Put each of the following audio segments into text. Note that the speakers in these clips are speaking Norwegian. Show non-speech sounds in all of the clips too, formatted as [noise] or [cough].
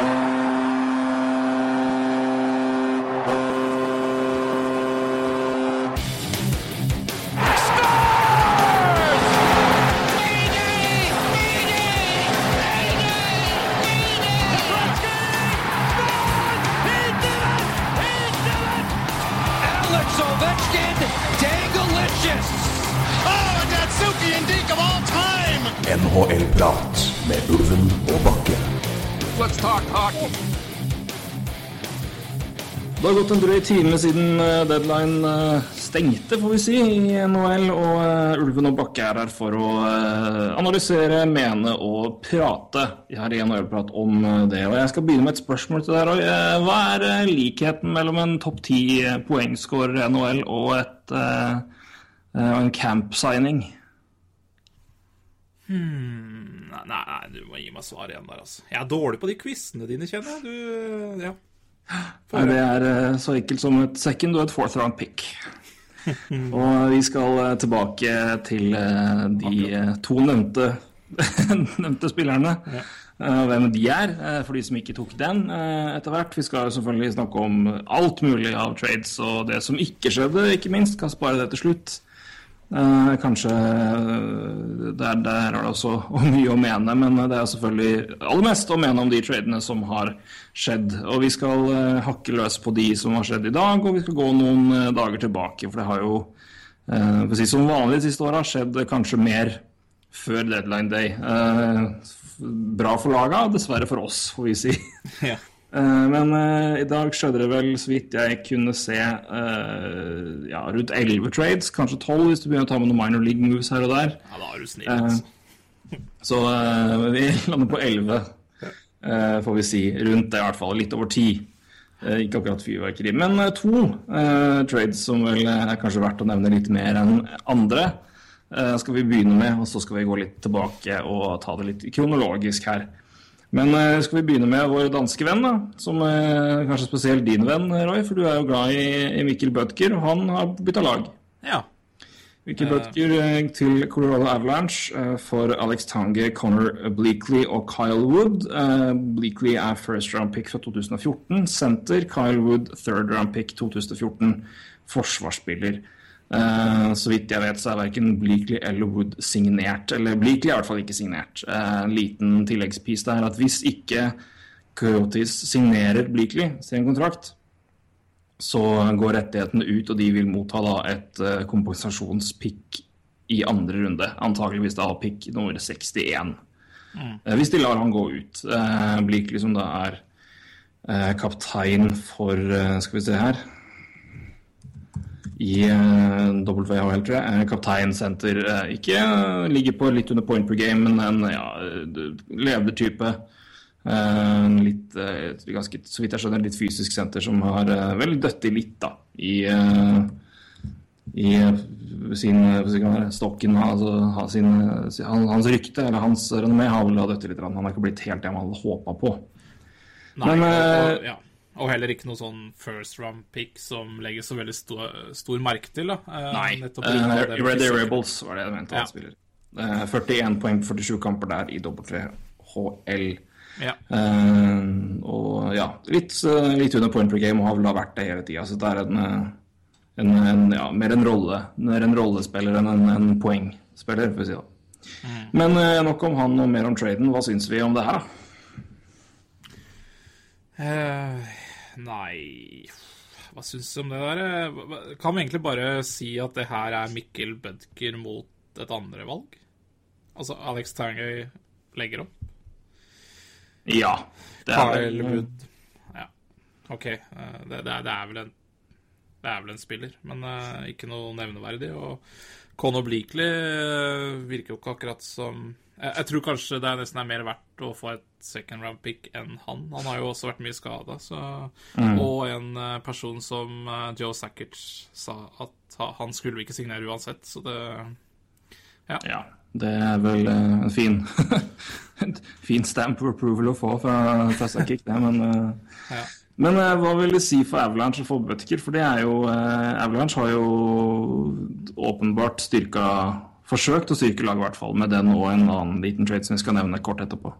Alex gått en drøy time siden eh, deadline eh, stengte, får vi si, i NHL. Og eh, Ulven og Bakke er her for å analysere, mene og prate her i NHL-prat om det. Og jeg skal begynne med et spørsmål til deg, Roy. Hva er likheten mellom en topp ti poengskårer i NHL og et, en camp-signing? Nei, nei, du må gi meg svar igjen der, altså. Jeg er dårlig på de quizene dine, kjenner jeg. Du, ja. Nei, Det er eh, så enkelt som et second og et fourth round pick. [laughs] og vi skal eh, tilbake til eh, de to nevnte, [laughs] nevnte spillerne. Hvem de er, for de som ikke tok den etter hvert. Vi skal selvfølgelig snakke om alt mulig av trades og det som ikke skjedde, ikke minst. Kan spare det til slutt. Eh, kanskje eh, der, der er det også [laughs] mye å mene, men det er selvfølgelig aller mest å mene om de tradene som har skjedd. Og vi skal eh, hakke løs på de som har skjedd i dag, og vi skal gå noen eh, dager tilbake. For det har jo, eh, si som vanlig de siste åra, skjedd kanskje mer før deadline day. Eh, bra for laga, dessverre for oss, får vi si. [laughs] ja. Eh, Men eh, i dag skjedde det vel, så vidt jeg kunne se, eh, ja, rundt 11 trades, kanskje 12 hvis du begynner å ta med noen minor league moves her og der. ja, da er du snill, altså. [laughs] Så vi lander på 11, eh, får vi si. Rundt det i hvert fall, litt over 10. Eh, Ikke akkurat fyrverkeri. Men to uh, trades som vel er kanskje verdt å nevne litt mer enn andre, Uh, skal vi begynne med. Og så skal vi gå litt tilbake og ta det litt kronologisk her. Men eh, skal vi begynne med vår danske venn, da, som eh, kanskje spesielt din venn, Roy, for du er jo glad i, Mikkel Bødker, og han har bytta lag. Ja. Mikkel Bødker eh, til Colorado Avalanche for Alex Tange, Connor Bleakley og Kyle Wood. Bleakley er first round pick fra 2014. Center Kyle Wood, third round pick 2014. Forsvarsspiller. Eh, så vidt jeg vet, så er verken Bleakley eller Wood signert. Eller Bleakley er i hvert fall ikke signert. Eh, en liten tilleggspis der at hvis ikke Coyotes signerer Bleakley sin kontrakt, så går rettighetene ut, og de vil motta da et uh, kompensasjonspick i andre runde. Antakeligvis da pick nummer 61. Eh, Hvis de lar han gå ut. Eh, Bleakley som da er eh, kaptein for eh, Skal vi se her i uh, WHL, tror jeg. Eh, Kapteinsenter. Uh, ikke eh, ligger på litt under point per game, men en ja, levende. Eh, litt, eh, ganske, så vidt jeg skjønner, litt fysisk senter som har vel i litt, da. I, eh, i eh, sin stokken, altså sin, eh, hans rykte, eller hans renommé, har vel døtt litt. Han har ikke blitt helt det man hadde håpa på. Nei, Men, og, eh, og, ja. Og heller ikke noe sånn first round pick som legger så veldig stor, stor merke til. Da. Nei. nettopp av Uh, Ready Rebels var det jeg mente han Ja. spiller. Eh, 41 poeng på 47 kamper der i WHL. Ja. Uh, og ja, litt, eh, litt under point per game og har vel da vært det hele tida. Så det er en, eh, en, en, ja, mer en rolle Mer en rollespiller enn en, en poengspiller, for å si det. Mm. Men uh, nok om han og mer om traden. Hva syns vi om det her, da? Eh, nei Hva syns du om det der? Kan vi egentlig bare si at det her er Mikkel Bødker mot et andre valg? Altså Alex Tangøy legger opp? Ja. Det er, Kyle Wood Ja, OK. eh, Det, det, er, det, er vel en, det er vel en spiller, men eh, ikke noe nevneverdig. Og Conor Bleakley eh, virker jo ikke akkurat som jeg, tror kanskje det er nesten er mer verdt å få et second round pick enn han. Han har jo også vært mye skada, Mm. Og en eh, person som eh, Joe Sackert sa at han skulle ikke signere uansett, så det Ja, det er vel eh, en fin [laughs] fin stamp of approval å få fra, fra Sakic, det, men Ja. Men hva vil det si for Avalanche å få Butker? For det er jo eh, Avalanche har jo åpenbart styrka Forsøkt å styrke laget, i hvert fall, med den og en annen liten trade som vi skal nevne kort etterpå.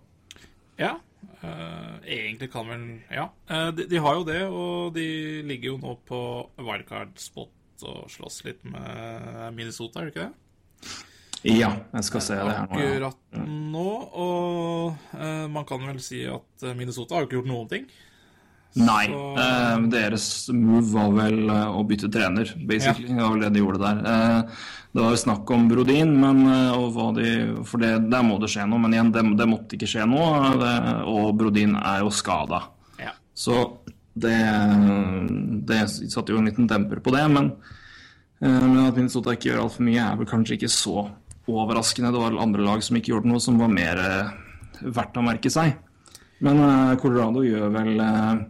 Ja. Uh, egentlig kan vel Ja, Uh, de, de har jo det, og de ligger jo nå på wildcard-spot og slåss litt med Minnesota, er det ikke det? Ja, jeg skal se det her nå. Ja. Akkurat nå, og uh, man kan vel si at Minnesota har jo ikke gjort noen ting. Nei, Så- eh, deres move var vel eh, å bytte trener, basically. Det var det de gjorde der. Eh, det var jo snakk om Brodin, men, eh, de, for det, der må det skje noe. Men igjen, det, det måtte ikke skje noe, eh, det, og Brodin er jo skada. Ja. Så det, det satte jo en liten demper på det. Men, eh, men at Minnesota ikke gjør altfor mye, er vel kanskje ikke så overraskende. Det var andre lag som ikke gjorde noe som var mer eh, verdt å merke seg. Men eh, Colorado gjør vel eh,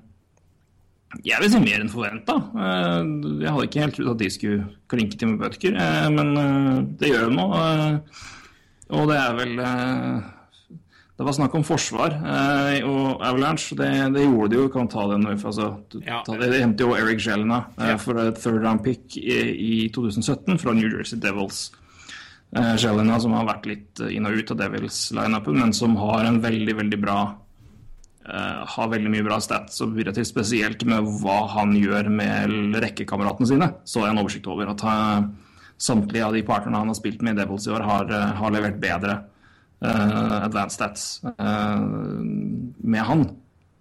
Jeg vil si mer enn forventa. Jeg hadde ikke helt trodd at de skulle klinke til med bøtker, eh, men eh, det gjør de nå. eh, Og det er vel eh, Det var snakk om forsvar eh, og Avalanche. Det, det gjorde de jo. Kan ta det nå. Altså, Ja. det. De hentet jo Eric Jelena eh, for et third round pick i, i 2017 fra New Jersey Devils. Jelena som har vært litt eh, inn og ut av Devils-lineupen, men som har en veldig, veldig bra eh, har veldig mye bra stats og relativt spesielt med hva han gjør med rekkekameratene sine. Så jeg en oversikt over at eh, samtlige av de partnerne han har spilt med i Devils i år, har, eh, har levert bedre uh, advanced stats uh, med han.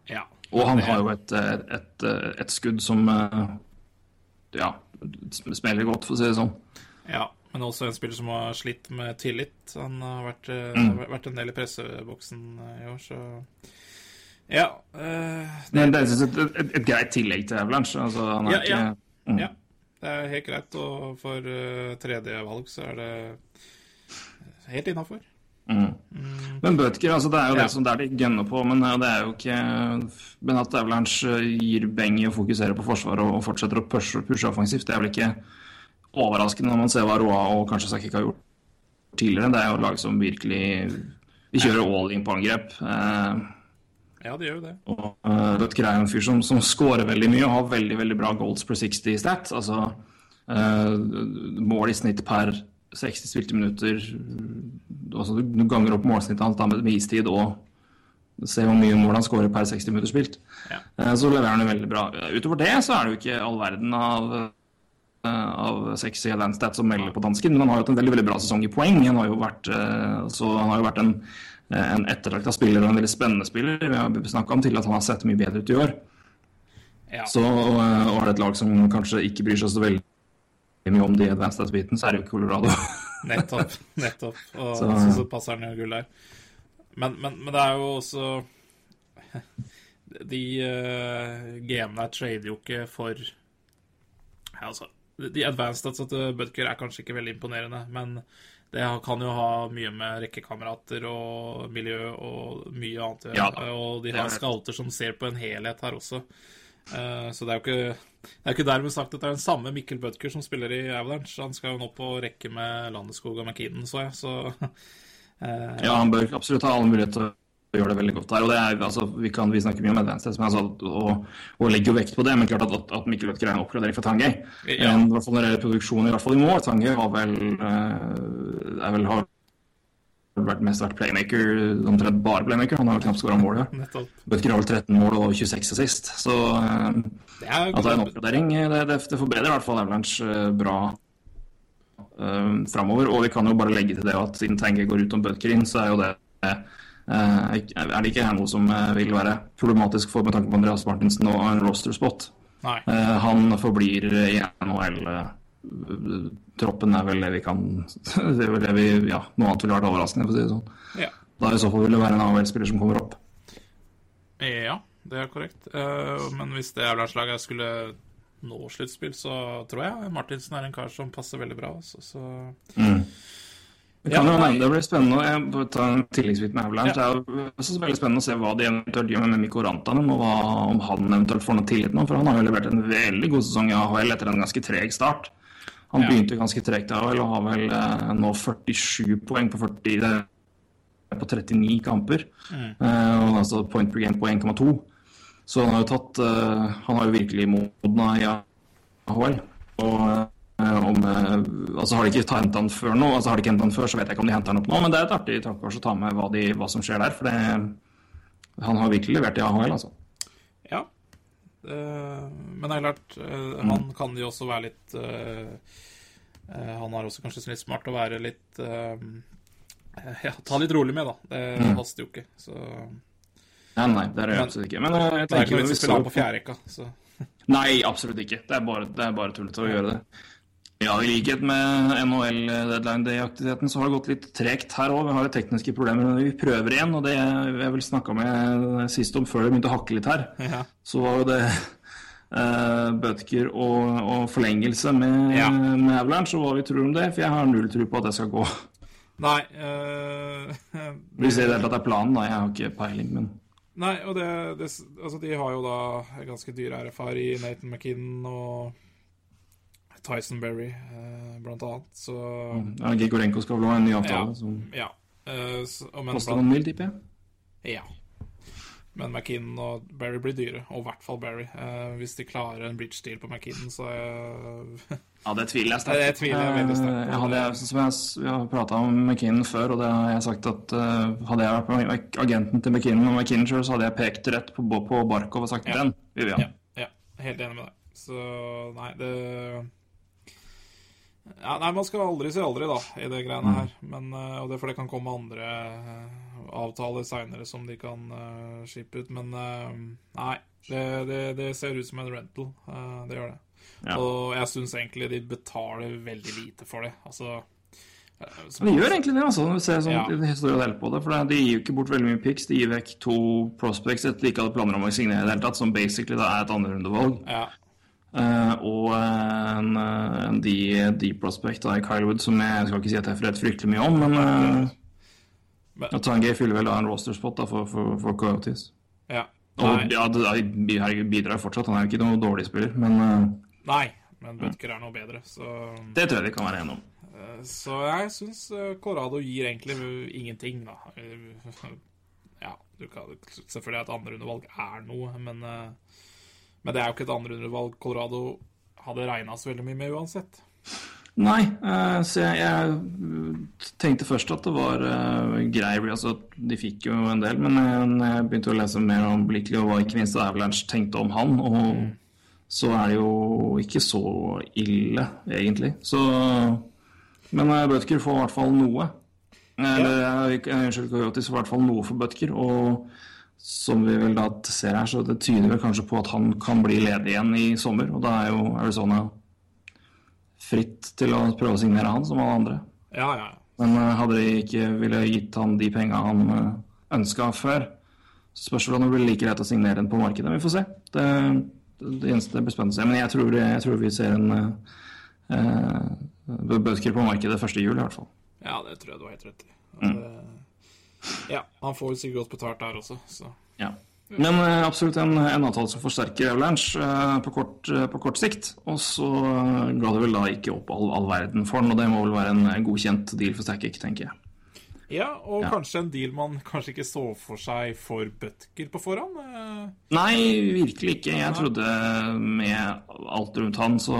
ja. Og han har jo et, et, et skudd som ja, smeller godt, for å si det sånn. Ja, men også en spiller som har slitt med tillit. Han har vært, Mm. vært en del i presseboksen i år, så Ja. eh, Men det er et, et, et greit tillegg til Avalanche. Altså, han er Ja, ikke, ja. Mm. ja. Det er helt greit, og for uh, tredje valg så er det helt innafor. Mm. Men Bøtker, altså det er jo Ja. det som det er de gønner på, men eh, det er jo ikke Men at Avalanche eh, gir beng i å fokusere på forsvaret og, fortsetter å pushe, pushe offensivt, det er vel ikke overraskende når man ser hva Roa og kanskje Sakik har gjort tidligere. Det er jo lag som virkelig De kjører all in på angrep. Eh, Ja, det gjør jo det. og uh, Bøtker er jo en fyr som, som scorer veldig mye og har veldig veldig bra goals per 60 stat. Altså uh, mål i snitt per 60 spilte minutter. Altså, du, ganger opp målsnittet hans med, med istid og ser hvor mye mål han scorer per 60 minutter spilt. Ja. Eh, så leverer han jo veldig bra. Utover det så er det jo ikke all verden av eh, av sexy landstat stats som melder på dansken, men han har jo hatt en veldig veldig bra sesong i poeng. Han har jo vært, eh, så han har jo vært en, en ettertrakta spiller og en veldig spennende spiller. Vi har snakka om til at han har sett mye bedre ut i år. Ja. Så, og, og er det et lag som kanskje ikke bryr seg så veldig mye om de advanced stats-biten, så er det jo Colorado. [laughs] Nettopp. nettopp. Og Så- så, så, passer han jo gull der. Men, men, men det er jo også [laughs] De uh, gamene her trader jo ikke for ja, altså, De advanced statsa til Butker er kanskje ikke veldig imponerende, men det kan jo ha mye med rekkekamerater og miljø og mye annet. Ja og de har er- scouter som ser på en helhet her også. Eh, så det er jo ikke det ikke dermed sagt at det er den samme Mikkel Bødker som spiller i Avalanche. Han skal jo nå på rekke med Landeskog og McKinnon, så jeg, så [laughs] eh, Ja, han bør absolutt ha alle muligheter til å gjøre det veldig godt der. og det er, altså, Vi kan, vi snakker mye om advanced men altså, og, og legger jo vekt på det. Men klart at, at, at Mikkel Rødtger er en oppgradering for Tange. Ja. En, I hvert fall når det gjelder produksjon, i hvert fall i mål. Tange har vel, eh, er vel har vært mest vært playmaker, omtrent bare playmaker. Han har vel knapt skåra mål. her [laughs] nettopp. Bødker har vel 13 mål og 26 assist. Så eh, Det er at det er en oppgradering, det, det, det forbedrer i hvert fall Avalanche eh, bra um, framover. Og vi kan jo bare legge til det at siden Tange går ut om Bøtker inn, så er jo det eh, Er det ikke her noe som eh, vil være problematisk for med tanke på Andreas Martinsen og en roster spot. Nei. Eh, han forblir i NHL. eh, Troppen er vel det vi kan [laughs] det er vel det vi, ja, Noe annet ville vært overraskende, for å si det sånn. Ja. Da i så fall vil det være en AHL-spiller som kommer opp. ja, det er korrekt. Eh, men hvis det Avalanche-laget skulle nå sluttspill, så tror jeg Martinsen er en kar som passer veldig bra. Så så Det kan Ja, jo ja. hende det blir spennende. Jeg ta en tilleggsbit med Avalanche. Det er også veldig spennende å se hva de eventuelt gjør med Mikko Rantanen, og hva, om han eventuelt får noe tillit nå. For han har jo levert en veldig god sesong i AHL etter en ganske treg start. Han Ja. begynte ganske tregt i AHL og har vel eh, nå 47 poeng på 40 det er på 39 kamper. Mm. Eh, og altså point per game på 1,2. Så han har jo tatt eh, Han har jo virkelig modna i AHL. Og eh, om eh, Altså har de ikke hentet han før nå, altså har de ikke hentet han før, så vet jeg ikke om de henter han opp nå, men det er et artig tankekors å ta med hva, de, hva som skjer der. For det han har virkelig levert i AHL, altså. Ja. Eh, men det er klart, eh, han kan jo også være litt eh, eh, Han har også kanskje litt smart å være litt eh, Ja, ta litt rolig med, da. Det haster jo ikke. Så Nei, nei, det er det absolutt ikke. Men eh, jeg det er tenker ikke noe vi vits i å spille på fjerderekka. Så Nei, absolutt ikke. Det er bare, det er bare tullete å gjøre det. Ja, I likhet med NHL-deadline day-aktiviteten så har det gått litt tregt her òg. Vi har tekniske problemer, men vi prøver igjen. Og det jeg vel snakka med sist om før det begynte å hakke litt her, ja. så var jo det uh, bøtker og, og forlengelse med, Ja. med Avalanche, og hva vi tror om det. For jeg har null tro på at det skal gå. Nei øh, Hvis det i det hele tatt er planen, da. Jeg har ikke peiling, men Nei, og det, det Altså, de har jo da ganske dyre RFR i Nathan McKinnon og Tyson Berry, eh, blant annet, så ja, Gigorenko skal vel ha en ny avtale Ja. som Ja. eh, så, og men koster blant- noen mil, tipper jeg. Ja. Men McKinnon og Berry blir dyre, og i hvert fall Berry. Eh, hvis de klarer en bridge deal på McKinnon, så eh... [laughs] Ja, det tviler jeg sterkt Det tviler jeg veldig sterkt på. hadde Jeg som jeg, vi har prata om McKinnon før, og det har jeg sagt at uh, hadde jeg vært på agenten til McKinnon og McKinnon selv, så hadde jeg pekt rett på, på Barkov og sagt Ja. den vil vi ha. Ja, ja, helt enig med deg. Så nei, det ja, Nei, man skal aldri si aldri, da, i det greiene her. Men, eh, og det er for det kan komme andre eh, avtaler seinere som de kan uh, shippe ut. Men uh, nei, det, det, det ser ut som en rental. Uh, det gjør det. Ja. Og jeg syns egentlig de betaler veldig lite for det. Altså De gjør egentlig det, altså, når vi ser sånn Ja. historie på det. For de gir jo ikke bort veldig mye picks. De gir vekk to prospects etter de ikke hadde planer om å signere i det hele tatt, som basically da er et andrerundevalg. Ja. Uh, og en, eh, en de, de prospect av i Kyle Wood, som jeg skal ikke si at jeg vet fryktelig mye om, men uh, Tangay fyller vel da en roster-spot da, for, for, for Coyotes. ja. Og ja, herregud, bidrar fortsatt. Han er jo ikke noen dårlig spiller, men uh, nei, men Butker er noe bedre, så det tror jeg vi kan være enige om. Så jeg syns Colorado gir egentlig ingenting, da. Ja, du kan, selvfølgelig at andrerundevalg er noe, men, eh, men det er jo ikke et andrerundevalg Colorado hadde regna så veldig mye med uansett. Nei, eh, så jeg, jeg tenkte først at det var uh, grei altså, De fikk jo en del, men eh, jeg begynte å lese mer om Blickley og hva ikke minst Avalanche tenkte om han, og så er det jo ikke så ille, egentlig. Så Men Butker får i hvert fall noe. Eller eh, unnskyld, Coyotis får i hvert fall noe for Butker. Og som vi vel da ser her, så det tyder vel kanskje på at han kan bli ledig igjen i sommer. Og da er jo Arizona fritt til å prøve å signere han, som alle andre. Ja, ja. Men eh, hadde de ikke ville gitt han de penga han uh, ønska før, så spørs det om det blir like greit å signere den på markedet. Vi får se. Det, det eneste blir spennende å se. Men jeg tror, jeg tror vi ser en uh, Bødker på markedet første jul, i hvert fall. ja, det tror jeg du har helt rett i. Mm. det- Ja, han får jo sikkert godt betalt der også, så Ja. Men eh, absolutt en, en avtale som forsterker Avalanche uh, på, kort, uh, på kort sikt. Og så ga det vel da ikke opp all, all verden for den, og det må vel være en godkjent deal for Stackik, tenker jeg. Ja, og Ja. kanskje en deal man kanskje ikke så for seg for Butker på forhånd. Uh, Nei, virkelig ikke. Jeg trodde med alt rundt han så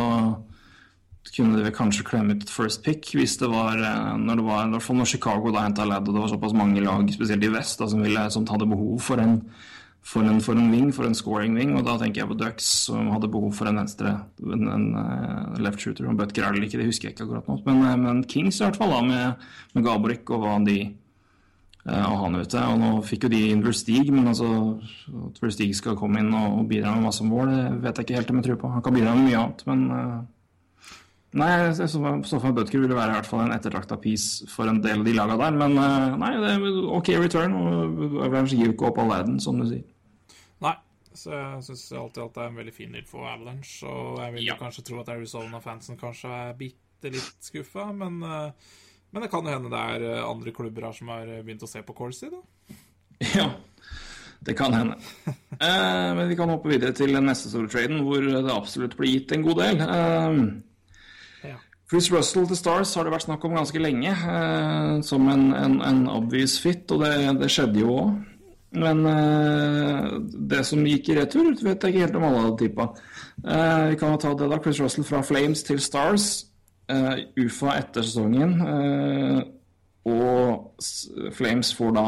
kunne de kanskje klemme ut first pick hvis det var eh, når det var, i hvert fall når Chicago da henta Ladd, og det var såpass mange lag, spesielt i vest, da, som, ville, som hadde behov for en, for en, for en wing, for en scoring wing, og da tenker jeg på Ducks som hadde behov for en venstre, en, en eh, left shooter. Og Butker er ikke, det husker jeg ikke akkurat nå. Men, eh, men Kings i hvert fall, da, med, med Gaborik og hva de og han ute. Og nå fikk jo de inn Verstig, men altså at Verstig skal komme inn og, bidra med masse mål, det vet jeg ikke helt om jeg tror på. Han kan bidra med mye annet, men Nei, jeg så for meg Butker ville være i hvert fall en ettertrakta piece for en del av de laga der. Men eh, nei, det er OK return, og Avalanche gir jo ikke opp all verden, som du sier. Nei, så jeg syns alltid at det er en veldig fin deal for Avalanche. Og jeg vil Ja. kanskje tro at Arizona-fansen kanskje er bitte litt skuffa, men, eh, men det kan jo hende det er eh, andre klubber her som har begynt å se på Corsi, da. [laughs] Ja, det kan hende. Eh, men vi kan hoppe videre til den neste store traden, hvor det absolutt blir gitt en god del. Eh. Chris Russell til Stars har det vært snakk om ganske lenge, eh, som en, en, en obvious fit, og det, det skjedde jo òg. Men eh, det som gikk i retur, vet jeg ikke helt om alle hadde tippa. Eh, vi kan jo ta det, da. Chris Russell fra Flames til Stars. Eh, UFA etter sesongen. Eh, og Flames får da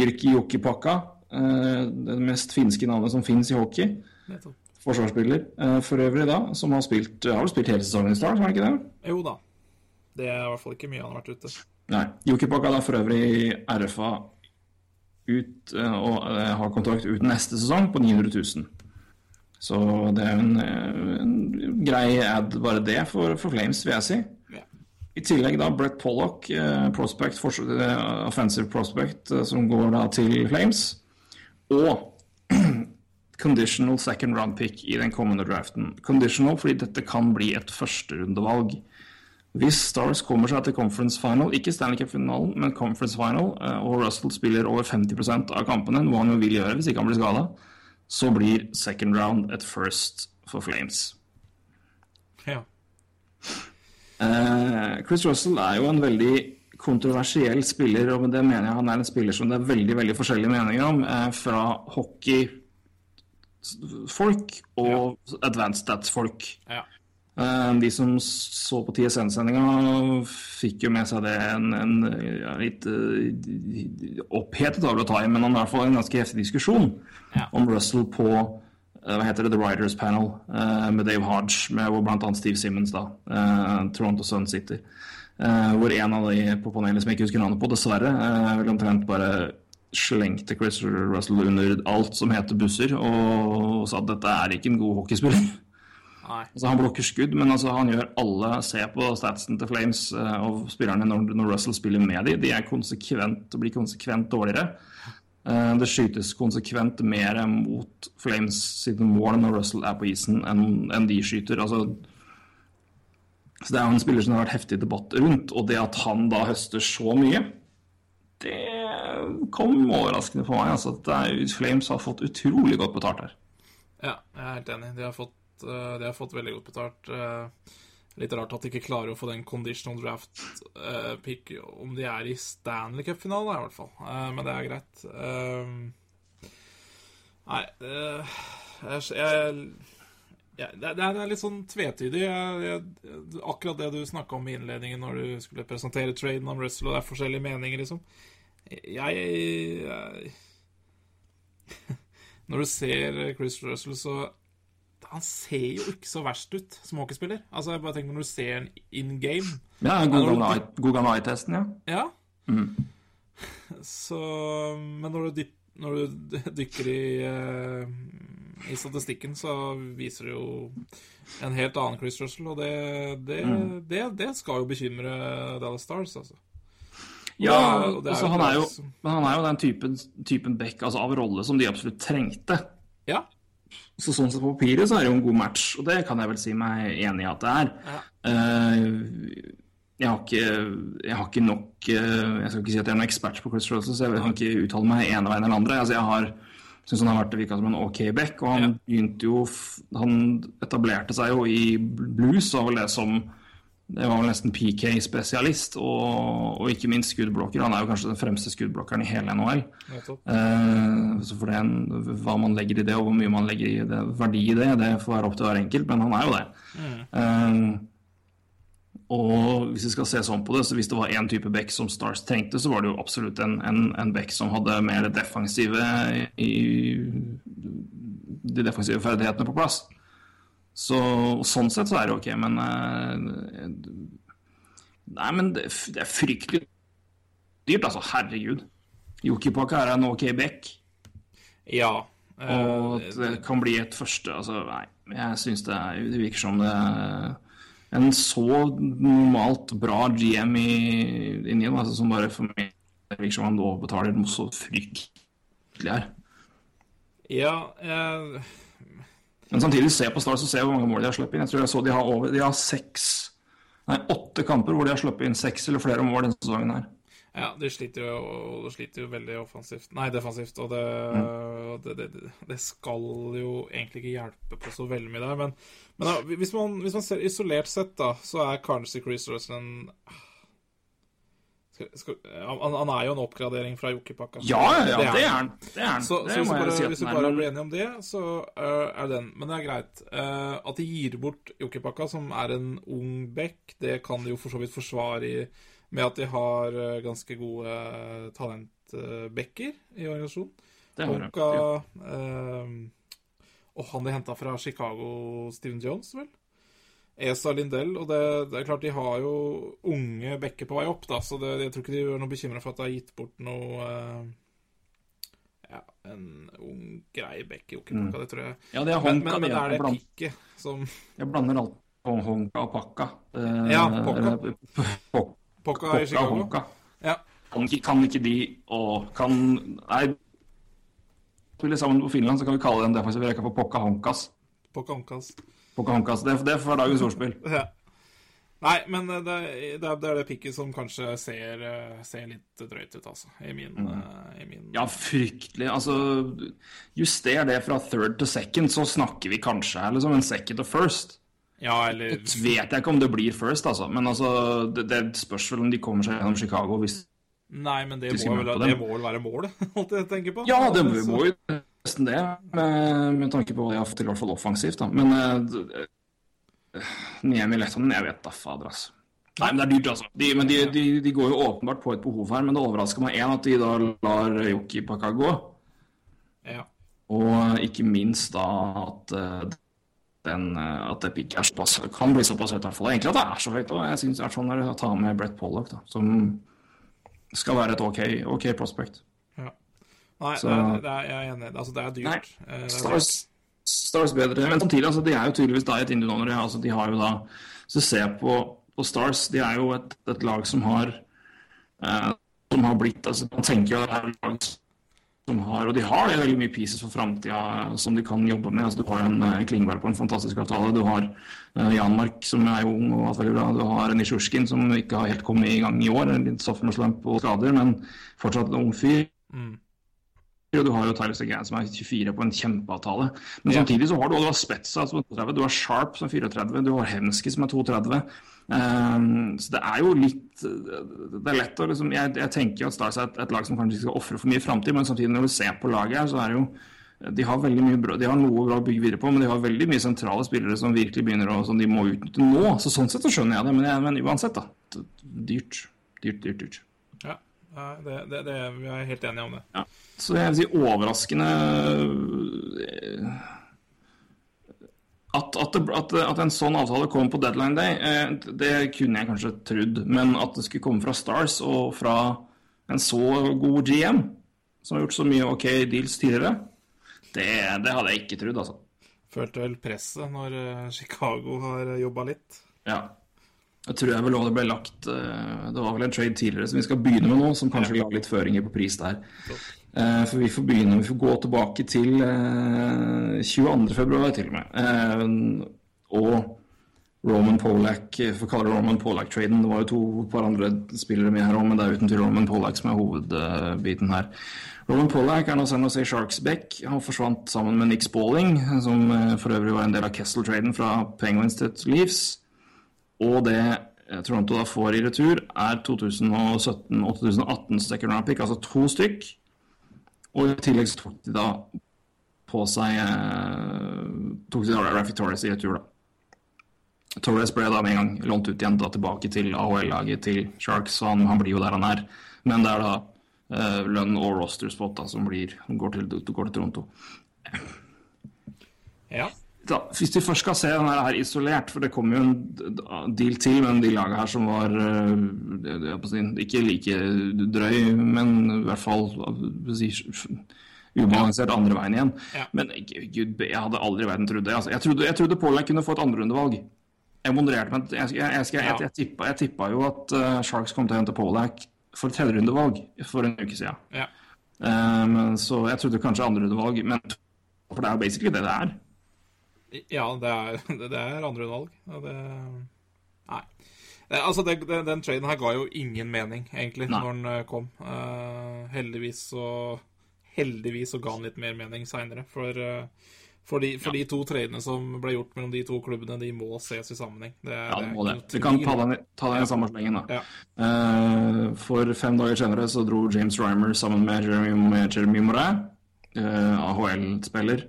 Jyrki Jokkipakka Eh, det mest finske navnet som fins i hockey. Nettopp. Forsvarsspiller eh, for øvrig, da, som har spilt Har vel spilt hele sesongen i Stars, har han ikke det? Jo da. Det er i hvert fall ikke mye han har vært ute. Nei. Jokipaka er for øvrig RFA ut eh, og eh, har kontrakt ut neste sesong på 900 000. Så det er en, eh, en grei ad, bare det, for, for Flames, vil jeg si. Yeah. I tillegg da Brett Pollock, eh, prospect, eh, offensive prospect, eh, som går da til Flames. Og conditional second round pick i den kommende draften. Conditional fordi dette kan bli et førsterundevalg. Hvis Stars kommer seg til conference final, ikke Stanley Cup-finalen, men conference final, eh, og Russell spiller over 50% av kampene, noe han jo vil gjøre hvis ikke han blir skada, så blir second round et first for Flames. Ja. Eh, Chris Russell er jo en veldig kontroversiell spiller, og med det mener jeg han er en spiller som det er veldig veldig forskjellige meninger om, Fra fra hockeyfolk og advanced stats-folk. ja. Eh, De som så på TSN-sendinga, fikk jo med seg det en, en ja, litt uh, opphetet av å ta i, men i hvert fall en ganske heftig diskusjon Ja. om Russell på uh, hva heter det, The Writers Panel uh, med Dave Hodge, med hvor annet Steve Simmons, da, Toronto Sun sitter. Hvor en av de på panelet som jeg ikke husker navnet på, dessverre, vel omtrent bare slengte Chris Russell under alt som heter busser, og sa at dette er ikke en god hockeyspiller. Altså, han blokker skudd, men altså, han gjør alle Se på statsen til Flames eh, og spillerne når, når Russell spiller med dem. De er konsekvent blir konsekvent dårligere. Eh, det skytes konsekvent mer mot Flames sine mål når Russell er på isen, enn de skyter. Altså, så Det er jo en spiller som det har vært heftig debatt rundt, og det at han da høster så mye, det kom overraskende på meg. altså at Flames har fått utrolig godt betalt her. Ja, jeg er helt enig. De har fått, eh, de har fått veldig godt betalt. Eh, Litt rart at de ikke klarer å få den conditional draft-pick om de er i Stanley Cup-finalen, i hvert fall. Eh, Men det er greit. Eh, Nei eh, jeg, jeg, ja, det er litt sånn tvetydig. Jeg, jeg, akkurat det du snakka om i innledningen når du skulle presentere traden om Russell, og det er forskjellige meninger, liksom. Jeg, jeg [laughs] Når du ser Chris Russell, så Han ser jo ikke så verst ut som hockeyspiller. Altså, jeg bare tenker Når du ser han in game Ja, god gammel eye-testen, ja. Ja. [laughs] Så Men når du, dyp, når du [laughs] dykker i, uh, i statistikken, så viser det jo en helt annen Chris Russell, og det, det, det, det skal jo bekymre Dallas Stars, altså. Ja, Og det er- altså, han, er jo, men han er jo den typen, typen back altså, av rolle som de absolutt trengte. Ja. Så sånn sett på papiret så er det jo en god match, og det kan jeg vel si meg enig i at det er. Eh, jeg, har ikke, jeg har ikke nok eh, Jeg skal ikke si at jeg er noen ekspert på Chris Russell, så jeg kan ikke uttale meg ene veien eller andre. Altså, jeg har syns han har vært virka som en OK back, og han Ja. begynte jo Han etablerte seg jo i blues, var vel det som det var vel nesten PK-spesialist, og, og ikke minst skuddblokker. Han er jo kanskje den fremste skuddblokkeren i hele NHL. Nettopp. Eh, så for det, hva man legger i det, og hvor mye man legger i det, verdi i det, det får være opp til hver enkelt, men han er jo det. Eh, og hvis vi skal se sånn på det, så hvis det var én type back som Stars trengte, så var det jo absolutt en, en, en back som hadde mer defensive i de defensive ferdighetene på plass. Så sånn sett så er det ok, men eh, Nei, men det, det er fryktelig dyrt, altså. Herregud. Jokipakka er en ok back. Ja. eh, Og det kan bli et første Altså, nei. Jeg syns det, det virker som det en så normalt bra GM i inni den, altså, som bare for meg det virker som han overbetaler noe så fryktelig her. ja jeg, Men samtidig, se på Stars og se hvor mange mål de har sluppet inn. Jeg tror jeg så de har over De har seks Nei, åtte kamper hvor de har sluppet inn seks eller flere mål denne sesongen her. Ja, de sliter jo, de sliter jo veldig offensivt Nei, defensivt, og det, det, det, det skal jo egentlig ikke hjelpe på så veldig mye der. Men, men da, hvis, man, hvis man ser isolert sett, da, så er kanskje Chris Russell en skal, han, han er jo en oppgradering fra Jokkipakka. Ja, ja, det er han. Det er han. Så, det så hvis, bare, si hvis vi bare blir enige om det, så uh, er den. Men det er greit. Uh, at de gir bort Jokkipakka, som er en ung back, det kan de jo for så vidt forsvare i, med at de har uh, ganske gode talentbacker i organisasjonen. Det har jeg. Polka eh, Og han de henta fra Chicago, Steven Jones, vel? Esa Lindell. Og det, det er klart, de har jo unge bekker på vei opp, da, så det, jeg tror ikke de er noe bekymra for at de har gitt bort noe eh, Ja, en ung, grei bekk i Jokkipolka, det tror jeg. Ja, det er Men, Honka. men, men det er det blander, pikket som jeg blander alt på Honka og Pakka. Eh, Ja, Pokka. eller, Pokka Pokka i Chicago. Honka. Ja. Kan ikke, kan ikke de og kan Nei, spiller sammen på Finland, så kan vi kalle den Vi rekker for Pokka Honkas. Pokka Honkas. Honkas. Det, det får dagens ordspill. [laughs] Ja. Nei, men det, det, er- det pikket som kanskje ser, eh, ser litt drøyt ut, altså. I min, mm. i min Ja, fryktelig. Altså, juster det fra third to second, så snakker vi kanskje her liksom en second to first. Ja, eller Det vet jeg ikke om det blir first, altså. Men altså, det, det spørs vel om de kommer seg gjennom Chicago hvis Nei, men det de må, vel, det må vel være målet, [laughs] alt jeg tenker på. Ja, det må jo nesten det, med, med tanke på hva de har fått til, i hvert fall offensivt. da. Men uh, Niemi Lehtonen, jeg vet da fader, altså. Nei, men det er dyrt, altså. De, men de, de, de går jo åpenbart på et behov her. Men det overrasker meg én at de da lar Yoki Paka gå. Ja. Og ikke minst da at uh, den, eh, at det er såpass, kan bli såpass høyt. fall. Egentlig at det er så høyt. Og jeg syns det er sånn å ta med Brett Pollock, da, som skal være et OK, ok prospect. Nei, Så- det er, det er, jeg er enig. Altså, det er dyrt. Nei, Eh, det er Stars, Stars bedre. Men samtidig, altså, de er jo tydeligvis da et indie nå. Altså, de har jo da Så se på, på Stars, de er jo et, et lag som har eh, Som har blitt altså, Man tenker jo at det er lag som har Og de har veldig mye pieces for framtida som de kan jobbe med. Altså, du har en eh, Klingberg på en fantastisk avtale. Du har eh, Janmark, som er jo ung og alt veldig bra. Du har Nisjurskin, som ikke har helt kommet i gang i år. En litt sophomore slump og skader, men fortsatt en ung fyr. Og du har jo Tyler Seguin som er 24 på en kjempeavtale. Men Ja. samtidig så har du, har Spetsa som er 32, du har Sharp som er 34, du har Hemski som er 32. Um, så det er jo litt Det er lett å liksom Jeg, jeg tenker at Stars er et, et lag som kanskje ikke skal ofre for mye framtid, men samtidig når du ser på laget her, så er det jo de har veldig mye bra, de har noe bra å bygge videre på, men de har veldig mye sentrale spillere som virkelig begynner å, som de må utnytte nå. Så Sånn sett så skjønner jeg det, men, jeg, men uansett, da. Dyrt. Dyrt, dyrt, dyrt. Ja, det, det, det, vi er helt enige om det. Ja. Så jeg vil si overraskende eh, at, at, at, at en sånn avtale kom på deadline day, eh, det kunne jeg kanskje trodd. Men at det skulle komme fra Stars og fra en så god GM, som har gjort så mye OK deals tidligere, det, det hadde jeg ikke trodd, altså. Følte vel presset når eh, Chicago har jobba litt. Ja. Jeg tror jeg vel også det ble lagt eh, Det var vel en trade tidligere som vi skal begynne med nå, som kanskje la litt føringer på pris der. Eh, For vi får begynne, vi får gå tilbake til eh, 22. februar til og med. Eh, Og Roman Polak, eh, for å kalle det Roman Polak-traden. Det var jo to par andre spillere med her òg, men det er uten tvil Roman Polak som er hovedbiten her. Roman Polak er nå San Jose Sharks back. Han forsvant sammen med Nick Spalling, som eh, for øvrig var en del av Kessel-traden fra Penguins til Leafs. Og det eh, Toronto da får i retur, er 2017 og 2018 second round pick, altså to stykk. Og i tillegg så tok de da på seg eh, Tok de da Raffi Torres i retur, da. Torres ble da med en gang lånt ut igjen da tilbake til AHL-laget til Sharks, han, han blir jo der han er. Men det er da eh, lønn og roster spot da, som blir, går, til, går til Toronto. Ja. Da, hvis vi først skal se den her isolert, for det kom jo en deal til med de lagene her som var å ikke like drøy, men i hvert fall ubalansert andre veien igjen. Ja. Men gud, jeg hadde aldri i verden trodd det. Altså, jeg trodde, jeg trodde Polen kunne få et andrerundevalg. Jeg modererte meg. Jeg, jeg, jeg, jeg, jeg, tippa, jeg tippa jo at uh, Sharks kom til å hente Polak for et tredjerundevalg for en uke siden. ja. Eh, men, så jeg trodde kanskje andrerundevalg, men for det er jo basically det det er. Ja, det er, [laughs] det er andre valg. og Det, nei. Altså, det, det, den traden her ga jo ingen mening, egentlig, Nei. når den eh, kom. Uh, heldigvis så Heldigvis så ga den litt mer mening seinere. For, uh, for, de, for de to tradene som ble gjort mellom de to klubbene, de må ses i sammenheng. Det, Ja, det må det. Vi kan ta den, ta den i samme slengen, da. Ja. Uh, for fem dager senere så dro James Rymer sammen med Jeremy, Jeremy Moray, AHL-spiller,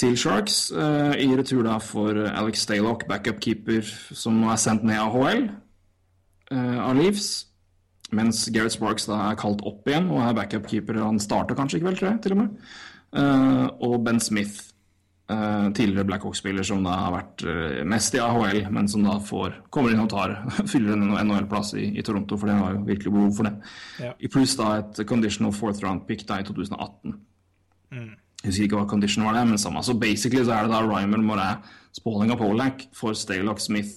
til Sharks. eh, I retur da for Alex Staylock, backup-keeper, som nå er sendt ned AHL HL, av Leaves. Mens Gareth Sparks da er kalt opp igjen og er backup-keeper. Han starter kanskje i kveld, tror jeg, til og med. Eh, og Ben Smith, eh, tidligere Blackhawk-spiller som da har vært eh, mest i AHL, men som da får, kommer inn og tar, [laughs] fyller en NHL-plass i, i Toronto, for det har jo virkelig behov for det. Ja. I pluss da et conditional fourth round pick da i 2018. Jeg husker ikke hva condition var det, men samme. Så basically så er det da Rymer, Moret, Spalling og Polak for Staylock, Smith,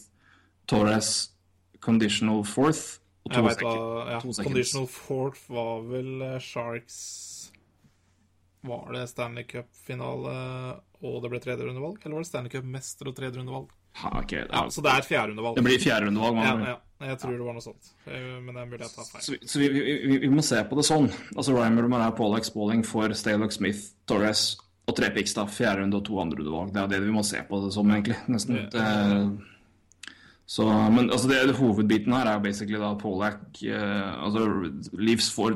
Torres, conditional fourth og to, hva ja, to. Conditional fourth var vel eh, Sharks Var det Stanley Cup-finale og det ble tredjerundevalg? Eller var det Stanley Cup-mester og tredjerundevalg? Ha, ok, Ja, ja, så det er et fjerderundevalg. det blir fjerderundevalg. Ja, man- ja. Jeg tror det var noe sånt. Eh, Men det er mulig jeg tar feil. Så, vi, så vi, vi, vi må se på det sånn. Altså Rymer, Moret, Polak, Spalling for Staylock, Smith, Torres og tre picks, da. Fjerde runde og to andre rundevalg. Det er det vi må se på det som, egentlig. Nesten. Det, så, men altså det, hovedbiten her er basically da Polak eh, Altså Leafs får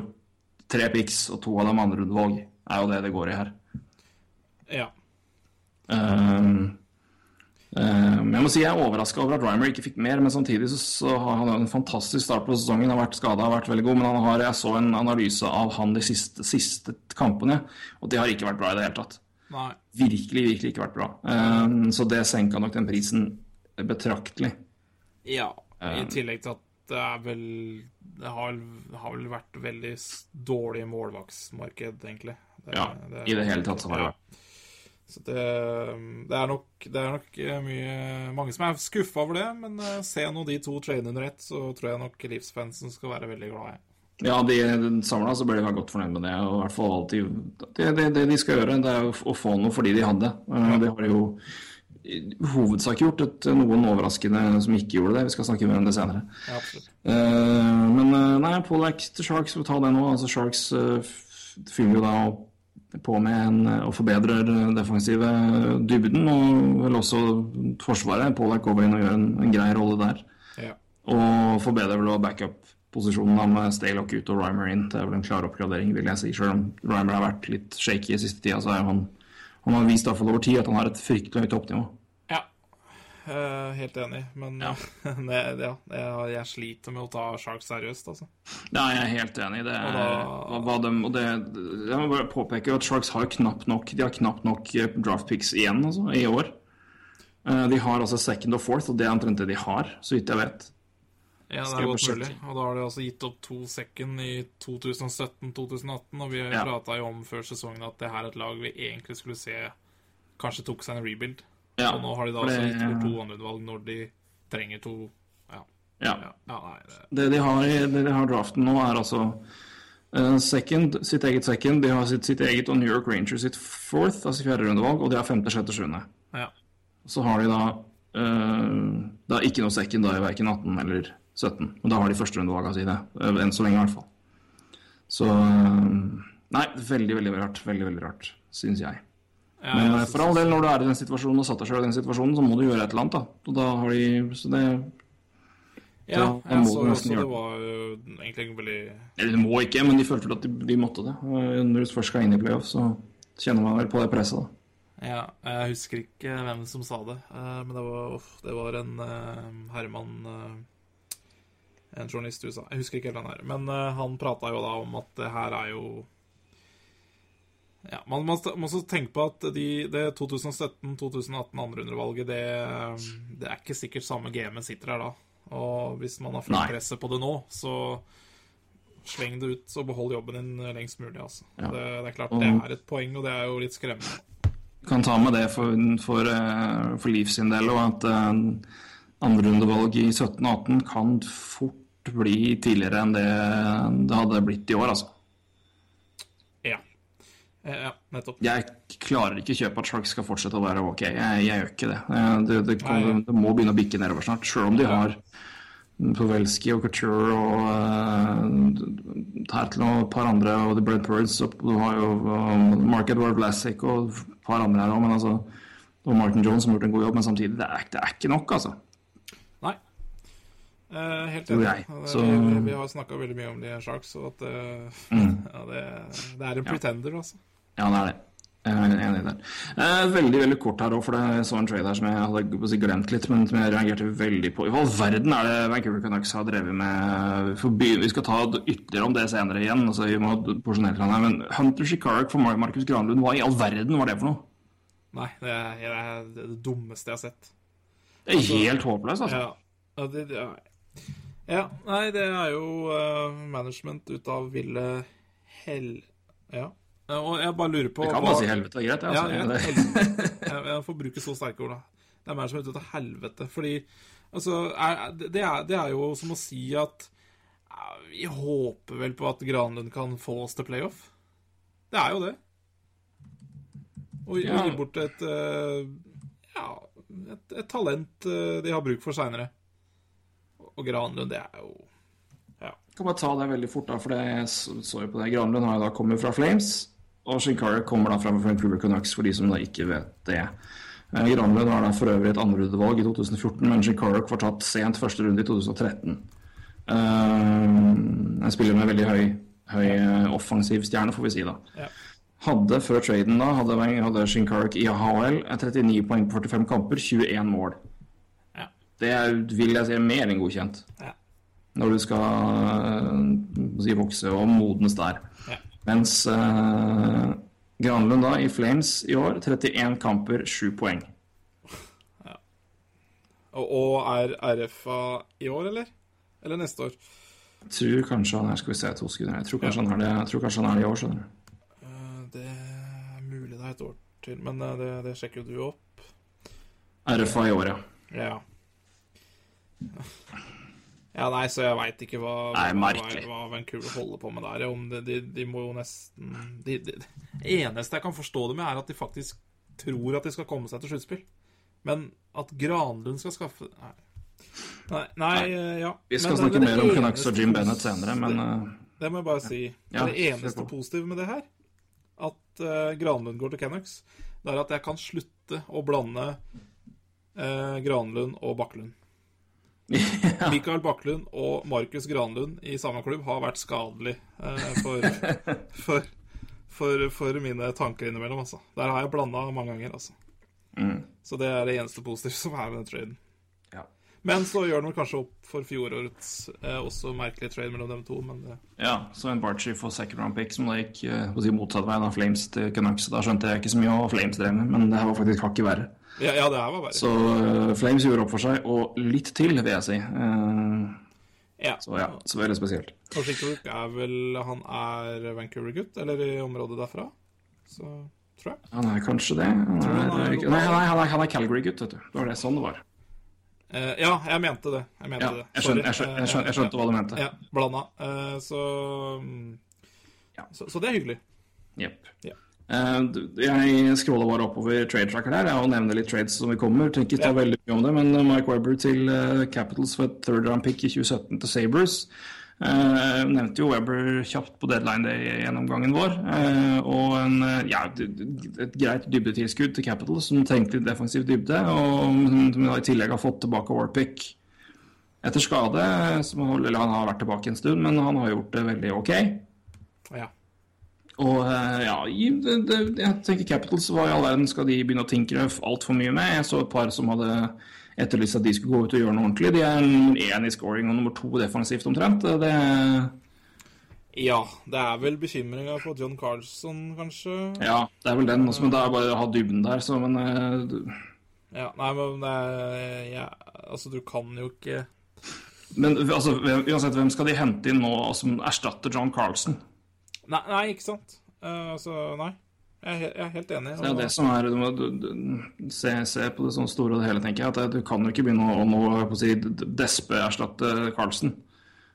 tre picks og to av dem andre rundevalg. Er jo det det går i her. Ja. Um, um, jeg må si jeg er overraska over at Rymer ikke fikk mer, men samtidig så, har han en fantastisk start på sesongen. Han Har vært skada, har vært veldig god, men han har, jeg så en analyse av han de siste, siste kampene, og det har ikke vært bra i det hele tatt. Nei. Virkelig, virkelig ikke vært bra. Um, så det senka nok den prisen betraktelig. Ja. I tillegg til at det er vel Det har, har vel vært veldig dårlig målvaktsmarked, egentlig. Det, Ja, i det hele tatt så har det vært. Så det, det er nok, det er nok eh, mye Mange som er skuffa over det, men eh, se nå de to trainene under ett, så tror jeg nok Leafs-fansen skal være veldig glad i. Ja, de samla så bør de være godt fornøyd med det. Og i hvert fall alltid, det, det, det de skal gjøre, det er å få noe for de de hadde. Det De har jo i hovedsak gjort et, noen overraskende som ikke gjorde det. Vi skal snakke mer om det senere. Ja. Eh, men uh, nei, Pollack til Sharks, vi tar ta det nå. Altså Sharks uh, fyller jo da opp på med en, uh, og forbedrer uh, defensive dybden, og vel også forsvaret. Polak går inn og gjør en, en grei rolle der. Ja. Og forbedrer vel backup-posisjonen med Staylock ut og Rymer inn. Det er vel en klar oppgradering, vil jeg si. Selv om Rymer har vært litt shaky i siste tida, så er han han har vist over tid at han har et fryktelig høyt toppnivå. Eh, helt enig, men Ja. [laughs] det, ja, jeg, sliter med å ta Sharks seriøst, altså. Ja, jeg er helt enig det. Og da- Hva, de, og det jeg må bare påpeke at Sharks har knapt nok De har knapt nok draftpicks draft picks igjen altså, i år. Eh, De har altså second og fourth, og det er omtrent det de har, så vidt jeg vet. Ja, det er godt mulig. Og da har de altså gitt opp to second i 2017-2018, og vi Ja. prata jo om før sesongen at det her er et lag vi egentlig skulle se kanskje tok seg en rebuild. Ja, og nå har de da altså gitt bort to andrevalg når de trenger to Ja. Ja. ja, nei, det, Det de har i det de har draften nå, er altså eh, second, sitt eget second. De har sitt, sitt eget og New York Rangers sitt fourth, altså fjerde rundevalg, og de har femte, sjette, sjuende. ja. Så har de da uh, Det er ikke noe second da i verken 18 eller 17. Men da har de førsterundevalga sine. eh, Enn så lenge, i hvert fall. Så Nei, veldig, veldig rart. Veldig, veldig rart, syns jeg. Ja Men eh, for all del, når du er i den situasjonen og satt deg sjøl i den situasjonen, så må du gjøre et eller annet, da. Og da har de Så det Ja, da jeg så også det var egentlig veldig Eller du må ikke, men de følte vel at de, de måtte det. Og Når du først skal inn i playoff, så kjenner man vel på det presset, da. Ja, jeg husker ikke hvem som sa det, eh, men det var, uff, det var en herremann eh, En journalist i USA. Jeg husker ikke helt den han er. Men eh, han prata jo da om at det her er jo ja, Man må, også tenke på at de, det 2017-2018 andrerundevalget, det, eh, det er ikke sikkert samme gamet sitter her da. Og hvis man har fullt presset på det nå, så sleng det ut og behold jobben din lengst mulig. Altså. Ja. Det, det er klart, det er et poeng, og det er jo litt skremmende. kan ta med det for, for, eh, for Liv sin del, og at andrerundevalget andrerundevalg i 17-18 kan fort bli tidligere enn det det hadde blitt i år, altså. Ja. Eh, nettopp. Jeg klarer ikke kjøpe at Sharks skal fortsette å være ok. Jeg, jeg gjør ikke det. Eh, Det, det, kan, Nei. det må begynne å bikke nedover snart, Selv om de har Pavelski og Couture og uh, Tertel og et par andre, og The Bread Birds, og du har jo um, Mark Edward Vlasic og et par andre her òg, men altså Og Martin Jones som har gjort en god jobb, men samtidig, det er, det er ikke nok, altså. Eh, helt enig. jeg. Så- Vi, vi har snakka veldig mye om de Sharks, og at uh, Mm. [laughs] ja, det, det er en pretender, altså. Ja, det er det. Jeg er enig der. Eh, veldig veldig kort her òg, for det så en trade her som jeg hadde glemt litt, men som jeg reagerte veldig på. I all verden er det Vancouver Canucks har drevet med forbi, Vi skal ta ytterligere om det senere igjen, altså vi må porsjonere her, men Hunter Chicarak for Markus Granlund, hva i all verden var det for noe? Nei, det er, det er det dummeste jeg har sett. Det er helt håpløst, altså. Ja, ja, det, ja nei, det er jo uh, management ut av ville hell... Ja. Eh, Og jeg bare lurer på Jeg kan bare si helvete, det er greit. Ja, Altså. ja, [laughs] Det- helvete. jeg, jeg får bruke så sterke ord, da. Det er management ut av helvete. Fordi altså, er, det, er, det er jo som å si at ja, Vi håper vel på at Granlund kan få oss til playoff. Det er jo det. Og Ja. gi bort et eh, Ja, et, et talent de har bruk for seinere. Og Granlund, det er jo Ja. Kan bare ta det veldig fort, da, for det jeg så jo på det. Granlund har jo da kommet fra Flames, og Shinkara kommer da fra Vancouver Canucks, for de som da ikke vet det. Eh, Granlund har da for øvrig et andrerundevalg i 2014, men Shinkara var tatt sent første runde i 2013. Uh, en spiller med veldig høy, høy eh, offensiv stjerne, får vi si da. Ja. Hadde før traden da, hadde, hadde Shinkarak i AHL 39 poeng på 45 kamper, 21 mål. Ja. Det vil jeg si er mer enn godkjent Ja. når du skal øh, si, vokse og modnes der. Ja. Mens øh, Granlund da i Flames i år 31 kamper, 7 poeng. Og, og er RFA i år, eller? Eller neste år? Jeg tror kanskje han er Skal vi se to sekunder. Jeg tror kanskje han er det Jeg tror kanskje han er det i år, skjønner du. Eh, Det er mulig det er et år til, men eh, det, det sjekker jo du opp. RFA i år, ja. Ja. Ja, nei, så jeg veit ikke hva, Nei, hva, hva Vancouver holder på med der. Om det, de, de må jo nesten de, de, Det eneste jeg kan forstå det med, er at de faktisk tror at de skal komme seg til sluttspill. Men at Granlund skal skaffe Nei. Nei, nei nei. ja. Vi skal Men snakke det- mer det om Canucks og Jim Bennett senere, men det, det må jeg bare si. Ja, det eneste positive med det her, at uh, Granlund går til Canucks, det er at jeg kan slutte å blande uh, Granlund og Bakklund. Mikael Bakklund og Markus Granlund i samme klubb har vært skadelig eh, for, [laughs] for, for, for mine tanker innimellom, altså. Der har jeg blanda mange ganger, altså. Mm. Så det er det eneste positive som er med den traden. Men så gjør den kanskje opp for fjorårets eh, også merkelige trade mellom dem to, men det ja, så en Barchi for second round pick som da gikk eh, si motsatt vei, av Flames til Canucks. Da skjønte jeg ikke så mye av Flames drev med, men det her var faktisk hakket verre. Ja, ja det her var verre. Så uh, Flames gjorde opp for seg, og litt til, vil jeg si. Uh, Ja. så ja, så veldig spesielt. Og Shinkrook er vel Han er Vancouver-gutt, eller i området derfra. Så tror jeg. Han er kanskje det. Han er, han er- nei, han er, er Calgary-gutt, vet du. Det var det sånn det var. Eh, ja, jeg mente det. Jeg mente Ja, det. jeg skjønte, jeg skjønte, jeg skjønte, skjønte hva du mente. Ja, blanda. Uh, så, mm, Ja. så Så det er hyggelig. Jepp. Yeah. Uh, jeg scrolla bare oppover trade tracker der og nevner litt trades som vi kommer. Tenker ikke Ja. veldig mye om det, men eh, Mike Webber til eh, Capitals for et third round pick i 2017 til Sabres. Uh, nevnte jo Weber kjapt på deadline day gjennomgangen vår. Uh, og en, ja, et greit dybdetilskudd til Capitals, som trengte defensiv dybde. Og som i tillegg har fått tilbake Warpick etter skade. Som, eller han har vært tilbake en stund, men han har gjort det veldig ok. Ja. Og uh, ja, det, det, jeg tenker Capitals, hva i all verden skal de begynne å tinkre altfor mye med? Jeg så et par som hadde etterlyst at de skulle gå ut og gjøre noe ordentlig. De er én i scoring og nummer to defensivt omtrent. Det, ja. Det er vel bekymringa for John Carlson, kanskje? ja, det er vel den. også, Men det er bare å ha dybden der, så men du- Ja, nei, men det er ja, Altså, du kan jo ikke Men altså, hvem- uansett, hvem skal de hente inn nå som erstatter John Carlson? Nei, nei ikke sant? Uh, altså, nei. Jeg er, helt enig. Det er det som er Du må se, se på det sånn store og det hele, tenker jeg. At du kan jo ikke begynne å, nå på å si, despe erstatte Carlsen.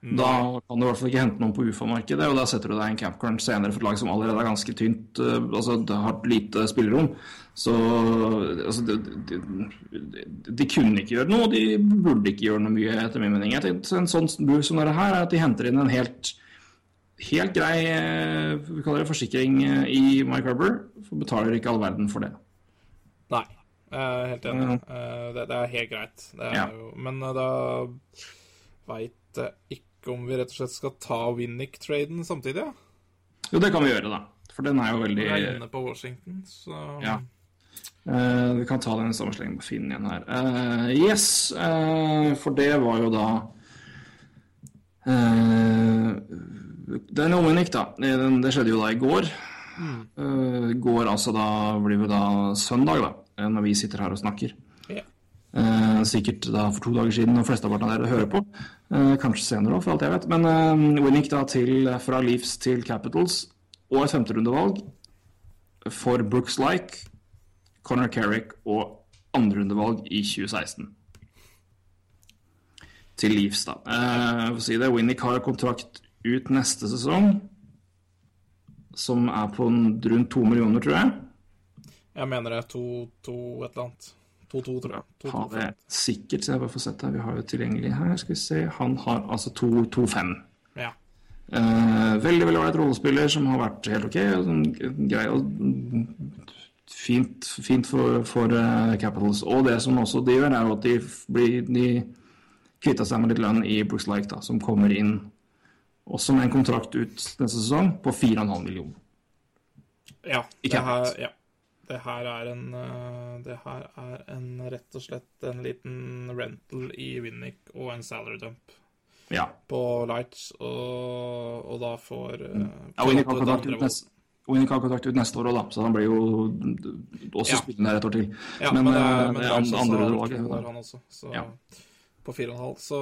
Da kan du i hvert fall ikke hente noen på UFA-markedet, og da setter du deg en campcorn senere for et lag som allerede er ganske tynt, eh, altså det har lite spillerom. Så altså, de, de, de, kunne ikke gjøre noe, de burde ikke gjøre noe mye, etter min mening. En sånn move som dette her, er at de henter inn en helt Helt grei eh, vi kaller det forsikring eh, i Mike Rubber, for betaler ikke all verden for det. Nei. Jeg er helt enig. Eh, det, det er helt greit. Det er Ja. jo, men da veit jeg ikke om vi rett og slett skal ta Winnick-traden samtidig, ja? Jo, det kan vi gjøre, da. For den er jo veldig Vi er inne på Washington, så Ja. Vi kan ta den sammenslengen på Finn igjen her. Yes, for det var jo da uh, Den Winnick, da. Den, det skjedde jo da i går. Eh, går altså da blir det da søndag, da, eh, når vi sitter her og snakker. Yeah. Uh, sikkert da for to dager siden, og flesteparten av dere hører på. Uh, kanskje senere òg, for alt jeg vet. Men eh, Winnick da til, fra Leafs til Capitals, og et femterundevalg for Brooks Like, Conor Carrick og andrerundevalg i 2016. Til Leafs, da. Eh, si det, Winnick har kontrakt ut neste sesong, som er på rundt to millioner, tror jeg. Jeg mener det er 2-2 et eller annet. 2-2, tror jeg. 2-2, Har vi sikkert, så jeg bare får sett det. Vi har jo tilgjengelig her. Skal vi se. Han har altså 2-5. Ja. Eh, veldig veldig ålreit rollespiller som har vært helt ok. og Sånn, grei og fint, fint for, for uh, Capitals. Og det som også de gjør, er jo at de, blir, de kvitta seg med litt lønn i Brooks Like, da, som kommer inn også med en kontrakt ut neste sesong på 4,5 millioner. Ja, det her, ja. Det her er en eh, Det her er en rett og slett en liten rental i Winnick og en salary dump Ja. på Lights, og, og da får mm. ja Winnick har kontrakt ut neste Winnick har kontrakt ut neste år òg, da, så han blir jo også Ja. spillende der et år til. Ja, men, men, det eh, er, men det er andre også laget, to da. år, han også. Så Ja. På 4,5. Så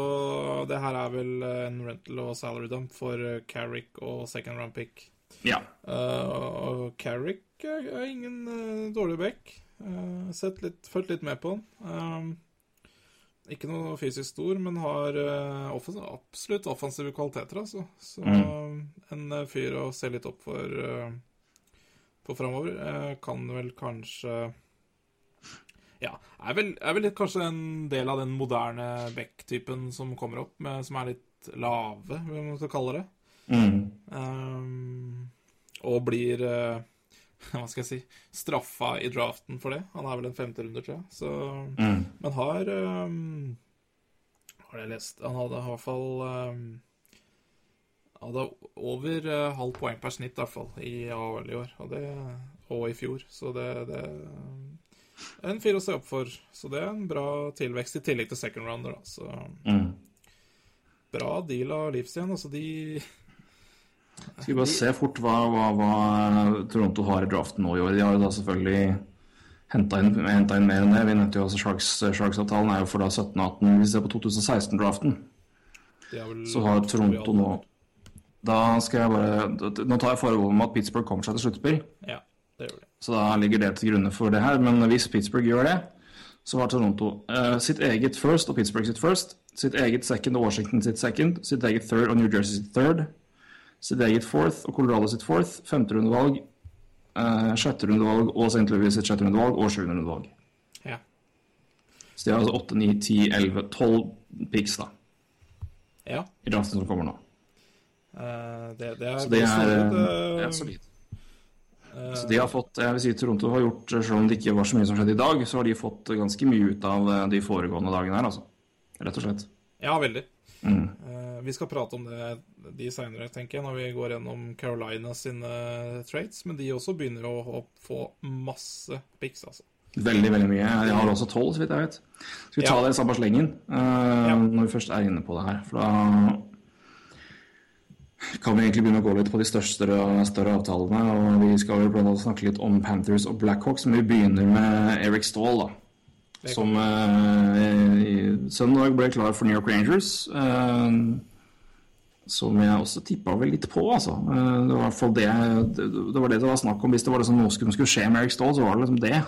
det her er vel en rental og salary dump for eh, Carrick og second round pick. Ja. Uh, og Carrick er, ingen uh, dårlig back. Uh, sett litt, Fulgt litt med på han. Um, ikke noe fysisk stor, men har eh, offens absolutt offensive kvaliteter, altså. Så Mm. en eh, fyr å se litt opp for, for framover. Eh, kan vel kanskje Ja, er vel, er vel kanskje en del av den moderne back-typen som kommer opp, med, som er litt lave, hva man skal kalle det. Mm. Um, og blir uh, [laughs] Hva skal jeg si straffa i draften for det. Han er vel en femterunde, tror jeg. Så, Mm. Men har um, Har jeg lest Han hadde i hvert fall um, Hadde over uh, halvt poeng per snitt, i hvert fall, i AHL i år. Og, det, og i fjor. Så det, det en fyr å se opp for. Så det er en bra tilvekst, i tillegg til second rounder, da. Så Mm. bra deal av Leafs igjen. Altså, de Skal vi bare se fort hva, hva, hva Toronto har i draften nå i år. De har jo da selvfølgelig henta inn, inn mer enn det. Vi nevnte jo også Sharks, Sharks-avtalen er jo for da 17-18. Hvis vi ser på 2016-draften, de har vel så har Toronto nå Da skal jeg bare Nå tar jeg forbehold om at Pittsburgh kommer seg til sluttspill. Ja, det gjør de. Så da ligger det til grunne for det her. Men hvis Pittsburgh gjør det, så har Toronto uh, sitt eget first og Pittsburgh sitt first. Sitt eget second og Washington sitt second. Sitt eget third og New Jersey sitt third. Sitt eget fourth og Colorado sitt fourth. Femterundevalg, uh, sjetterundevalg og St. Louis sitt sjetterundevalg og sjuenderundevalg. Ja. Så de har altså 8, 9, 10, 11, 12 picks da, ja. i draften som kommer nå. Uh, det, det er Så det er, solid, eh, eh, det er solid. eh, Så de har fått, jeg vil si Toronto har gjort, selv om det ikke var så mye som skjedde i dag, så har de fått ganske mye ut av eh, de foregående dagene her, altså. Rett og slett. Ja, veldig. Mm. Eh, vi skal prate om det de seinere, tenker jeg, når vi går gjennom Carolina sine traits. Men de også begynner å, få masse pics, altså. Veldig, veldig mye. De har også tolv, så vidt jeg vet. Skal vi ta Ja. det i samme slengen, eh, Ja. når vi først er inne på det her? For da kan vi egentlig begynne å gå litt på de største større avtalene. Og vi skal jo blant annet snakke litt om Panthers og Blackhawks, men vi begynner med Eric Stahl, da. Som eh, i søndag ble klar for New York Rangers. eh, som jeg også tippa vel litt på, altså. Eh, det var i hvert fall det det, det var det det var snakk om. Hvis det var liksom noe som skulle skje med Eric Stahl, så var det liksom det.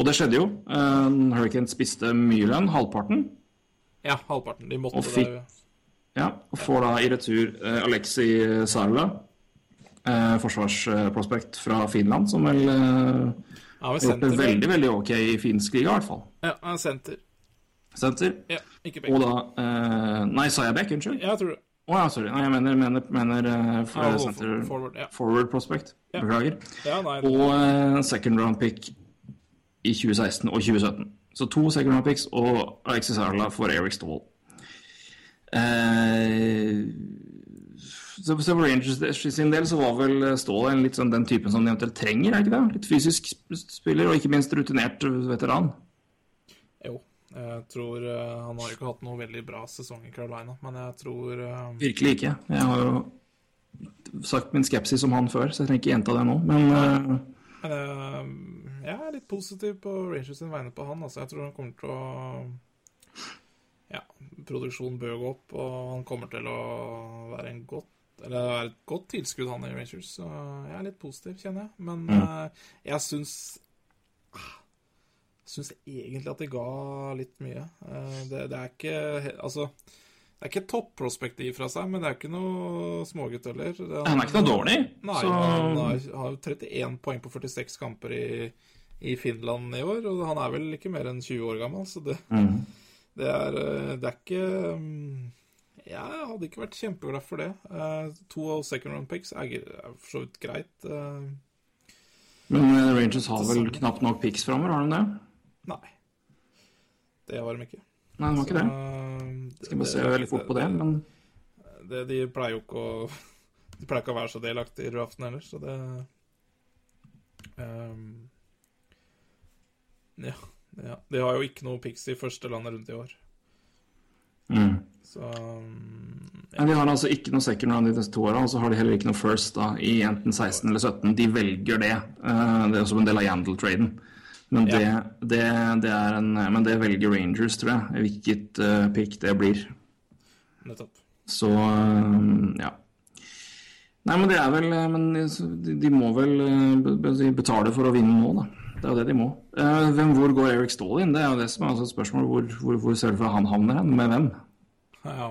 Og det skjedde jo. Uh, Hurricane spiste mye lønn, halvparten. Ja, halvparten. De måtte Og fikk- det. Ja, og får da i retur uh, Aleksi Sarla, uh, forsvarsprospekt fra Finland, som vel uh, Ja, har gjort det veldig, veldig ok i finsk liga, i hvert fall. Ja, han er senter. Senter. Ja, ikke Og da uh, Nei, sa jeg Beck? Unnskyld? Ja, jeg tror det. Å ja, sorry. Nei, jeg mener, mener, mener uh, for, Ja, center, forward, ja. forward prospect. Ja. Beklager. Ja, nei, Og uh, second round pick i 2016 og 2017. Så to second round picks og Alexis Arla for Eric Stahl. Eh, så så for Rangers sin del så var vel Ståle en litt sånn den typen som de eventuelt trenger, er ikke det? Litt fysisk spiller, og ikke minst rutinert veteran. Jo. Jeg tror eh, Han har ikke hatt noe veldig bra sesong i Carolina, men jeg tror eh, Virkelig ikke. Jeg har jo sagt min skepsis om han før, så jeg trenger ikke gjenta det nå. Men eh, eh, jeg er litt positiv på Rangers sin vegne på han. Altså. Jeg tror han kommer til å Ja, produksjonen bør gå opp, og han kommer til å være en godt eller være et godt tilskudd, han i Rangers. Så jeg er litt positiv, kjenner jeg. Men eh, jeg syns ah, Syns egentlig at de ga litt mye. Eh, det, det er ikke Altså, det er ikke topprospektiv fra seg, men det er ikke noe smågutt heller. Det- han er ikke noe dårlig. Nei, så han har, har jo 31 poeng på 46 kamper i, i Finland i år, og han er vel ikke mer enn 20 år gammel, så det, mm. Det, er, eh, det er ikke mm, Jeg hadde ikke vært kjempeglad for det. Eh, to av second round picks er, for så vidt greit. Eh, Men Rangers har vel knapt nok picks framover, har de det? nei. Det har de ikke. Nei, de har ikke det. Så, Skal bare se veldig fort på det, men det, De pleier jo ikke å [laughs] De pleier ikke å være så delaktige i draften heller, så det um, ja, ja. De har jo ikke noe picks i første landet rundt i år. mm. Så um, Men de har altså ikke noe second round de neste to åra, og så har de heller ikke noe first da, i enten 16 eller 17. De velger det. Eh, Det er også en del av Yandel-traden. Men det, Ja. det, det en, men det velger Rangers, tror jeg, hvilket uh, pick det blir. nettopp. Så eh, ja. Nei, men det er vel eh, Men de, de må vel be- be- betale for å vinne nå, da. Det er jo det de må. Eh, Hvem, hvor går Eric Stall inn? Det er jo det som er altså et spørsmål. Hvor, hvor, hvor for han havner hen? Med hvem? Ja.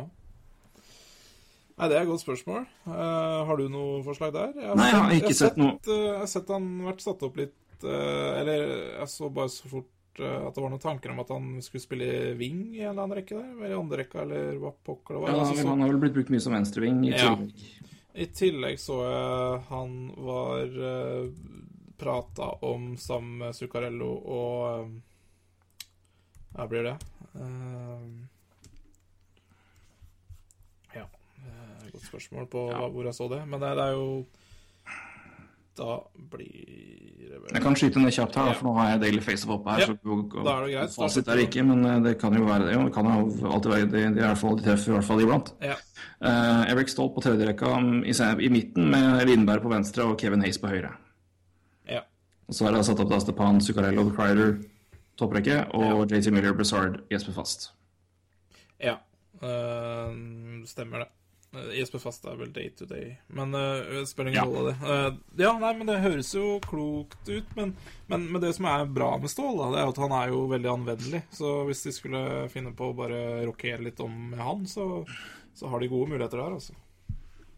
Nei, Det er et godt spørsmål. Uh, har du noe forslag der? Jeg Nei, jeg har ikke sett noe. Uh, jeg har sett han vært satt opp litt uh, Eller jeg så bare så fort at det var noen tanker om at han skulle spille wing i en eller annen rekke der. Eller andre rekka, eller hva pokker det var. Ja, Altså, så- han har vel blitt brukt mye som venstreving i Ja. I tillegg så jeg han var prata om sammen med Zuccarello og Her Hva blir det? Eh, ja eh, Godt spørsmål på Ja. hvor jeg så det. Men det, det er jo Da blir det vel Jeg kan skyte ned kjapt her, for nå har jeg Daily Face-opp oppe her. Ja, så og, og, da er det greit. Fasit er det ikke, men eh, det kan jo være det. Og Det kan jo alltid være det. De, er i hvert fall, de treffer i hvert fall iblant. Ja. Uh, Eric Stolt på tredje rekka um, i, i midten, med Lindberg på venstre og Kevin Hayes på høyre. Ja. Og så er det satt opp da Stepan Zuccarello Crider topprekke, og JT Miller, Brazard, Jesper Fast. ja. Eh, stemmer det. Eh, Jesper Fast er vel day to day, men uh, spiller ingen Ja. rolle, det. Uh, ja, nei, men det høres jo klokt ut, men, men, men det som er bra med Stål, da, det er at han er jo veldig anvendelig. Så hvis de skulle finne på å bare rokere litt om med han, så, så har de gode muligheter der, altså.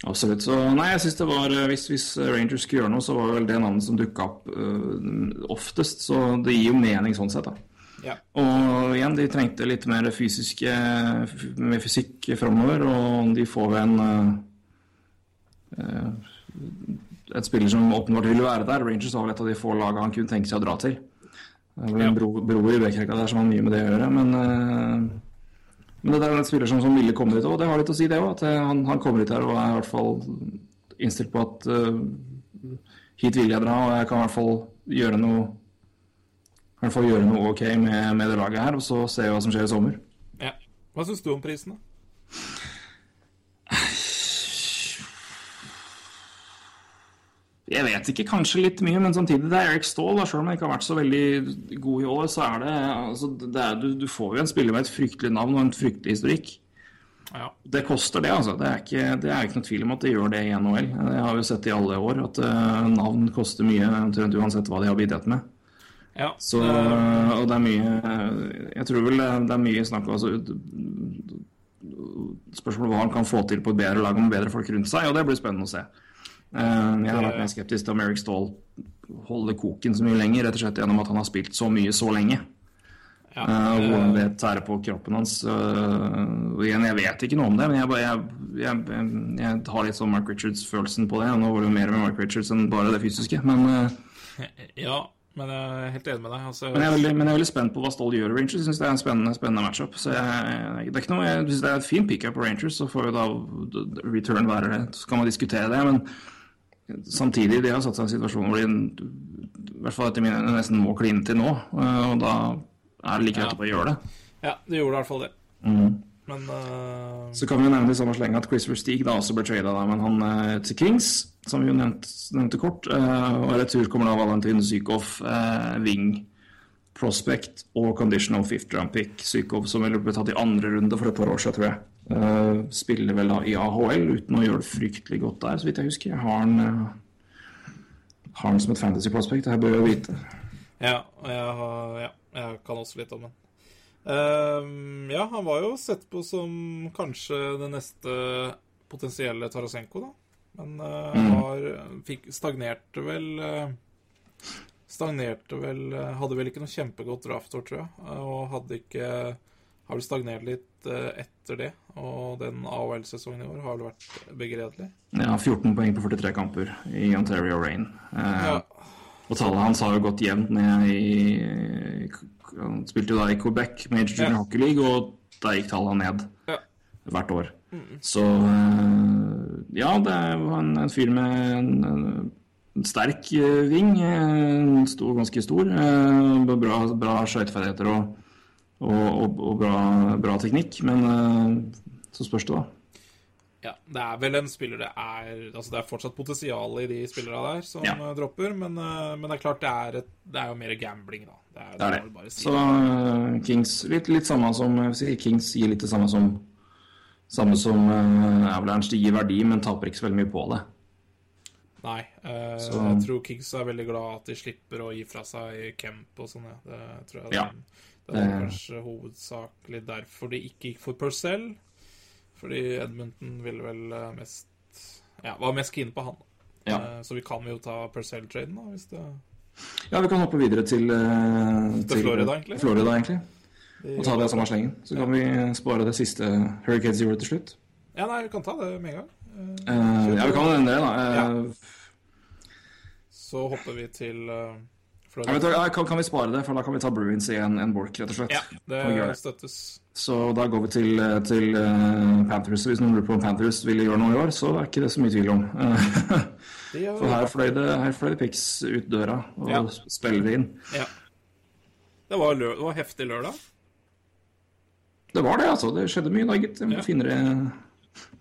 Absolutt. Så nei, jeg synes det var eh, Hvis, hvis Rangers skulle gjøre noe, så var det vel det navnet som dukka opp uh, oftest. Så det gir jo mening sånn sett, da. Ja. Og igjen, de trengte litt mer fysiske med fysikk framover, og de får en eh, eh, Et spiller som åpenbart ville være der. Rangers var vel et av de få lagene han kunne tenke seg å dra til. Det er vel en bro, bro i Bekkerekka der som har mye med det å gjøre, men eh, men det er en spiller som, som ville komme dit òg, det har litt å si, det òg. At eh, han, han kommer hit her og er i hvert fall innstilt på at uh, hit vil jeg dra, og jeg kan i hvert fall gjøre noe hvert fall gjøre noe ok med, med det laget her, og så se hva som skjer i sommer. ja. Hva syns du om prisen, da? Jeg vet ikke, kanskje litt mye, men samtidig det er Erik Ståhl. Selv om han ikke har vært så veldig god i år, så er det, altså, det er, du, du får jo en spiller med et fryktelig navn og en fryktelig historikk. Ja. Det koster det, altså. Det er, ikke, det er ikke noe tvil om at det gjør det i NHL. Det har jo sett i alle år at eh, navn koster mye omtrent uansett hva de har bidratt med. ja. Så, og det er mye Jeg tror vel det er mye snakk om altså, Spørsmålet hva han kan få til på et bedre lag med bedre folk rundt seg, og det blir spennende å se. Eh, Jeg har vært mer skeptisk til om Eric Stahl holder koken så mye lenger, rett og slett gjennom at han har spilt så mye så lenge. ja. Eh, eh, hvordan det tærer på kroppen hans. eh, og igjen, jeg vet ikke noe om det, men jeg, bare, jeg, jeg, jeg har litt sånn Mark Richards-følelsen på det. Nå var det jo mer med Mark Richards enn bare det fysiske, men eh, Ja, men jeg er helt enig med deg. Altså, Men jeg veldig, men jeg er veldig spent på hva Stoll gjør i Rangers. Jeg syns det er en spennende, spennende matchup. Så jeg, det er ikke noe, jeg synes det er et fint pickup på Rangers, så får jo da return være det. Så kan man diskutere det, men samtidig, de har satt seg i en situasjon hvor de i hvert fall etter min nesten må kline til nå, eh, og da er det like greit Ja. å bare gjøre det. Ja, de gjorde i hvert fall det. Mm. Men uh... Så kan vi jo nevne i samme sleng at Chris Versteeg da også ble trada, men han uh, til Kings, som vi jo nevnte, nevnte kort. Uh, og retur kommer da Valentin Zykov, wing prospect og conditional fifth round pick. Zykov som ville ble tatt i andre runde for et par år siden, tror jeg. Eh, spiller vel da i AHL uten å gjøre det fryktelig godt der, så vidt jeg husker. Jeg har han, uh, har han som et fantasy prospect, det her bør jeg vite. ja, jeg, har, ja, jeg kan også litt om den. Uh, ja, han var jo sett på som kanskje det neste potensielle Tarasenko, da. Men eh, Mm. var, fikk, stagnerte vel Stagnerte vel Hadde vel ikke noe kjempegodt draftår, tror jeg. Og hadde ikke Har vel stagnert litt etter det. Og den AHL-sesongen i år har vel vært begredelig. Ja, 14 poeng på 43 kamper i Ontario Rain. Eh, Ja, Og tallet hans har jo gått jevnt ned i Han spilte jo da i Quebec Major Junior Ja. Hockey League, og da gikk tallene ned Ja. hvert år. Så eh, ja, det var en, en fyr med en, en sterk eh, ving. eh, Stor, ganske stor. eh, Bra, bra skøyteferdigheter og, og, og, og bra, bra teknikk. Men eh, så spørs det, da. Ja, det er vel en spiller det er Altså det er fortsatt potensial i de spillerne der som Ja. eh, dropper, men, eh, men det er klart det er, et, det er jo mer gambling, da. Det er, Det er det. si. Så Kings litt, litt samme som Kings gir litt det samme som Samme som uh, Avalanche. De gir verdi, men taper ikke så veldig mye på det. Nei. Uh, Så- Jeg tror Kings er veldig glad at de slipper å gi fra seg Kemp og sånn. Ja. Det tror jeg Ja. Det er kanskje hovedsakelig derfor de ikke gikk for Purcell. Fordi Edmonton ville vel eh, mest Ja, var mest keen på han. Ja. Eh, Så vi kan jo ta Purcell-traden, da, hvis det Ja, vi kan hoppe videre til, til, Til Florida, egentlig. Florida, egentlig. Og ta det samme slengen. Så kan vi spare det siste Hurricanes gjorde til slutt. Ja, nei, vi kan ta det med en gang. Eh, Eh, ja, vi kan det, da. Eh, Ja. Så hopper vi til uh, ja, du, kan, kan vi spare det, for da kan vi ta Bruins i en, en Bork, rett og slett. Ja, det det? støttes. Så da går vi til, eh, til uh, Panthers. Hvis noen lurer på om Panthers ville gjøre noe i år, så er ikke det så mye tvil om. [laughs] For her fløy det, her fløy det pics ut døra og Ja. spiller inn. Ja. Det var, det var heftig lørdag. Det var det, altså. Det skjedde mye da, gitt. Jeg må Ja. finne det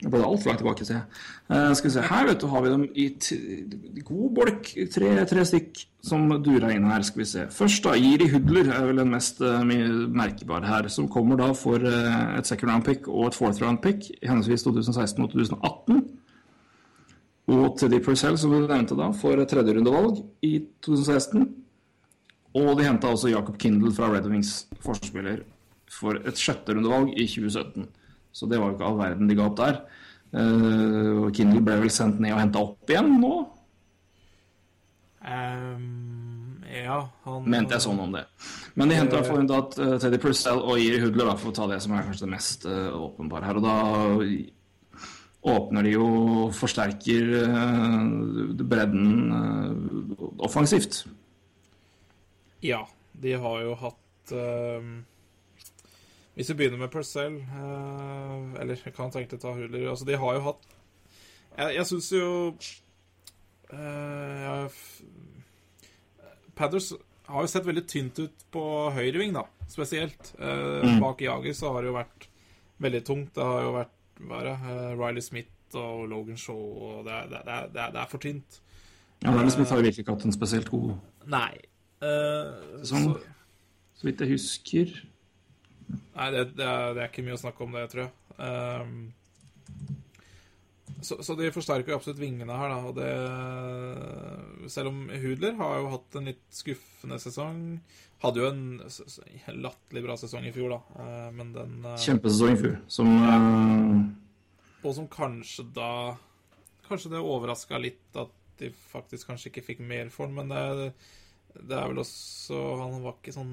Nå ble det altfor langt tilbake, ser jeg. Uh, skal vi se, Her vet du, har vi dem i god bolk. Tre, tre stykk som durer inn her. skal vi se. Først da, Jiri Hudler er vel den mest uh, mye merkbare her. Som kommer da for uh, et second round pick og et fourth round pick henholdsvis 2016 og 2018. Og Teddy Purcell, som du nevnte da, for et tredjerundevalg i 2016. Og de henta også Jacob Kindle fra Red Wings, forspiller, for et sjette rundevalg i 2017. Så det var jo ikke all verden de ga opp der. Eh, og Kindle ble vel sendt ned og henta opp igjen nå, Um, ja, han mente jeg sånn om det. Men de henta i hvert fall inn da at eh, Teddy Purcell og Iri Hudler, da, for å ta det som er kanskje det mest uh, åpenbare her. Og da åpner de jo og forsterker eh, bredden eh, offensivt. Ja, de har jo hatt ehm, Hvis vi begynner med Purcell eh, Eller jeg kan å ta huler, Altså, de har jo hatt Jeg, jeg syns jo eh, Padders har jo sett veldig tynt ut på høyreving, da, spesielt. Eh, Mm. Bak Jager så har det jo vært veldig tungt. Det har jo vært er eh, Riley Smith og Logan Shaw, og det det det det er for tynt. Ja, Riley Smith har jo virkelig ikke hatt en spesielt god Nei. Eh, Sesong. så- Så vidt jeg husker. Nei, det, det, er, det er ikke mye å snakke om det, tror jeg. Um, så, så de forsterker jo absolutt vingene her, da. Og det Selv om Hudler har jo hatt en litt skuffende sesong. Hadde jo en latterlig bra sesong i fjor, da. Eh, men den eh, Kjempesesong i fjor. Som eh, Og som kanskje da Kanskje det overraska litt at de faktisk kanskje ikke fikk mer for den, men det, det er vel også Han var ikke sånn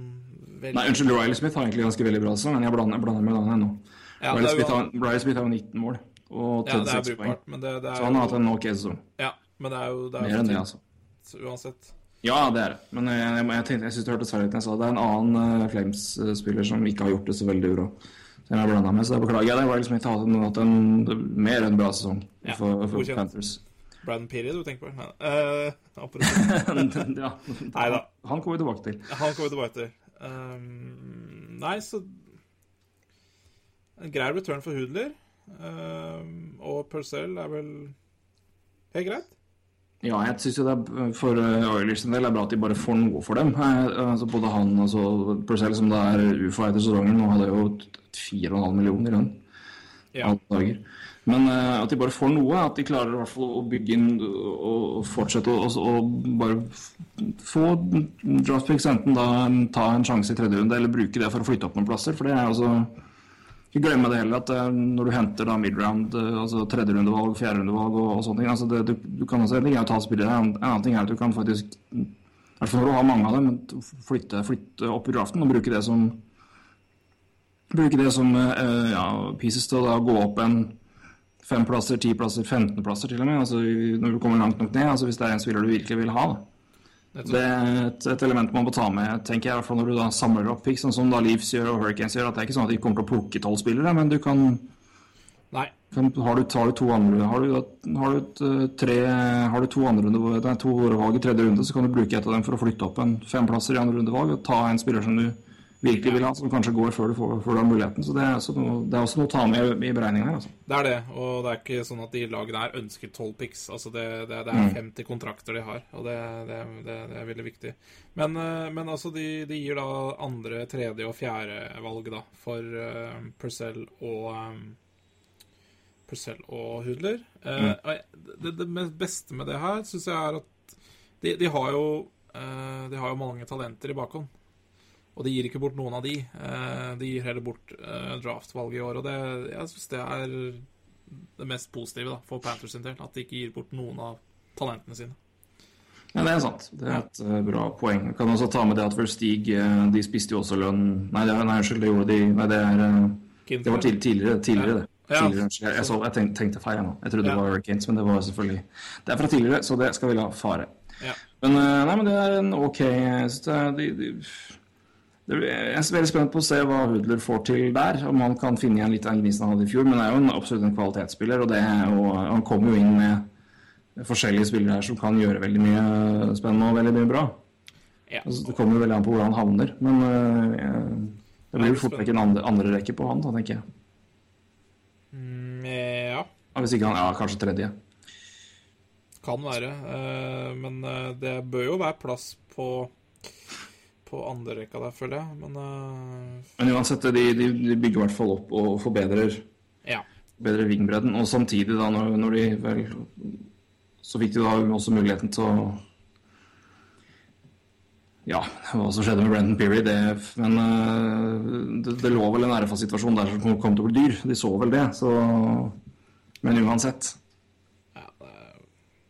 veldig Nei, unnskyld, Riley Smith har egentlig ganske veldig bra sesong, men jeg blander, blander med den ennå. Ja, Riley, Smith har, Riley Smith har jo 19 mål og Ja, det er 36 poeng. men det, det er Så han har hatt en ok sesong. Ja, men det er jo det er Mer enn det, altså. Uansett. Ja, det er det. Men jeg, jeg, jeg, tenkte, jeg synes det hørte særlig ut jeg sa det. Det er en annen uh, Flames-spiller som ikke har gjort det så veldig bra. Som jeg blanda med, så jeg beklager jeg. Det var liksom ikke hatt en, mer enn bra sesong Ja, for, for. Panthers. Braden Peary du tenker på? Nei, uh, apropos. [laughs] Nei Neida. Han kommer vi tilbake til. Han kommer vi tilbake til. Um, nei, så En grei return for Hudler. Um, og Purcell er vel helt greit? Ja, jeg syns jo det er for uh, Oilers en del er bra at de bare får noe for dem. Eh, altså både han og altså, Purcell, som da er UFA etter sesongen, nå hadde jo 4,5 millioner i lønn. Ja. alle dager. Men uh, at de bare får noe, at de klarer i hvert fall å bygge inn og, fortsette å bare få draftpicks, enten da ta en sjanse i tredje runde eller bruke det for å flytte opp noen plasser. For det er altså Ikke glemme det heller, at uh, når du henter da midround, uh, altså tredjerundevalg, fjerderundevalg og, og sånne ting altså det, du, du kan altså, å ta spillere, en annen ting er at du kan faktisk i hvert fall når du har mange av dem, flytte, flytte opp i draften og bruke det som bruke det som uh, ja, pieces til å da gå opp en fem plasser, ti plasser, 15 plasser til og med. Altså, når du kommer langt nok ned, altså hvis det er en spiller du virkelig vil ha. Da. Det er et, et element man må ta med, tenker jeg, i hvert fall når du da samler opp picks, sånn som da Leafs gjør og Hurricanes gjør. at Det er ikke sånn at de kommer til å plukke tolv spillere, men du kan, kan har, du, tar du to andre Har du, har du, et, eh, tre, har du to andre runde, er to valg i tredje runde, så kan du bruke et av dem for å flytte opp en fem plasser i andre rundevalg og ta en spiller som du virkelig vil ha, som kanskje går før du får, før du har muligheten. Så det er, også noe, det er også noe å ta med i beregninga her. Altså. Det er det, og det er ikke sånn at de lagene her ønsker 12 picks. Altså det, det, det Mm. er 50 kontrakter de har, og det, det, det, det er veldig viktig. Men, eh, men altså, de, de gir da andre, tredje og fjerde valg, da, for uh, Purcell og um, Purcell og Hudler. Uh, Mm. det, det beste med det her syns jeg er at de, de har jo uh, De har jo mange talenter i bakhånd. Og de gir ikke bort noen av de. Eh, de gir heller bort eh, draftvalget i år. Og det, jeg syns det er det mest positive da, for Panthers sin del. At de ikke gir bort noen av talentene sine. Ja, det er sant. Det er et eh, bra poeng. Jeg kan også ta med det at Verstig uh, de spiste jo også lønn Nei, det nei unnskyld, det gjorde de Nei, det er Det var tidligere, tidligere det. Ja. Tidligere, jeg, så, jeg tenkte, tenkte feil nå. Jeg trodde Ja. det var Hurricanes, men det var selvfølgelig Det er fra tidligere, så det skal vi la fare. Ja. Men, nei, men det er en ok jeg synes det de, de, Jeg er veldig spent på å se hva Hudler får til der. Om han kan finne igjen litt av gnisten han hadde i fjor. Men det er jo en, absolutt en kvalitetsspiller, og det og han kommer jo inn med forskjellige spillere her som kan gjøre veldig mye spennende og veldig mye bra. Ja. Altså, det kommer jo veldig an på hvor han havner. Men eh, jeg- det blir jo fort vekk en andre, andre rekke på han, da, tenker jeg. Mm, ja, Ja, hvis ikke han Ja, kanskje tredje. kan være. Eh, men eh, det bør jo være plass på på andre rekka der, føler jeg. Men uh... Men uansett, de, de, de bygger i hvert fall opp og forbedrer ja. bedre vingbredden. Og samtidig, da, når, når de vel Så fikk de da også muligheten til å Ja, hva som skjedde med Brenton Peary, det Men øh, det, det lå vel en RFA-situasjon der som kom, til å bli dyr. De så vel det, så Men uansett.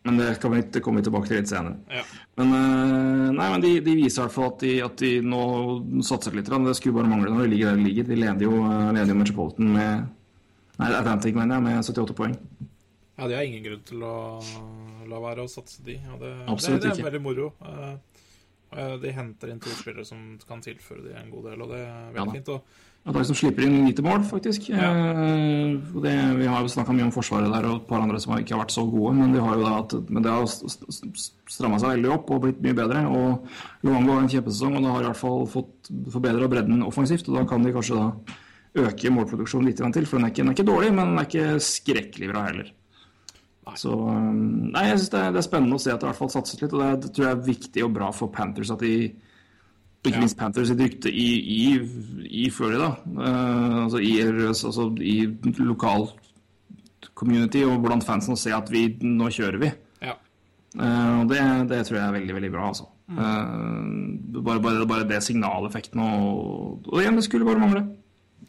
Men det, kan vi, det kommer vi tilbake til litt senere. ja. Men, øh, nei, men de, de viser i hvert fall at de, at de nå satser litt. Det skulle bare mangle når de ligger der de ligger. De leder jo, øh, leder jo Metropolitan med Nei, Atlantic, mener jeg, med 78 poeng. Ja, de har ingen grunn til å la være å satse de. Ja, det, Absolutt det, det er ikke. veldig moro. Eh, de henter inn to spillere som kan tilføre de en god del, og det er veldig ja, fint. Og lag som slipper inn lite mål, faktisk. Ja. Eh, det, vi har jo snakka mye om Forsvaret der og et par andre som ikke har vært så gode, men, de har jo da at, men det har stramma seg veldig opp og blitt mye bedre. Og Luango har en kjempesesong, og det har i hvert fall fått forbedra bredden offensivt. Og da kan de kanskje da øke målproduksjonen litt til, for den er, ikke, den er ikke dårlig, men den er ikke skrekkelig bra heller. Så eh, Nei, jeg synes det, er, det er spennende å se at det i hvert fall satses litt, og det, det tror jeg er viktig og bra for Panthers at de ikke Ja. minst Panthers sitt rykte i, i, i Florida. uh, altså, i, altså i lokal community og blant fansen å se at vi nå kjører vi. ja. Uh, og det, det tror jeg er veldig veldig bra. altså. Eh, bare, bare, bare det signaleffekten og, og igjen, det skulle bare mangle.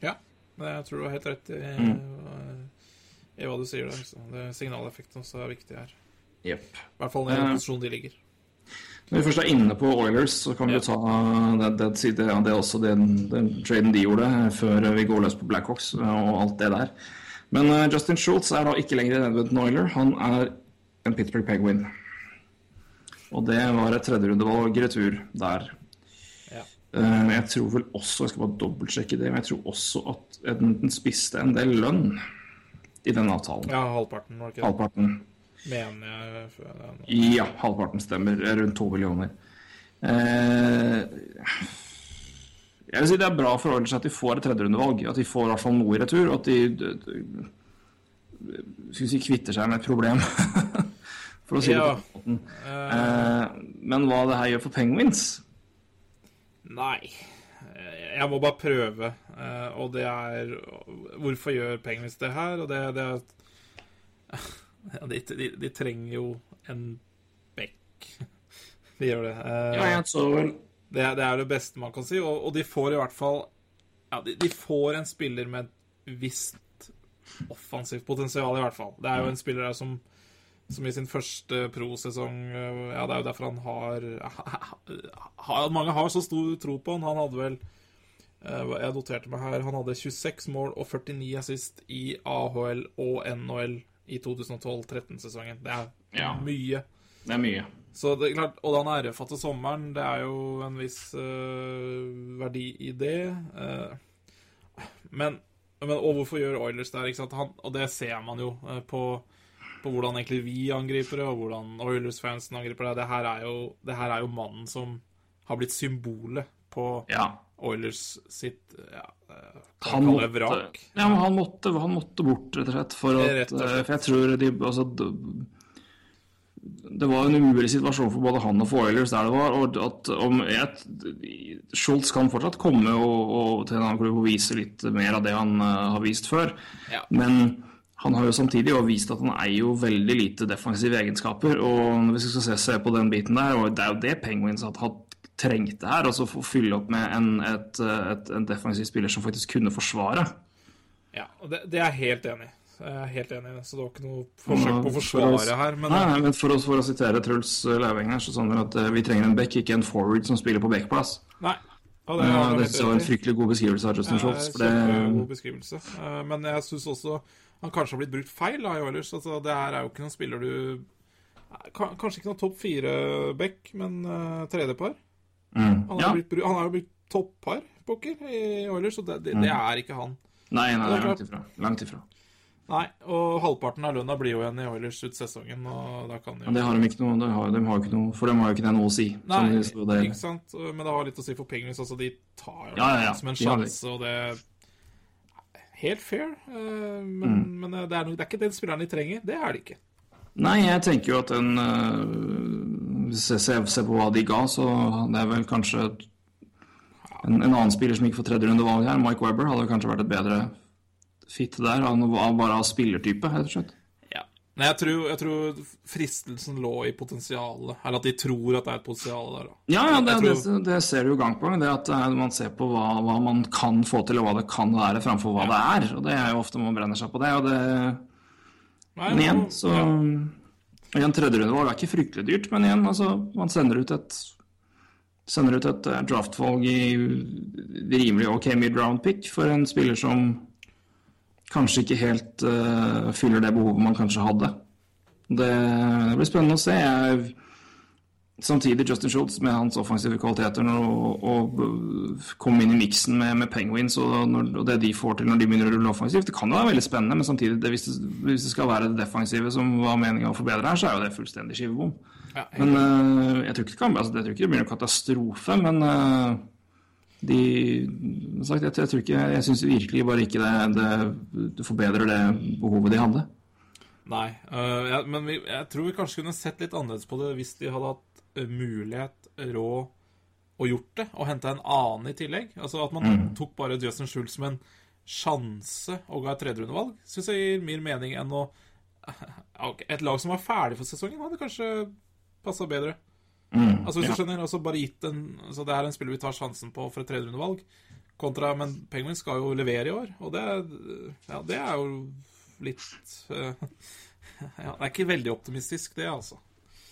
ja. Jeg tror du har helt rett i, Mm. i hva du sier der. Det Signaleffekten også er viktig her. Yep. I hvert fall i den posisjonen de ligger. Når vi først er inne på Oilers, så kan vi Ja. ta det, det, det, det også den, den traden de gjorde før vi går løs på Blackhawks og alt det der. Men uh, Justin Schultz er da ikke lenger en Edmonton Oiler. Han er en Pittsburgh Penguin. Og det var et tredjerundevalg i retur der. Ja. Uh, Jeg tror vel også, jeg skal bare dobbeltsjekke det, men jeg tror også at Edmonton spiste en del lønn i den avtalen. Ja, halvparten, var ikke det? Halvparten. Mener jeg. føler ja, nå- Ja, halvparten stemmer. Rundt to millioner. Eh, jeg vil si det er bra for Oilers at de får et tredjerundevalg. At de får i hvert fall noe i retur. Og at de, de, de si, kvitter seg med et problem. [laughs] for å si Ja. det på den måten. Eh, men hva det her gjør for Penguins Nei. Eh, Jeg må bare prøve, eh, og det er Hvorfor gjør Penguins det her? Og det, det er ja, de, de, de trenger jo en bekk. [laughs] De gjør det. Eh, Ja, jeg så vel det, er- det er det beste man kan si, og, og de får i hvert fall Ja, de, de får en spiller med et visst offensivt potensial, i hvert fall. Det er jo en spiller der som som i sin første pro-sesong eh, Ja, det er jo derfor han har, har Mange har så stor tro på han. Han hadde vel eh, Jeg noterte meg her Han hadde 26 mål og 49 assist i AHL og NHL i 2012-13-sesongen. Det er Ja. mye. Det er mye. Så det er klart, Og da han RF til sommeren, det er jo en viss øh, verdi i det. Uh, men, men Og hvorfor gjør Oilers det? Han, og det ser man jo øh, på, på hvordan egentlig vi angriper det, og hvordan Oilers-fansen angriper det. Det her er jo, det her er jo mannen som har blitt symbolet på Ja. Oilers sitt ja, øh, Han måtte, vrak. ja, men han, måtte, han måtte bort, rett og slett. For, at, Rett og slett. eh, for jeg tror de altså, Det var en umulig situasjon for både han og for Oilers der det var. Og at om jeg, Schultz kan fortsatt komme og, og til en annen klubb og vise litt mer av det han uh, har vist før. Ja. Men han har jo samtidig jo vist at han eier jo veldig lite defensive egenskaper. Og hvis vi skal se, se på den biten der, og det er jo det Penguins har hatt trengte her. Altså få fylle opp med en, et, et, en defensiv spiller som faktisk kunne forsvare. Ja, og det, det er jeg helt enig i. Jeg er helt enig i det, så det var ikke noe forsøk på å For forsvare oss- her. Men nei, nei, men for, oss, for å sitere Truls Lauveng her, så sånn at eh, vi trenger en back, ikke en forward som spiller på backplass. Nei. Ja, det, Ja, du det var en fryktelig god beskrivelse av Justin Ja, Schultz. For Kjempegod det, beskrivelse. Eh, Men jeg syns også han kanskje har blitt brukt feil av Oilers. Altså, det her er jo ikke noen spiller du Kanskje ikke noen topp fire-back, men uh, tredjepar. Mm, Han, har blitt han har jo blitt toppar, pokker, i Oilers, så det, det, Mm. det er ikke han. Nei, nei, nei, langt ifra. Langt ifra. Nei, og halvparten av lønna blir jo igjen i Oilers ut sesongen, og da kan Men det har de ikke noe, de har, de har jo ikke noe For de har jo ikke det noe å si. Nei, det, ikke sant? Men det har litt å si for Penguins. Altså, de tar jo Ja, ja, ja. som en sjanse, og det Helt fair, eh, men, Mm. men det, er, det er ikke den spilleren de trenger. Det er det ikke. Nei, jeg tenker jo at en øh, jeg ser, ser, på hva de ga, så det er vel kanskje en, en annen spiller som gikk for tredje runde valg her, Mike Webber, hadde kanskje vært et bedre fit der, bare av spillertype, rett og slett. Nei, jeg tror, jeg tror fristelsen lå i potensialet. Eller at de tror at det er et potensial der. Da. Ja, ja, det, tror... det, det ser du jo gang på gang, det at eh, man ser på hva, hva man kan få til, og hva det kan være, framfor hva det er. Og det er jo ofte man brenner seg på det. og det Nei, Men igjen, så ja. Igjen, tredje runde var ikke fryktelig dyrt, men igjen, altså, man sender ut et Sender ut et eh, draftvalg i rimelig ok mid-round pick for en spiller som kanskje ikke helt uh, fyller det behovet man kanskje hadde. Det, det blir spennende å se. Jeg, samtidig Justin Schultz med hans offensive kvaliteter og, og kom inn i miksen med, med Penguins og, når, og det de får til når de begynner å rulle offensivt. Det kan jo være veldig spennende, men samtidig, det, hvis, det, hvis det skal være det defensive som var meninga å forbedre her, så er jo det fullstendig skivebom. Ja, Men uh, jeg, tror ikke det kan, altså, jeg tror ikke det blir noen katastrofe, men uh, de sagt, jeg, jeg tror ikke Jeg syns virkelig bare ikke det, det, det forbedrer det behovet de hadde. Nei, uh, jeg, men vi, jeg tror vi kanskje kunne sett litt annerledes på det hvis de hadde hatt øh, mulighet, råd og gjort det, og henta en annen i tillegg. Altså At man tok bare Justin Schultz som en sjanse og ga et tredjerundevalg, syns jeg gir mer mening enn å [laughs] Et lag som var ferdig for sesongen, hadde kanskje passa bedre. Altså Hvis ja. du skjønner, altså bare gitt en Så Det er en spiller vi tar sjansen på for et tredjerundevalg, kontra Men Penguins skal jo levere i år, og det, ja, det er jo litt uh, [laughs] ja, Det er ikke veldig optimistisk, det, altså.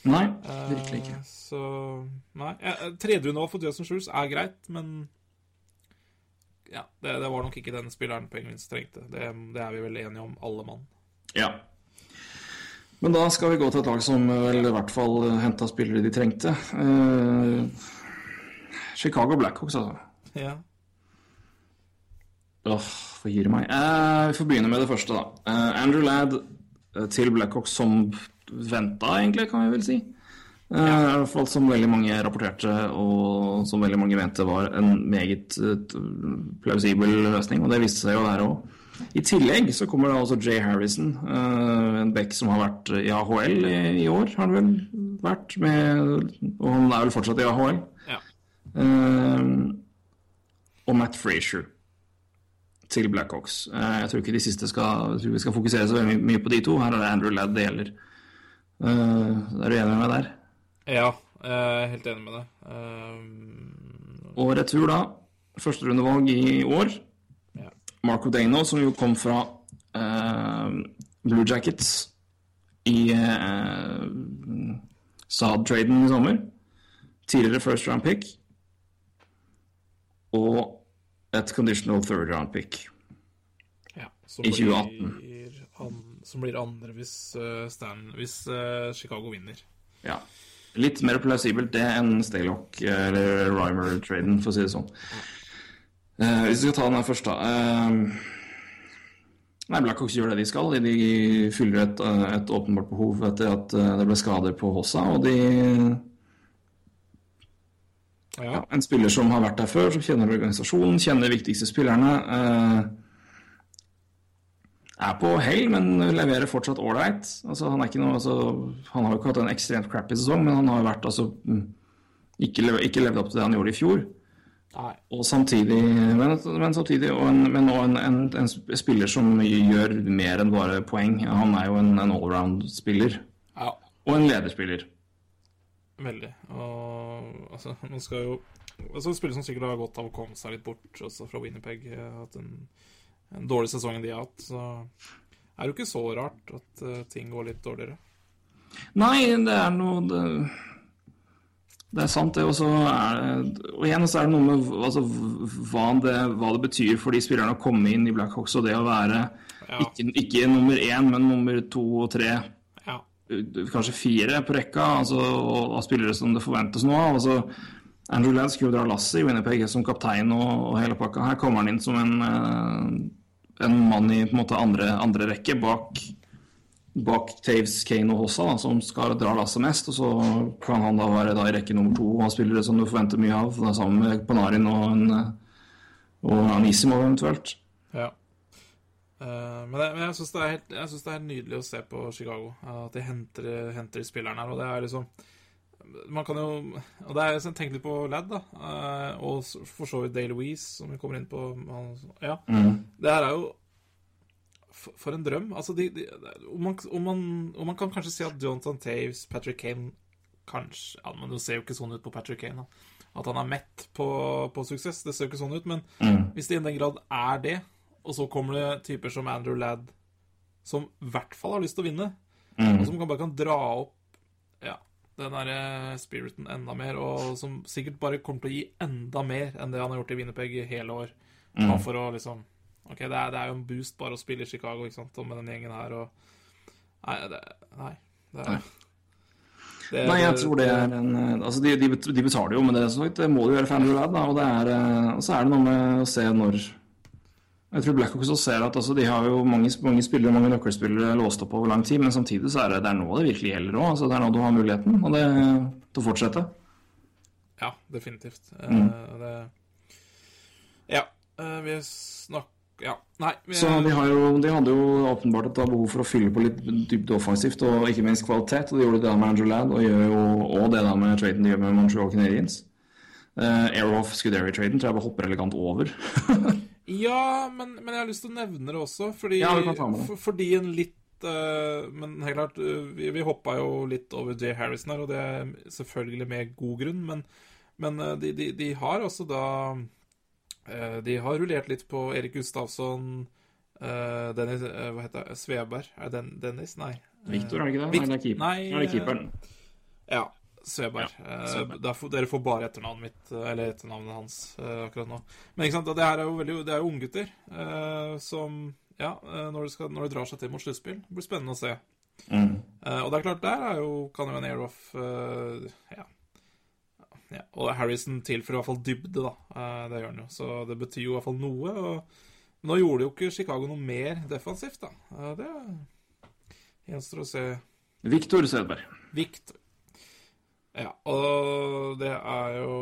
Nei, virkelig ikke. Eh, Så Nei. Ja, Tredjerundevalg for Justin Schultz er greit, men ja, det, det var nok ikke den spilleren Penguins trengte. Det, det er vi vel enige om, alle mann. Ja. Men da skal vi gå til et lag som vel i hvert fall henta spillere de trengte. Uh, Chicago Blackhawks, altså. Ja. Åh, forgir meg. Uh, vi får begynne med det første, da. Uh, Andrew Ladd eh, til Blackhawks som venta, egentlig, kan vi vel si. Ja. I hvert fall som veldig mange rapporterte, og som veldig mange mente var en meget eh, plausibel løsning, og det viste seg jo der òg. I tillegg så kommer det altså Jay Harrison, eh, en back som har vært i AHL i, år, har han vel vært, med, og han er vel fortsatt i AHL. ja. Eh, og Matt Frazier til Blackhawks. Eh, jeg tror ikke de siste skal, vi skal fokusere så mye på de to. Her er det Andrew Ladd det gjelder. Eh, er du enig med meg der? Ja, jeg er helt enig med deg. Uh... Og retur, da. Førsterundevalg i år. Ja. Marco Dano, som jo kom fra uh, Blue Jackets i uh, Saad-traden i sommer. Tidligere first round pick. Og et conditional third round pick. ja, I 2018. Blir an, som blir andre hvis, eh, Stan, hvis eh, Chicago vinner. Ja. Litt mer plausibelt det enn Staylock eller Rymer-traden, for å si det sånn. Uh, hvis vi skal ta den her først, da. Uh, nei, Blackhawks gjør det de skal. De fyller et, et åpenbart behov etter at det ble skader på Hossa. Og de Ja, ja, En spiller som har vært der før, som kjenner organisasjonen, kjenner de viktigste spillerne. Eh, er på hell, men leverer fortsatt ålreit. Altså, han, altså, han har jo ikke hatt en ekstremt crappy sesong, men han har vært altså, mm, ikke, lev, ikke levd opp til det han gjorde i fjor. nei. Og samtidig, men, men samtidig og en, men også en, en, en spiller som gjør mer enn bare poeng. Han er jo en, en allround-spiller. Ja, Og en lederspiller. veldig. Og altså, man skal jo altså, Spiller som sikkert har godt av å komme seg litt bort også fra Winnerpeg. At en, en dårlig sesong de har hatt. Så er det jo ikke så rart at eh, ting går litt dårligere. Nei, det er noe det, det er sant, det. Og så er det Og igjen så er det noe med altså, hva, det, hva det betyr for de spillerne å komme inn i Blackhawks, og det å være Ja. ikke, ikke nummer én, men nummer to og tre, Ja. kanskje fire på rekka, altså, og, og spillere som det forventes nå av. Altså, Andrew Ladd skulle dra lasset i Winnerpeg som kaptein og, og hele pakka. Her kommer han inn som en, eh, en mann i en måte andre, andre rekke bak bak Taves, Kane og Hossa, da, som skal dra lasset mest. Og så kan han da være da i rekke nummer to og ha spillere som du forventer mye av, da, sammen med Panarin og, en, og Anisimov eventuelt. Ja. Uh, men, det, men jeg syns det, det er helt nydelig å se på Chicago. eh, At de henter, henter spilleren her. Og det er liksom Man kan jo Og det er, så Tenk litt på Ladd, da. eh, og for så vidt Day Louise, som vi kommer inn på. Ja. Ja. Det her er jo for, en drøm. Altså, de, de, om, man, om, man, om man kan kanskje si at Jonathan Taves, Patrick Kane Kanskje ja, men Det ser jo ikke sånn ut på Patrick Kane. Da. At han er mett på, på suksess. Det ser jo ikke sånn ut. Men hvis det i den grad er det, og så kommer det typer som Andrew Ladd, som i hvert fall har lyst til å vinne, og som kan, bare kan dra opp ja, den derre spiriten enda mer, og som sikkert bare kommer til å gi enda mer enn det han har gjort i Winnerpeg i hele år. Mm. for å liksom Ok, det er, det er jo en boost bare å spille i Chicago, ikke sant, og med den gjengen her, og Nei, det, nei, det er det, Nei, jeg tror det er en eh, Altså, de, de, betaler jo, men det, er sånn, det må de gjøre for Andrew Ladd, da. Og, det er, eh, og så er det noe med å se når Jeg tror Blackhawks også ser at altså, de har jo mange, mange spillere, mange nøkkelspillere låst opp over lang tid, men samtidig så er det, det er nå det virkelig gjelder òg. Altså, det er nå du har muligheten og det, til å fortsette. Ja, definitivt. Mm. Uh, det Ja, uh, vi snakker Ja, nei vi, Så de, har jo, de hadde jo åpenbart et behov for å fylle på litt dypt offensivt, og ikke minst kvalitet. Og de gjorde det med Andrew Ladd, og gjør jo òg det der med traden de gjør med Montreal Canadiens. Uh, Aerohoff Scuderi-traden tror jeg bare hopper elegant over. [laughs] Ja, men, men jeg har lyst til å nevne det også, fordi, Ja, det. for, fordi en litt uh, Men helt klart, eh, vi, vi hoppa jo litt over Jay Harrison her, og det er selvfølgelig med god grunn, men, men eh, de, de, de har også da uh, De har rullert litt på Erik Gustavsson, uh, Dennis Hva heter det? Sveberg? Er det Dennis? Nei. Victor, er det ikke det? Nei, Nei, det er keeperen. Ja, Sveberg. Ja, Eh, Sveberg. får- dere får bare etternavnet mitt, eh, eller etternavnet hans, eh, akkurat nå. Men ikke sant, det her er jo veldig Det er jo unggutter eh, som Ja, eh, når det, skal, når det drar seg til mot sluttspill. Blir spennende å se. Mm. Eh, og det er klart, der er jo, kan jo en Aeroff uh, ja. ja. Og Harrison tilfører i hvert fall dybde, da. Eh, det gjør han jo. Så det betyr jo i hvert fall noe. Og nå gjorde jo ikke Chicago noe mer defensivt, da. Eh, det gjenstår å se. Victor Sedberg. Victor. Ja, og det er jo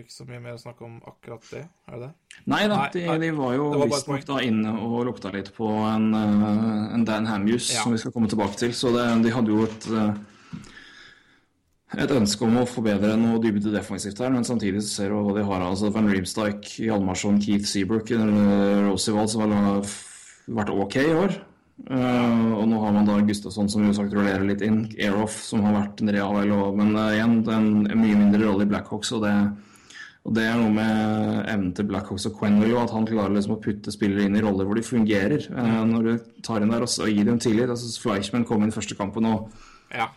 ikke så mye mer å snakke om akkurat det, er det det? Nei da, de, de var jo visstnok da inne og lukta litt på en, eh, en Dan Hamuse, Ja. som vi skal komme tilbake til. Så det, de hadde jo et, eh, et ønske om å forbedre noe dybde defensivt her, men samtidig så ser du hva de har. altså Van Riemsdyk, Hjalmarsson, Keith Seabrook, uh, Roosevelt, som har vært ok i år. Eh, og nå har man da Gustafsson som sagt rullerer litt inn. Aeroff som har vært en real og- men uh, igjen, det er en, en mye mindre rolle i Blackhawks. Og det, og det er noe med evnen til Blackhawks og Quenville, at han klarer liksom å putte spillere inn i roller hvor de fungerer. Uh, når du tar inn der og, og gir dem tillit. altså Fleischmann kom inn første kampen og Ja.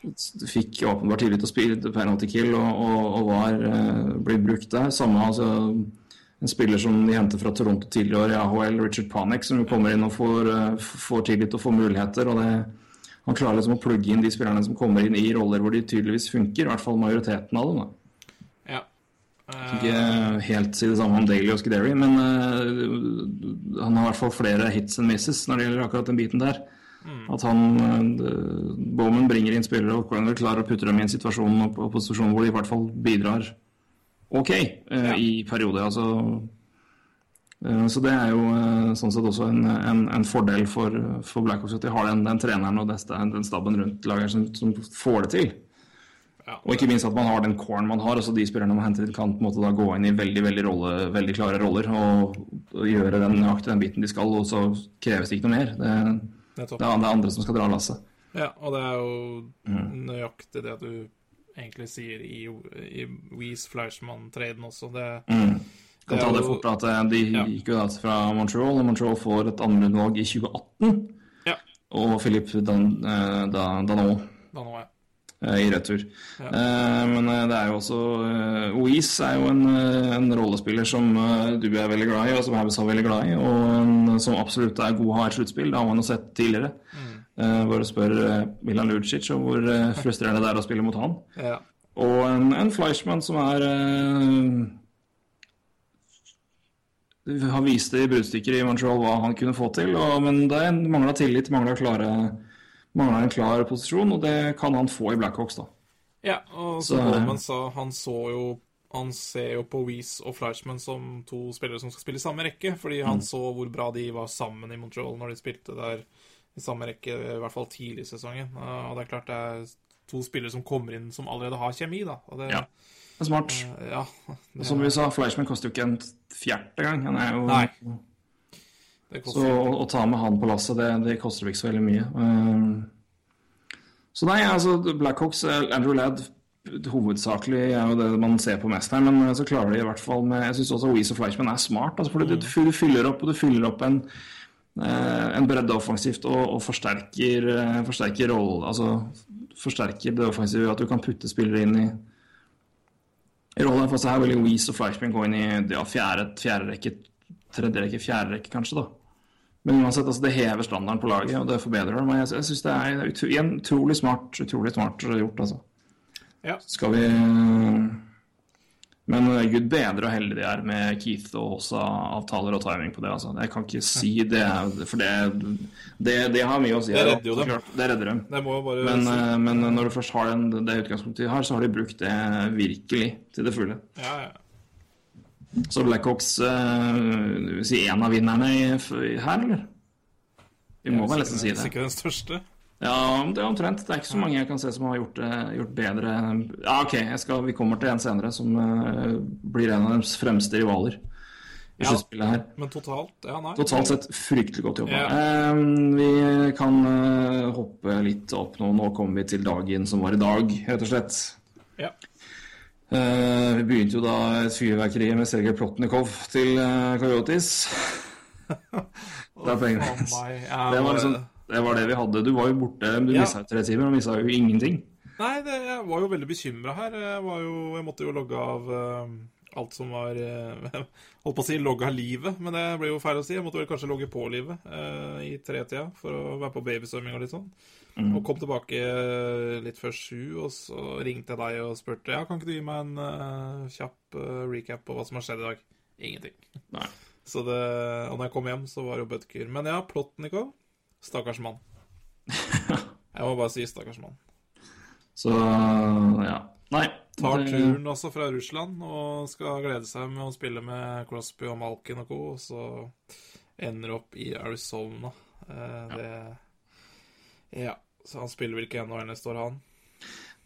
fikk åpenbart tillit til å spille penalty kill og, og, og var blitt brukt der. Samme altså en spiller som de henter fra Toronto tidligere i AHL, Richard Panek, som jo kommer inn og får, eh, får tillit og får muligheter. og det han klarer liksom å plugge inn de spillerne som kommer inn i roller hvor de tydeligvis funker. I hvert fall majoriteten av dem. da. ja. Uh... Ikke helt si det samme om Daly og Scuderi, men uh, han har i hvert fall flere hits and misses når det gjelder akkurat den biten der. At han uh, Bowman bringer inn spillere og klarer å putte dem i en situasjon og, og posisjon hvor de i hvert fall bidrar ok eh, Ja. i perioder. Altså, eh, så det er jo eh, sånn sett også en, en, en fordel for, for Blackhawks at de har den, den treneren og den, den staben rundt laget som, som får det til. ja. Og ikke minst at man har den corn man har. altså De spillerne man henter inn, kan på en måte da gå inn i veldig veldig, rolle, veldig klare roller og, og gjøre den nøyaktig den biten de skal, og så kreves det ikke noe mer. Det, det er det er andre som skal dra lasset. Ja, og det er jo Mm. nøyaktig det du egentlig sier i, i Weeze Fleischmann-traden også. Det, Mm. Kan Det ta det fort at eh, De Ja. gikk jo da fra Montreal, og Montreal får et andrevalg i 2018. Ja. Og Philip Dan, eh, Dan, Danot da nå er eh, i retur. Ja. Men det er jo også Oise er jo en, en rollespiller som du er veldig glad i, og som Habs er veldig glad i, og en, som absolutt er god å ha i et sluttspill. Det har man jo sett tidligere. Eh, bare spør uh, Milan Lucic om hvor eh, frustrerende det er å spille mot han. Ja. Og en, en Fleischmann som er Han viste vist i bruddstykker i Montreal hva han kunne få til, og, men det mangla tillit, mangla en klar posisjon, og det kan han få i Blackhawks, da. ja, og Så- så sa han så jo han ser jo på Weeze og Fleischmann som to spillere som skal spille i samme rekke, fordi han så hvor bra de var sammen i Montreal når de spilte der i samme rekke, i hvert fall tidlig i sesongen. Uh, Og det er klart det er to spillere som kommer inn som allerede har kjemi, da. Og det, Ja. Det er smart. uh, ja det, Som vi sa, Fleischmann koster jo ikke en fjerte gang. Han er jo Nei. Så å, å ta med han på lasset, det, det koster ikke så veldig mye. Um, så nei, altså Blackhawks, eh, Andrew Ladd hovedsakelig er jo det man ser på mest her, men så klarer de i hvert fall med Jeg syns også Weeze og Fleischmann er smart. Altså, fordi du, du fyller opp, og du fyller opp en en bredde offensivt og, og forsterker, eh, forsterker rollen altså forsterker det offensive ved at du kan putte spillere inn i i rollen. For så her vil jo Weeze og Fleischmann gå inn i ja, fjerde, fjerde rekke, tredje rekke, fjerde rekke kanskje, da. Men uansett, altså, det hever standarden på laget, og det forbedrer det. Men jeg, jeg syns det er utro, utrolig smart utrolig smart gjort, altså. Ja. Skal vi Men eh, gud bedre og heldig de er med Keith og Åsa-avtaler og timing på det. altså. Jeg kan ikke si det, for det, det, det har mye å si. Det redder jo dem. Det redder dem. Det må bare Men, si. eh, men når du først har den, det utgangspunktet de har, så har de brukt det virkelig til det fulle. Ja, ja. Så Blackhawks uh, vil si en av vinnerne i, i, her, eller? Vi må vel nesten si det. Sikkert den største. Ja, det er omtrent. Det er ikke så mange jeg kan se som har gjort det gjort bedre. Ja, OK, skal, vi kommer til en senere som uh, blir en av deres fremste rivaler i Ja. sluttspillet her. Men totalt, ja, nei. Totalt sett fryktelig godt jobba. Ja. Uh, vi kan uh, hoppe litt opp nå. Nå kommer vi til dagen som var i dag, rett og slett. Ja. Eh, vi begynte jo da et fyrverkeri med Sergej Plotnikov til uh, Coyotes. [laughs] det er poenget. Nei, Det var, liksom, det var det vi hadde. Du var jo borte, du Ja. mista tre timer og mista jo ingenting. Nei, det, jeg var jo veldig bekymra her. Jeg, var jo, jeg måtte jo logge av, uh, alt som var uh, [laughs] Holdt på å si logga livet, men det blir jo feil å si. Jeg måtte vel kanskje logge på livet uh, i tretida for å være på babysvømming og litt sånn. Og kom tilbake litt før sju, og så ringte jeg deg og spurte Ja, kan ikke du gi meg en uh, kjapp uh, recap på hva som har skjedd i dag. Ingenting. Nei. Så det, og når jeg kom hjem, så var det jo Butker. Men ja, Plotnikov. Stakkars mann. [laughs] Jeg må bare si stakkars mann. Så ja. Nei. Tar turen også fra Russland og skal glede seg med å spille med Crosby og Malkin og co. Og så ender opp i Arizona. Eh, det Ja. Så han spiller vel ikke NHL neste år, han.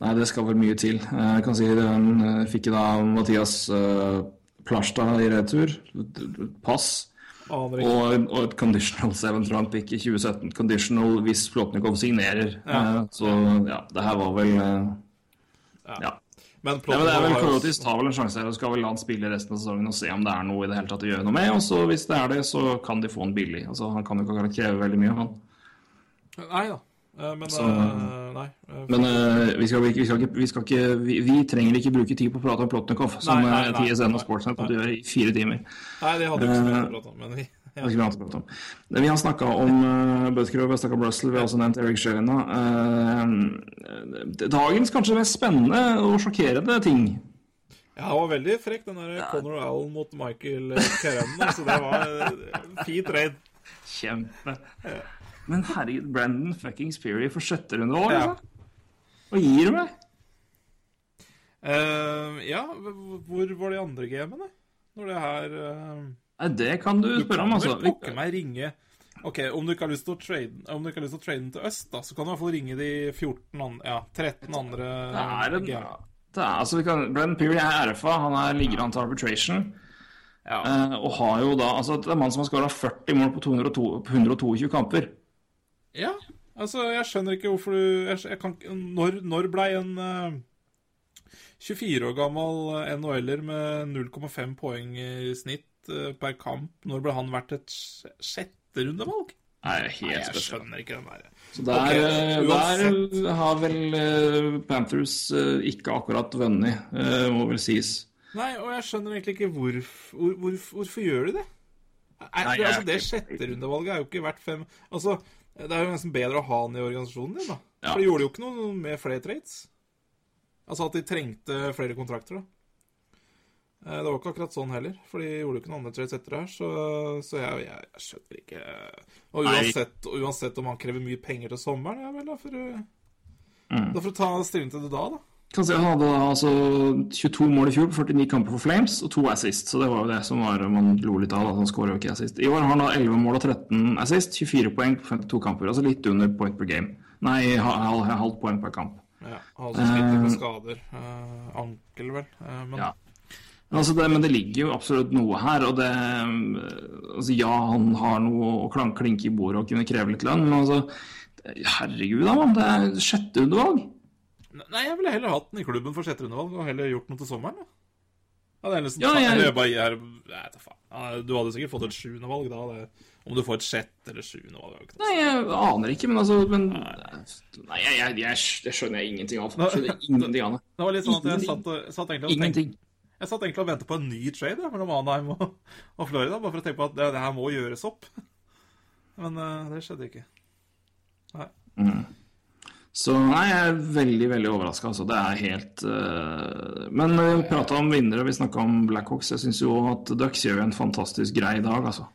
Nei, det skal vel mye til. Jeg kan si den han fikk da Mathias uh, i retur. Pass. Og, og et conditional seventh round pick i 2017. Conditional hvis Plotnikov signerer. Ja. så ja, det her var vel eh, Ja. Men Ja, men det er vel tar vel en sjanse her og skal vel la han spille resten av sesongen og se om det er noe i det hele tatt å gjøre noe med. Og så hvis det er det, så kan de få han billig. Altså, Han kan jo ikke kreve veldig mye, han. Nei da. Eh, Men Så- eh, Nei. eh, Men eh, vi, skal, vi, skal ikke, vi, skal ikke, vi, vi trenger ikke bruke tid på å prate om Plotnikov, som Nei, nei, eh, nei, TSN nei. og Sportsnet måtte gjøre i fire timer. Nei, det hadde ikke mye Eh, å prate om. Men vi- ikke. Vi har snakka om uh, Butker vi har snakket om Russell, vi har også nevnt Eric Shelina. dagens kanskje mest spennende og sjokkerende ting. Ja, det var veldig frekk, den der Conor Allen mot Michael Kerren. Så det var en fint raid. Kjempe. Men herregud, Brandon fucking Speary for sjette runde Ja. altså. Hva gir du meg? Uh, ja, hvor var de andre gamene? Når det her Nei, det kan du Du spørre om, altså. vel pokker meg ringe Ok, om du ikke har lyst til å trade Om du ikke har lyst til å trade den til øst, da, så kan du i hvert fall ringe de 14 andre Ja, 13 andre Det er en, gamene. det er, altså, vi kan, Brenn Peary er RFA, han er ligger an til arbitration. Ja. Uh, og har jo da Altså, det er en mann som har skåra 40 mål på 202, på 122 kamper. Ja, altså, jeg skjønner ikke hvorfor du jeg, jeg kan, Når, når blei en uh, 24 år gammel NHL-er med 0,5 poeng i snitt uh, per kamp Når ble han vært et sjette rundevalg? Nei, Nei, jeg spesielt. skjønner ikke den der. Så der, Ok, eh, der har vel uh, Panthers eh, ikke akkurat vunnet, eh, må vel sies. Nei, og jeg skjønner egentlig ikke hvorfor, hvor, hvor, hvorfor gjør de det? Er, Nei, altså, det sjetterundevalget er jo ikke verdt fem Altså, Det er jo nesten bedre å ha han i organisasjonen din, da. Ja. For de gjorde jo ikke noe med flere trades. Altså at de trengte flere kontrakter, da. Eh, Det var ikke akkurat sånn heller, for de gjorde jo ikke noen andre trades etter det her. Så, så jeg, jeg, jeg skjønner ikke Og uansett, og uansett om han krever mye penger til sommeren, ja vel, da får du Mm. Da får du ta stilling til det da, da. Kan si, han hadde da altså 22 mål i fjor på 49 kamper for Flames og to assist. Så det var jo det som var, man lo litt av. at Han skårer jo ikke assist. I år har han da 11 mål og 13 assist, 24 poeng på 52 kamper. Altså litt under point per game. Nei, halvt halv- poeng per kamp. Ja, altså sliter med skader. Uh, ankel, vel. Uh, men Ja. Altså det, men det ligger jo absolutt noe her. og det, altså Ja, han har noe å klinke i bordet og kunne kreve litt lønn, men altså Herregud, da, mann. Det er sjette undervalg. Nei, jeg ville heller hatt den i klubben for sjette rundevalg og heller gjort noe til sommeren. Da. Hadde jeg liksom Ja, jeg- bare nei. Ja, Du hadde sikkert fått et sjuende valg da. Det, om du får et sjette eller sjuende valg. er. Nei, jeg aner ikke, men altså men, Nei, jeg, jeg, jeg, det skjønner ingenting av. Jeg skjønner ingenting av det. [laughs] Det var litt sånn at jeg satt, satt egentlig og tenkte Jeg satt egentlig og ventet på en ny trade ja, mellom Anheim og, og Florida, bare for å tenke på at det, det her må gjøres opp. [laughs] Men uh, det skjedde ikke. Nei. Så nei, jeg er veldig, veldig overraska. Altså. Det er helt uh... Men vi prata om vinnere, vi snakka om Blackhawks. Jeg syns jo at Ducks gjør en fantastisk grei dag, altså.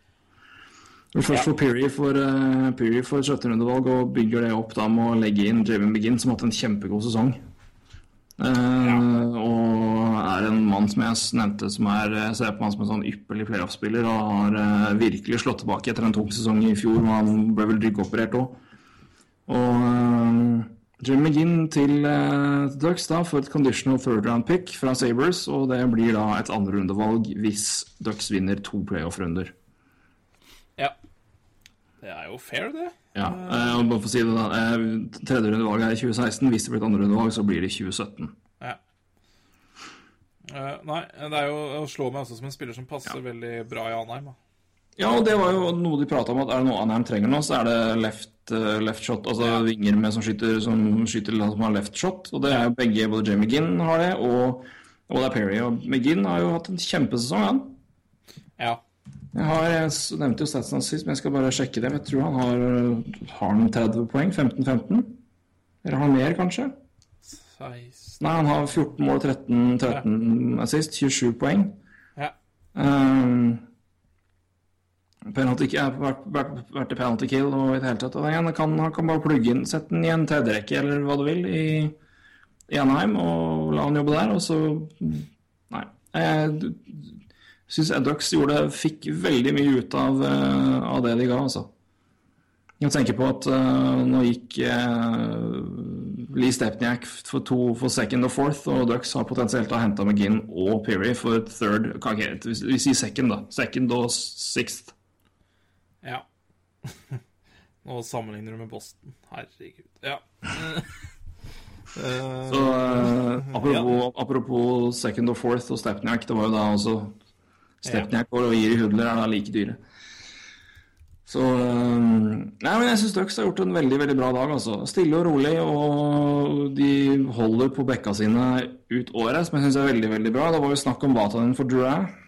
Men Først for Peary for, uh, Peary for 17. rundevalg, og bygger det opp da med å legge inn Javen Begin, som har hatt en kjempegod sesong. Eh, Og er en mann som jeg nevnte, som er, ser på han som en sånn ypperlig playoff-spiller, og har uh, virkelig slått tilbake etter en tung sesong i fjor, Men han ble vel ryggoperert òg. Og uh, Jim McGinn til uh, Ducks da for et conditional third round pick fra Sabres, og det blir da et andrerundevalg hvis Ducks vinner to playoff-runder. Ja. Det er jo fair, det. Ja, eh, og bare for å si det da, eh, Tredje rundevalg er i 2016. Hvis det blir et andrerundevalg, så blir det i 2017. Ja. Eh, nei, det er jo å slå meg også som en spiller som passer veldig bra i Anheim. Da. Ja, og det var jo noe de prata om, at er det noe Anheim trenger nå, så er det left, eh, left shot. Altså vinger med som skyter, som skyter som har left shot. Og det er jo begge, både Jamie Ginn har det, og Og det er Perry. Og McGinn har jo hatt en kjempesesong, han. Ja. Jeg, har, jeg nevnte jo statsen hans sist, men jeg skal bare sjekke det. Jeg tror han har, har han 30 poeng. 15-15? Eller har han mer, kanskje? 16 Nei, han har 14 mål, 13, 13 assist, 27 poeng. Ja. Um, penalty, vært, vært, vært i penalty kill og i det hele tatt. Han, kan, han kan bare plugge inn, sette den i en tredjerekke eller hva du vil i, i Anaheim og la han jobbe der, og så Nei. Jeg syns gjorde, fikk veldig mye ut av, eh, av det de ga, altså. Jeg tenker på at uh, nå gikk uh, Lee Stepniak for to for second og fourth, og Ducks har potensielt henta McGinn og Peary for third Ok, vi vi sier second, da. Second og sixth. Ja. [laughs] Nå sammenligner du med Boston. Herregud. Ja. Eh, Så eh, apropos, apropos second og fourth og Stepniak, det var jo da også Stepniak og Iri Hudler er da like dyre. Så eh, Nei, men jeg syns Ducks har gjort en veldig veldig bra dag. altså. Stille og rolig, og de holder på bekka sine ut året, som jeg syns er veldig veldig bra. Det var jo snakk om Vatanen for Dura, eh,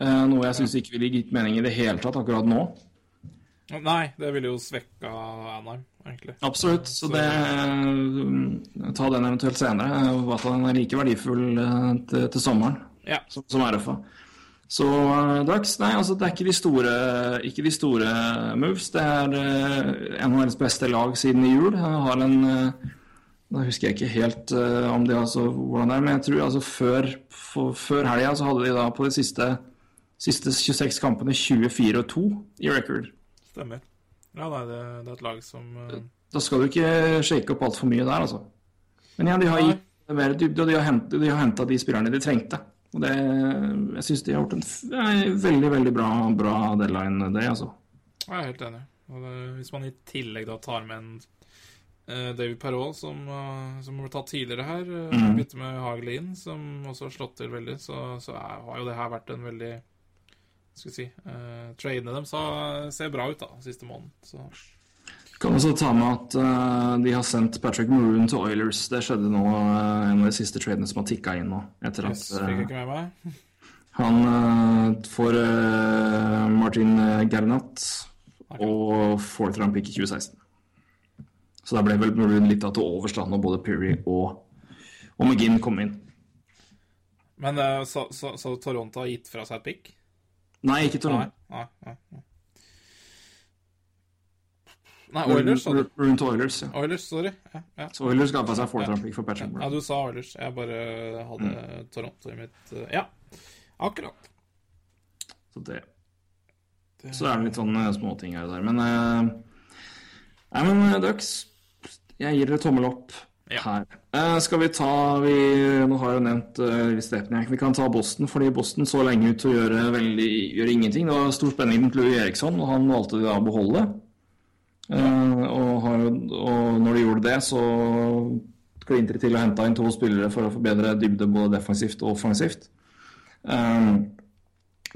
noe jeg syns ikke ville gitt mening i det hele tatt akkurat nå. Nei, det ville jo svekka Anheim, egentlig. Absolutt, så det eh, Ta den eventuelt senere. Vatanen er like verdifull eh, til, til sommeren Ja. som, som RFA. Så Dax, nei, altså det er ikke de store, ikke de store moves. Det er NHLs beste lag siden i jul. Jeg har en Da husker jeg ikke helt om det altså, hvordan det er, men jeg tror altså før, for, før helga så hadde de da på de siste, siste 26 kampene 24 og 2 i record. Stemmer. Ja, nei, det, det er et lag som uh... Da skal du ikke shake opp altfor mye der, altså. Men ja, de har gitt mer dybde, og de har hentet- de har henta de spillerne de trengte. Og det, jeg syns de har gjort en veldig, veldig bra, bra deadline day, altså. Jeg er helt enig. Det, hvis man i tillegg da tar med en uh, David Perrault, som, uh, som ble tatt tidligere her, uh, mm. bytte med Hagelin, som også har slått til veldig, så, så er, har jo det her vært en veldig Skal si uh, Tradene dem så ser bra ut da, siste måneden. Så Kan også ta med at uh, de har sendt Patrick Maroon til Oilers. Det skjedde nå, uh, en av de siste tradene som har tikka inn nå. Etter yes, at eh, meg. han eh, får eh, Martin Gernat og fourth round pick i 2016. Så da ble vel Maroon litt av til overs når både Peary og, og McGinn kom inn. Men eh, så, så, så Toronto har gitt fra seg et pick? Nei, ikke Toronto. Nei, nei, nei. Nei, Oilers, sa du. Til Oilers, ja. Oilers, sorry. Ja, ja. Så Oilers ga seg round for Patrick ja, du sa Oilers. Jeg bare hadde Mm. Toronto i mitt eh, Ja, akkurat. Så det Så er det litt sånne småting her og der. Men eh, Nei, men eh, Ducks, jeg gir dere tommel opp Ja. Eh, skal vi ta vi, Nå har jeg jo nevnt uh, Stepniak. Vi kan ta Boston, fordi Boston så lenge ut til å gjøre, veldig, gjøre ingenting. Det var stor spenning mot Louis Eriksson, og han valgte da å beholde. Eh, og, har, og når de gjorde det, så klinte de til å hente inn to spillere for å forbedre dybde både defensivt og offensivt. Um,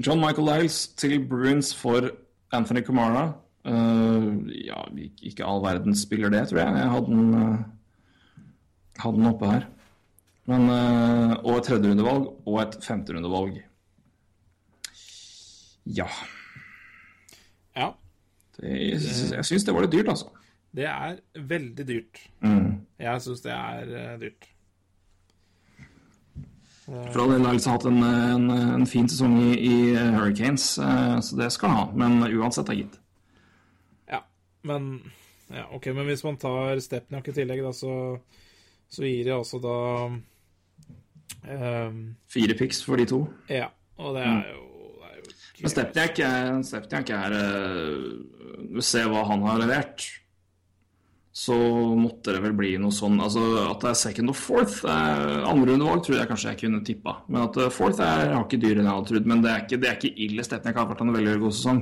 John Michael Lyles til Bruins for Anthony Kumara. Uh, ja, ikke all verdens spiller det, tror jeg. Jeg hadde en eh, hadde den oppe her. Men, eh, og et tredjerundevalg og et femterundevalg. Ja. Ja, Det, jeg syns- jeg syns det var litt dyrt, altså. det er veldig dyrt. Mm. Jeg syns det er eh, dyrt. For all del har Lyles hatt en, en, en fin sesong i, i Hurricanes, eh, så det skal han ha. Men uansett, da, gitt. Ja, men ja, ok, men hvis man tar Stepniak i tillegg, da, så, så gir de altså da um, Fire picks for de to. Ja, og det er jo, det er jo Men Stepniak er, Stepniak er uh, Se hva han har levert. Så måtte det vel bli noe sånn altså At det er second og fourth eh, Andrerundevalg tror jeg kanskje jeg kunne tippa. Men at eh, fourth er ikke dyrere enn jeg hadde trodd. Men det er ikke, det er ikke ille. Stepniak har vært en veldig god sesong.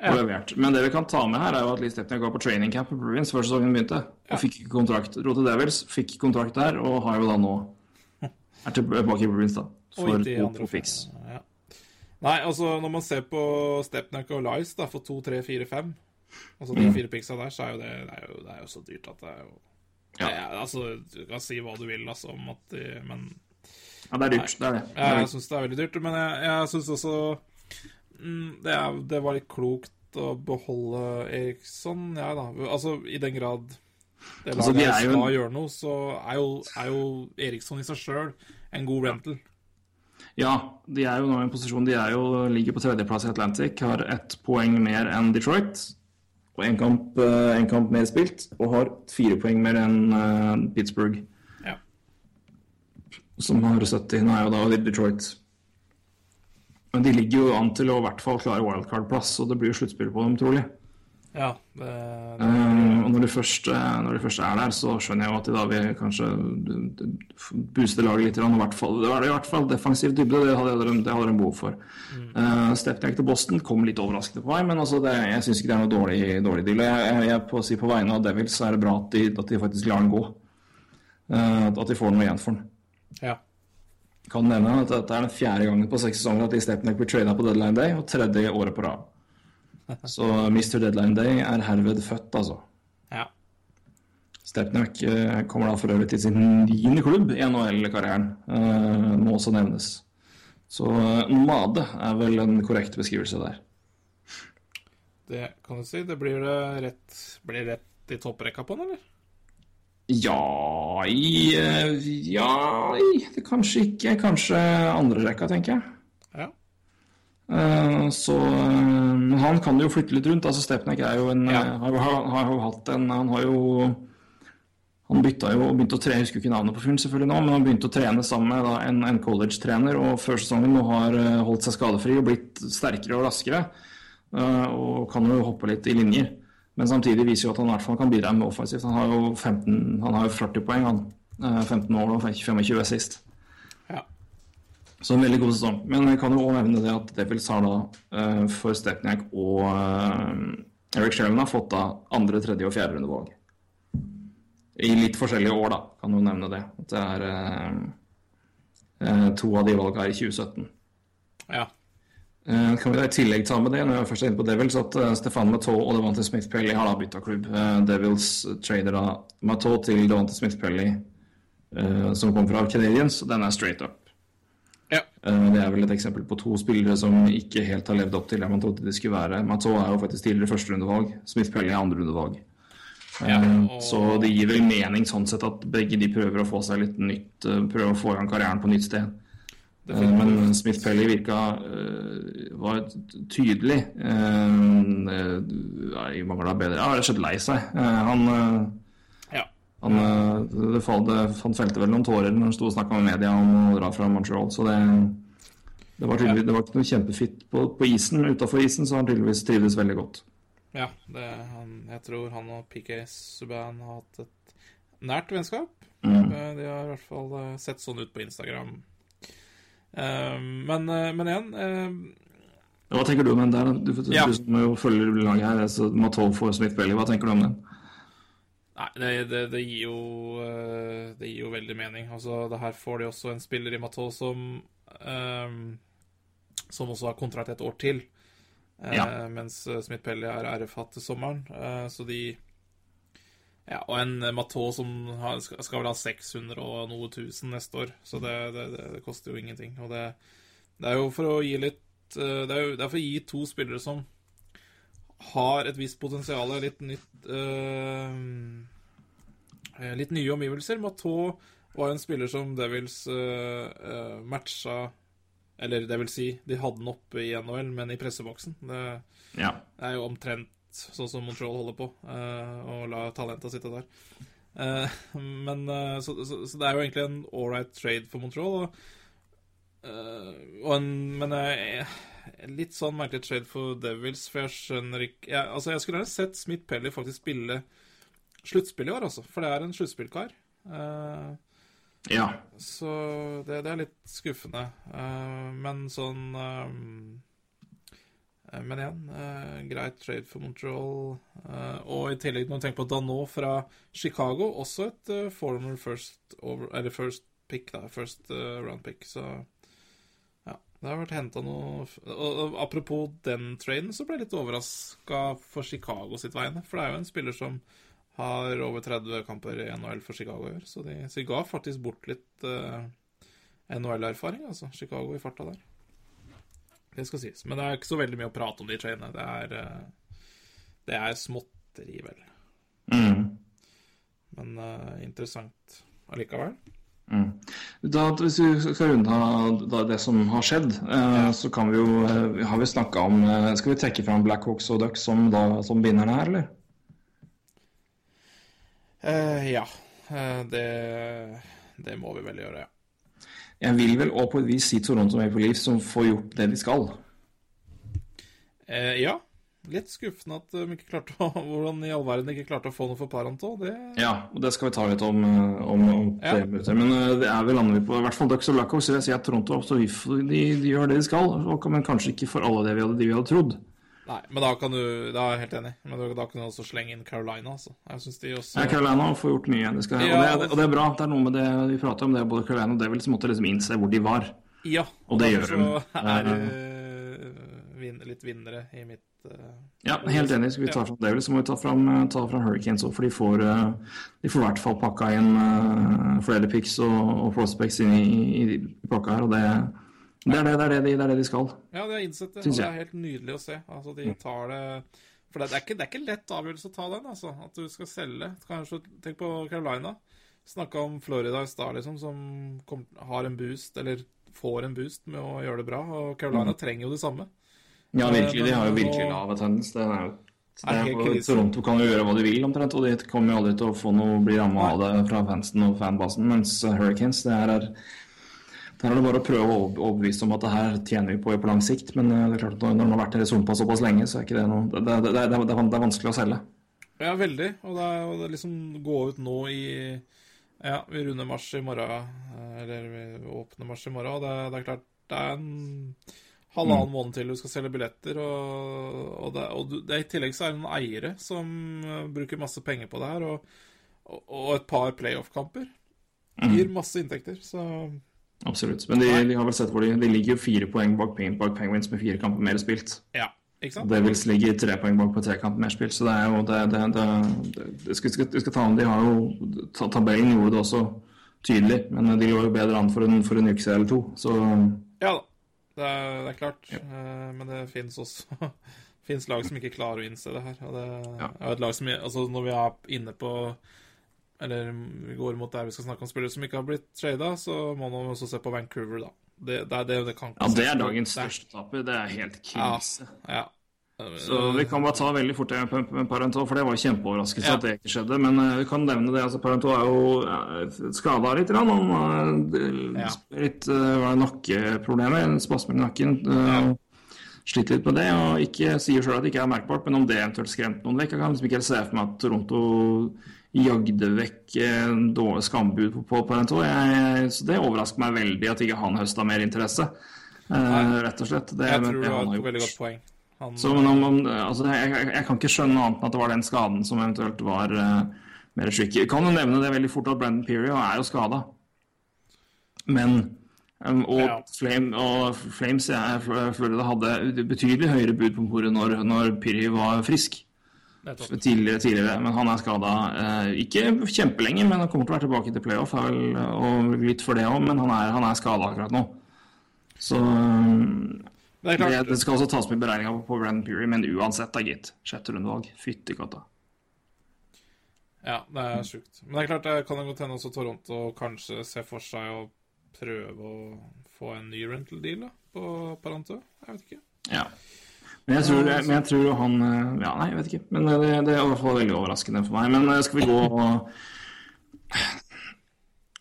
Og levert. Men det vi kan ta med her, er jo at Lee Stepney var på training camp på Bruins før sesongen begynte. Og fikk ikke kontrakt. Dro til Devils, fikk kontrakt der, og har jo da nå [laughs] er tilbake i Bruins, da. For i to. Ja. Nei, altså når man ser på Stepniak og Lice da, for 2, 3, 4, 5 Altså de fire picksa der, så er jo det, det, er jo, det er jo så dyrt at det er jo Ja. Ja, altså, du kan si hva du vil altså, om at de, Men Ja, det er dyrt. Det er det. Jeg, er jeg det. syns det er veldig dyrt, men jeg, jeg syns også mm, det, er, det var litt klokt å beholde Eriksson, ja da. Altså, i den grad det Altså, de en- skal gjøre noe, så er jo, er jo Eriksson i seg sjøl en god rental. Ja, de er jo nå i en posisjon De jo, ligger på tredjeplass i Atlantic, har ett poeng mer enn Detroit. Og én kamp, eh, en kamp mer spilt, og har fire poeng mer enn eh, Pittsburgh, Ja. som har 70. Nå er jo da Detroit. Men de ligger jo an til å i hvert fall klare wildcard-plass, og det blir jo sluttspill på dem, trolig. ja det, det, Eh, og når de, først, eh, når de først er der, så skjønner jeg jo at de da vil kanskje booste laget litt. Og hvert fall, det var i hvert fall defensiv dybde, det hadde de, det hadde de behov for. Mm. Stepniak til Boston kom litt overraskende på vei, men altså det, jeg syns ikke det er noe dårlig, dårlig deal. Jeg, jeg, jeg på si på vegne av Devils så er det bra at de, at de faktisk lar den gå. Uh, at de får noe igjen for den. ja. Kan nevne at dette er den fjerde gangen på seks sesonger at de Stepnek blir trada på deadline day, og tredje året på rad. [laughs] Så Mr. Deadline Day er herved født, altså. ja. Stepniak eh, kommer da for øvrig til sin niende klubb i NHL-karrieren, eh, må også nevnes. Så nomade er vel en korrekt beskrivelse der. Det kan du si. Det blir det rett, blir rett i topprekka på den, eller? Ja i Ja i det Kanskje ikke. Kanskje andre rekka, tenker jeg. Ja. Eh, Så eh, Men han kan jo flytte litt rundt. altså Stepnek er jo en Ja. eh, har, har, jo hatt en Han har jo Han bytta jo og begynte å trene, jeg husker ikke navnet på fyren selvfølgelig nå, men han begynte å trene sammen med da, en, en college-trener, og før sesongen nå har holdt seg skadefri og blitt sterkere og raskere. Og kan jo hoppe litt i linjer. Men samtidig viser jo at han i hvert fall kan bidra med offensivt. Han har jo 15, han har 40 poeng, han. Eh, 15 år og 25 sist. ja. Så en veldig god sesong. Men jeg kan jo også nevne det at Devils har da eh, for Stepniak og eh, Eric Sherman har fått da andre, tredje og fjerde rundevalg. I litt forskjellige år, da, kan du nevne det. At det er eh, eh, to av de valgene her i 2017. ja. Eh, kan vi da i tillegg ta med det, når jeg først er inne på Devils, at eh, Stefan Matteau og Devante Smith-Pelly har da bytta klubb. Eh, Devils trader da Matteau til Devante Smith-Pelly, som kom fra Canadiens. Den er straight up. ja. Det er vel et eksempel på to spillere som ikke helt har levd opp til det man trodde de skulle være. Matteau er jo faktisk tidligere førsterundevalg. Smith-Pelly er andrerundevalg. Ja, og- Så det gir vel mening sånn sett at begge de prøver å få seg litt nytt, prøver å få i gang karrieren på nytt sted. Eh, Men Smith-Pelly virka eh, var tydelig uh, Jeg mangla bedre Ja, rett og slett lei seg. Eh, han eh, ja. han, eh, det falt, han felte vel noen tårer når han sto og snakka med media om å dra fra Montreal. Så det, det, var, tydelig, det var ikke noe kjempefitt på, på isen. Utafor isen så han tydeligvis trivdes veldig godt. Ja, det, han, jeg tror han og PK Subhaan har hatt et nært vennskap. Mm. Eh, De har i hvert fall eh, sett sånn ut på Instagram. Eh, Men, eh, men igjen eh, Hva tenker du om den der? Du, du, Ja. du som jo følger laget her, altså Matov for Smith-Pelly, hva tenker du om den? Nei, det, det, det gir jo eh, Det gir jo veldig mening. Altså, det her får de også en spiller i Matteau som um, Som også har kontrakt et år til. Ja. Ja. Mens eh, Smith Pelly er RF-hatt til sommeren. Uh, så de Ja, og en Matå Matteau som har, skal, vel ha 600 og noe tusen neste år. Så det, det, det, det koster jo ingenting. Og det, det er jo for å gi litt eh, Det er jo det er for å gi to spillere som har et visst potensial, litt nytt øh, Litt nye omgivelser. Matteau var en spiller som Devils øh, matcha Eller det vil si, de hadde den oppe i NHL, men i presseboksen. Det Ja. er jo omtrent sånn som Montreal holder på, og å la talenta sitte der. Eh, men eh, så, så, så det er jo egentlig en ålreit trade for Montreal. Og, eh, og en, men eh, litt sånn merkelig trade for Devils, for jeg skjønner ikke jeg, Altså, jeg skulle gjerne sett Smith Pelly faktisk spille sluttspill i år, altså. For det er en sluttspillkar. Uh, ja. så det, det er litt skuffende. Uh, men sånn eh, eh, Men igjen, eh, greit trade for Montreal. Eh, og i tillegg, når du tenker på Danot fra Chicago, også et eh, former first over first pick, da. First eh, round pick. Så ja. Det har vært henta noe og Apropos den traden, så ble jeg litt overraska for Chicago sitt vegne. For det er jo en spiller som har over 30 kamper i NHL for Chicago i år, så de, så de ga faktisk bort litt eh, NHL-erfaring, altså. Chicago i farta der. Det skal sies. Men det er ikke så veldig mye å prate om de trainene. Det er, eh, det er småtteri, vel. Mm. Men uh, interessant allikevel. Da, hvis vi skal runde det som har skjedd, eh, så kan vi jo, eh, har vi snakka om Skal vi trekke fram Blackhawks og Ducks som, da, som vinnerne her, eller? Eh, ja. Eh, det, det må vi vel gjøre, ja. Jeg vil vel òg på et vis si Toronto Maple Leafs som får gjort det de skal. Eh, ja. Litt skuffende at de ikke klarte å [laughs] Hvordan i all verden de ikke klarte å få noe for Paranto. Det Ja, og det skal vi ta litt om eh, om, om Ja. minutter. Men eh, det er vel lander vi på i hvert fall Ducks og Blackhawks. Jeg si at Toronto de, de gjør det de skal, men kanskje ikke for alle det vi hadde, de vi hadde trodd. Nei, men da kan du Da er jeg helt enig. Men da kan du også slenge inn Carolina, altså. Jeg syns de også Ja, Carolina får gjort mye. De skal, og, det, og det er bra. Det er noe med det vi prater om, det er både Carolina og Devils måtte liksom innse hvor de var. Ja. Og det gjør de. er det vin, litt vinnere i mitt eh, Ja, helt enig. Skal vi ta fram Devils, så må vi ta fram, eh, ta fram Hurricanes òg, for de får, eh, de får i hvert fall pakka inn eh, flere picks og, og prospects inn i, i, i pakka her. og det, det, er det, det, er det, de, det er det de skal. Ja, de har innsett det, og det er helt nydelig å se. Altså, de tar det For det, er ikke, det er ikke lett avgjørelse å ta den, altså. At du skal selge. Kanskje Tenk på Carolina. Snakka om Florida i stad, liksom, som kom, har en boost, eller får en boost med å gjøre det bra. Og Carolina trenger jo det samme. Ja, virkelig. De har jo virkelig lav attendance. Det er jo det. Toronto kan jo gjøre hva de vil, omtrent, og de kommer jo aldri til å få noe bli ramma av det fra fansen og fanbasen. Mens Hurricanes, det her er der er det bare å prøve å over- overbevise om at det her tjener vi på på lang sikt. Men eh, det er klart at når man har vært i Zumpa såpass lenge, så er ikke det noe Det, det, det, det, er- det er vanskelig å selge. Ja, veldig. Og det er, og det liksom gå ut nå i Ja, vi runder mars i morgen. eh, Eller vi åpner mars i morgen. Og det, det er klart, det er en halvannen måned til du skal selge billetter. Og, og, det, og det, i tillegg så er det noen eiere som eh, bruker masse penger på det her. Og, og, og et par playoff-kamper. Gir masse inntekter. Så Absolutt. Men de, de har vel sett hvor de, de ligger jo fire poeng bak, bak Penguins med fire kamper mer spilt. ja, ikke sant? Devils ligger tre poeng bak på tre kamper mer spilt, så det er jo det, det, det, det, det skal, skal, skal ta om De har jo Tabellen gjorde det også tydelig, men de lå jo bedre an for en, for en uke eller to. Så Ja da. Det er, det er klart. Ja. men det fins også [laughs] Fins lag som ikke klarer å innse det her. Og det Ja. er et lag som altså Når vi er inne på Eller vi går mot der vi skal snakke om spillere som ikke har blitt trada, så må man også se på Vancouver, da. Det, det, det, det kan ja, det er dagens største taper. Det er helt Ja. krise. ja. Så vi kan bare ta veldig fort Parento, for det var kjempeoverraskelse Ja. at det ikke skjedde. Men eh, vi kan nevne det. altså Parento er jo ja, skada litt. Han har Ja. litt uh, nakkeproblemer, spasmer i nakken. eh, Sliter litt med det, og ikke sier sjøl at det ikke er merkbart. Men om det eventuelt skremte noen vekk Jeg kan liksom ikke helt se for meg at Toronto jagde vekk eh, dårlig skambud på, på Parento. Så det overrasker meg veldig at ikke han høsta mer interesse. Eh, rett og slett. Det, Jeg tror det har et veldig godt poeng. Han, Så, men om, om, altså, jeg, jeg, jeg kan ikke skjønne annet enn at det var den skaden som eventuelt var uh, mer tricky. Kan jo nevne det veldig fort at Brendan Peary er jo skada. Men um, og, Ja. Flame, og Flames jeg, Florida hadde betydelig høyere bud på bordet når, når Peary var frisk. Tidligere, tidligere. Men han er skada ikke kjempelenge, men han kommer til å være tilbake til playoff. er vel, og litt for det òg, men han er, han er skada akkurat nå. Så Det er det, klart. det skal også tas med i beregninga på Brandon Peary, men uansett, da, gitt. Sjette rundevalg. Fytti katta. Ja, det er sjukt. Men det er klart, det kan jo godt hende også Toronto kanskje ser for seg å prøve å få en ny rental deal da, på Paranto. Jeg vet ikke. Ja. Men jeg tror, men jeg tror han eh, Ja, nei, jeg vet ikke. Men det, det er i hvert fall veldig overraskende for meg. Men eh, skal vi gå og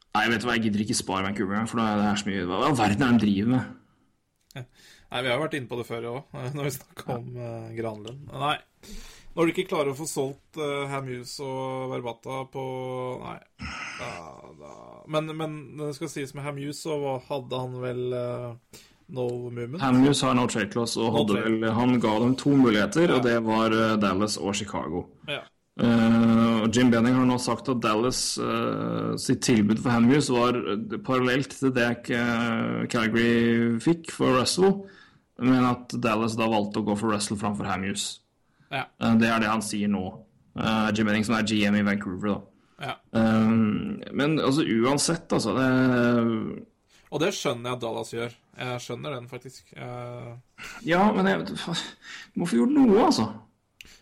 Nei, vet du hva, jeg gidder ikke spare Vancouver, for da er det her så mye Hva i all verden er det de driver med? Nei, vi har jo vært inne på det før òg, [laughs] når vi snakka om uh, Granlund. Nei. Når du ikke klarer å få solgt uh, Hamuse og Verbata på Nei. Da, da. Men, men det skal sies med Hamuse, så hadde han vel uh, no movement. Hamuse har no trade clause, og No vel, han ga dem to muligheter, og det var eh, Dallas og Chicago. Ja. Uh, Jim Benning har nå sagt at Dallas uh, sitt tilbud for Hamuse var parallelt til det Calgary fikk for Russell, men at Dallas da valgte å gå for Russell framfor Hamuse. Ja. Uh, det er det han sier nå. Jim Benning som er GM i Vancouver, da. ja. Men altså uansett, altså det, Og det skjønner jeg at Dallas gjør. Jeg skjønner den, faktisk. Uh... Ja, men jeg, må få gjort noe, altså.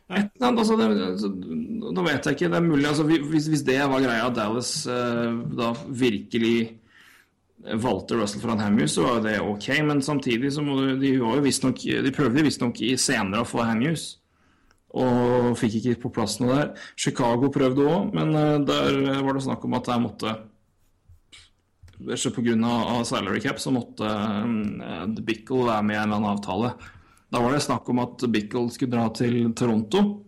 Et altså det, altså, Nå vet jeg ikke, det er mulig altså, hvis, hvis det var greia at Dallas uh, da virkelig valgte Russell foran Hamhus, så var jo det ok, men samtidig så må du, de var jo nok, De prøvde visstnok senere å få Hamhus, og fikk ikke på plass noe der. Chicago prøvde òg, men eh, der var det snakk om at der måtte Pga. salary cap så måtte uh, Bickle være med i en eller annen avtale. Da var det snakk om at Bickle skulle dra til Toronto.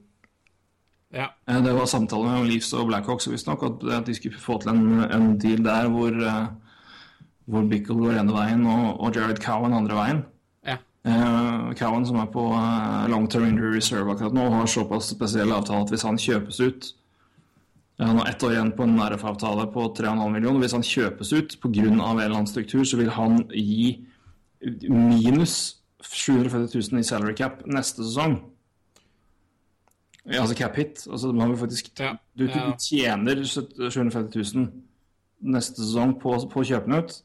ja. Eh, Det var samtale mellom Leafs og Blackhawks visstnok, at de skulle få til en, en deal der hvor, eh, hvor Bickle går ene veien og, og Jared Cowan andre veien. ja. Eh, Cowan som er på eh, long term injury reserve akkurat nå, har såpass spesiell avtale at hvis han kjøpes ut eh, Han har ett år igjen på en RF-avtale på 3,5 millioner. Hvis han kjøpes ut pga. en eller annen struktur, så vil han gi minus 750 000 i salary cap neste sesong. Ja, altså cap hit. Altså, man vil faktisk, Ja, du, du tjener 750 000 neste sesong på, på å kjøpe den ut.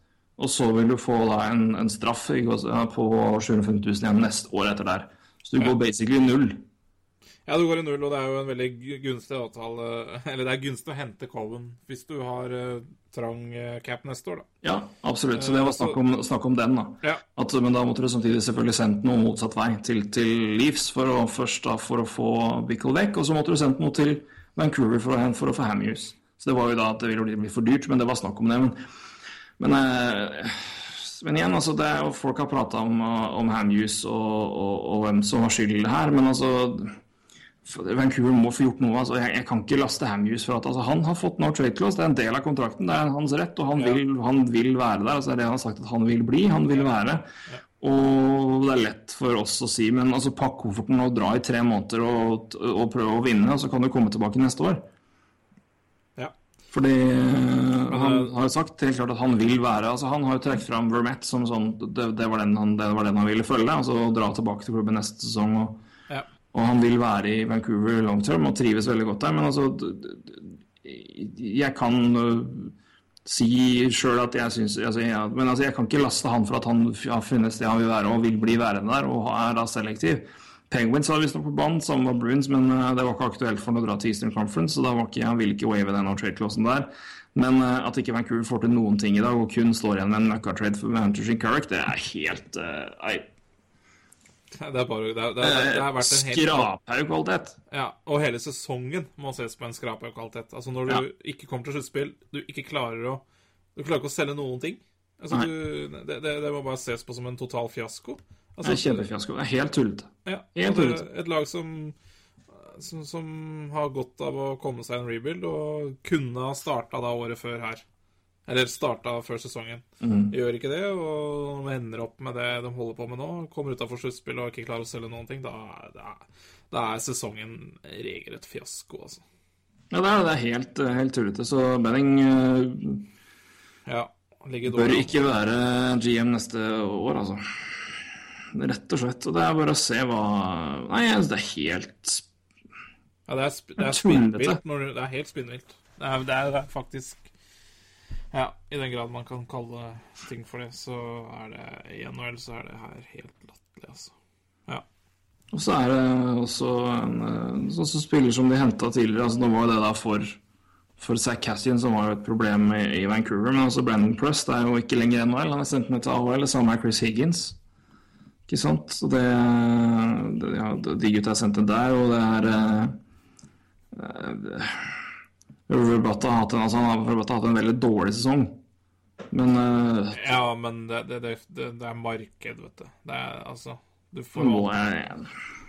Og så vil du få da en, en straff på 750 000 igjen neste år etter der. Så du Ja. går basically null. Ja, du går i null, og det er jo en veldig gunstig avtale [laughs] Eller det er gunstig å hente Coven hvis du har uh, trang eh, cap neste år, da. Ja, absolutt. Så det var snakk om, snakk om den, da. Ja. At, men da måtte du samtidig selvfølgelig sendt noe motsatt vei til, til Leafs for å, først da for å få Bickle vekk, og så måtte du sendt noe til Vancouver for å, for å få Hamuse. Så det var jo da at det ville bli, for dyrt, men det var snakk om det. Men, men, uh, men igjen, altså, det folk har prata om, eh, om Hamhus og, og, og hvem som har skyld her, men altså Vancouver må få gjort noe. altså Jeg, jeg kan ikke laste Hamhus for at altså, han har fått no trade clause. Det er en del av kontrakten. Det er hans rett, og han, Ja. vil, han vil være der. altså Det er det han har sagt at han vil bli. Han vil være. Og det er lett for oss å si, men altså pakk kofferten og dra i tre måneder og, og prøve å vinne, og så kan du komme tilbake neste år. Ja. Fordi øh, han har jo sagt helt klart at han vil være altså Han har jo trukket fram Vermette som sånn det, det, var den han, det var den han ville følge. altså Dra tilbake til klubben neste sesong. og Ja. Og han vil være i Vancouver long term og trives veldig godt der. Men altså Jeg kan øh, si sjøl at jeg syns altså, Men altså, jeg kan ikke laste han for at han har funnet sted han vil være og vil bli værende der, og er da selektiv. Penguins var visstnok på banen, sammen var Bruins, men øh, det var ikke aktuelt for han å dra til Eastern Conference, så da var ikke, han ville ikke wave den trade-clausen der. Men øh, at ikke Vancouver får til noen ting i dag, og kun står igjen med en møkka-trade for Hunter Shinkarek, det er helt nei, [laughs] Det er bare Det, det, det helt Skraphaug-kvalitet. Ja, og hele sesongen må ses på en skraphaug-kvalitet. Altså når du Ja. ikke kommer til sluttspill, du ikke klarer å Du klarer ikke å selge noen ting. Altså, du, det, det, det må bare ses på som en total fiasko. Det Altså, er kjempefiasko. Det er helt tullete. Ja, Helt tullete. er et lag som, som, som har godt av å komme seg en rebuild, og kunne ha starta da året før her. Eller starta før sesongen. Mm. Gjør ikke det, og de ender opp med det de holder på med nå. Kommer utafor sluttspill og ikke klarer å selge noen ting. Da, da, da er sesongen regelrett fiasko, altså. Ja, det er, det er helt, helt tullete. Så Benning uh, Ja, bør ikke være GM neste år, altså. Rett og slett. Og det er bare å se hva Nei, synes det er helt Ja, det er, det er spinnvilt. Det er helt spinnvilt. Det det er faktisk Ja, i den grad man kan kalle ting for det, så er det i NHL så er det her helt latterlig, altså. Ja. Og så er det også en øh, sånn som spiller som de henta tidligere. altså Nå var det da for for Zack Cassian, som var et problem i, i Vancouver. Men også Brandon Prust er jo ikke lenger NHL. Han er sendt ned til AHL, samme er Chris Higgins. Ikke sant? Så det, det ja, De gutta er sendt ned der, og det er eh, eh, Roberta har hatt en, altså har Roberta har hatt en veldig dårlig sesong. Men uh, ja, men det, det, det, det, er marked, vet du. Det er altså Du får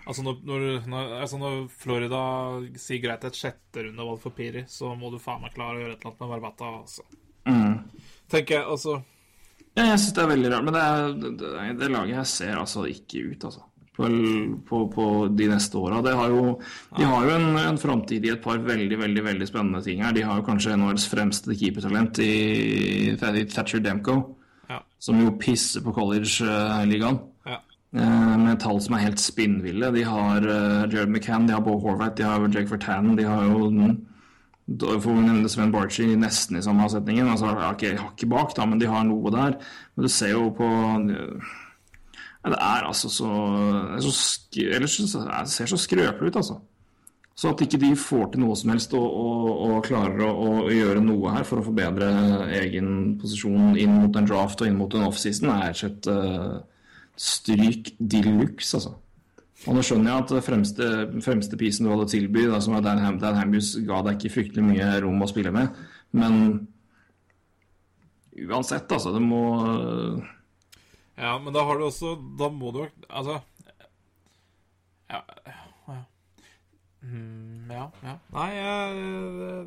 Altså når, når, når, altså når Florida sier greit et sjette rundevalg for Piri, så må du faen meg klare å gjøre et eller annet med Barbata, altså. mm. Tenker jeg, altså Ja, jeg syns det er veldig rart, men det, er, det, det, det laget her ser altså ikke ut, altså. På, på, på de neste åra. De har jo, de har jo en, en framtid i et par veldig veldig, veldig spennende ting her. De har jo kanskje NHLs fremste keepertalent i, i Thatcher Demko, Ja. som jo pisser på college-ligaen. ja. Eh, med tall som er helt spinnville. De har uh, Jared McCann, de har Bo Horvath, de har Jake Vertanen, de har jo får vi nevne Sven Barchi nesten i samme setningen. Altså, okay, hakket bak, da, men de har noe der. Men du ser jo på ja, Det er altså så, er så Ellers det ser så skrøpelig ut, altså. Så at ikke de får til noe som helst og, og, og klarer å, og gjøre noe her for å forbedre egen posisjon inn mot en draft og inn mot en offseason, er rett og slett uh, stryk de luxe, altså. Og nå skjønner jeg at fremste, fremste pisen du hadde tilby, da, som var Dan, Ham, Dan Hambus, ga deg ikke fryktelig mye rom å spille med, men uansett, altså, det må Ja, men da har du også Da må du Altså Ja, ja. Mm, ja, ja. Nei,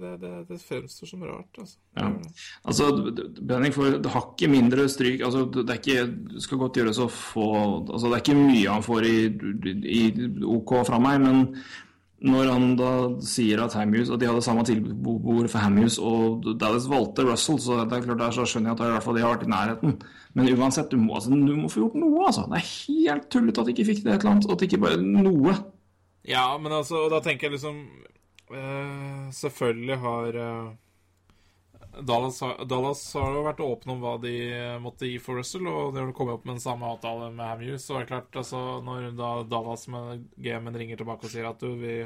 det, det, det, fremstår som rart, altså. Ja. Altså, Benning får hakket mindre stryk. Altså, det er ikke, det skal godt gjøres å få altså, Det er ikke mye han får i, i OK fra meg, men når han da sier at Hamhus og de hadde samme tilbord for Hamhus og Dallas valgte Russell, så det er klart der så skjønner jeg at i hvert fall de har vært i nærheten. Men uansett, du må, altså, du må få gjort noe, altså. Det er helt tullete at de ikke fikk det et eller annet. At de ikke bare noe. Ja, men altså, og da tenker jeg liksom uh, Selvfølgelig har uh, Dallas, Dallas, har jo vært åpne om hva de måtte gi for Russell, og de har kommet opp med den samme avtale med Hamu, Så er det klart, altså, når da Dallas med GM-en ringer tilbake og sier at du, vi,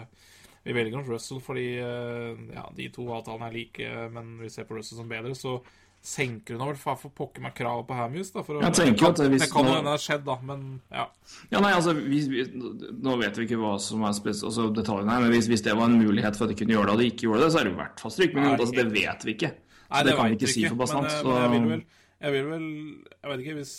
vi velger nok Russell fordi uh, ja, de to avtalene er like, men vi ser på Russell som bedre, så senker hun vel for, for pokker meg kravet på Hamhus. Det kan jo hende det har skjedd, da, men ja. Ja, nei, altså, vi, vi, Nå vet vi ikke hva som er spes, altså, detaljene her, men hvis, hvis, det var en mulighet for at de kunne gjøre det, og de ikke gjorde det, så er det i hvert fall stryk. Men nei, altså, det vet vi ikke. Så nei, det, det kan vi ikke si for bastant. Men, men, jeg vil vel Jeg vil vel Jeg vet ikke hvis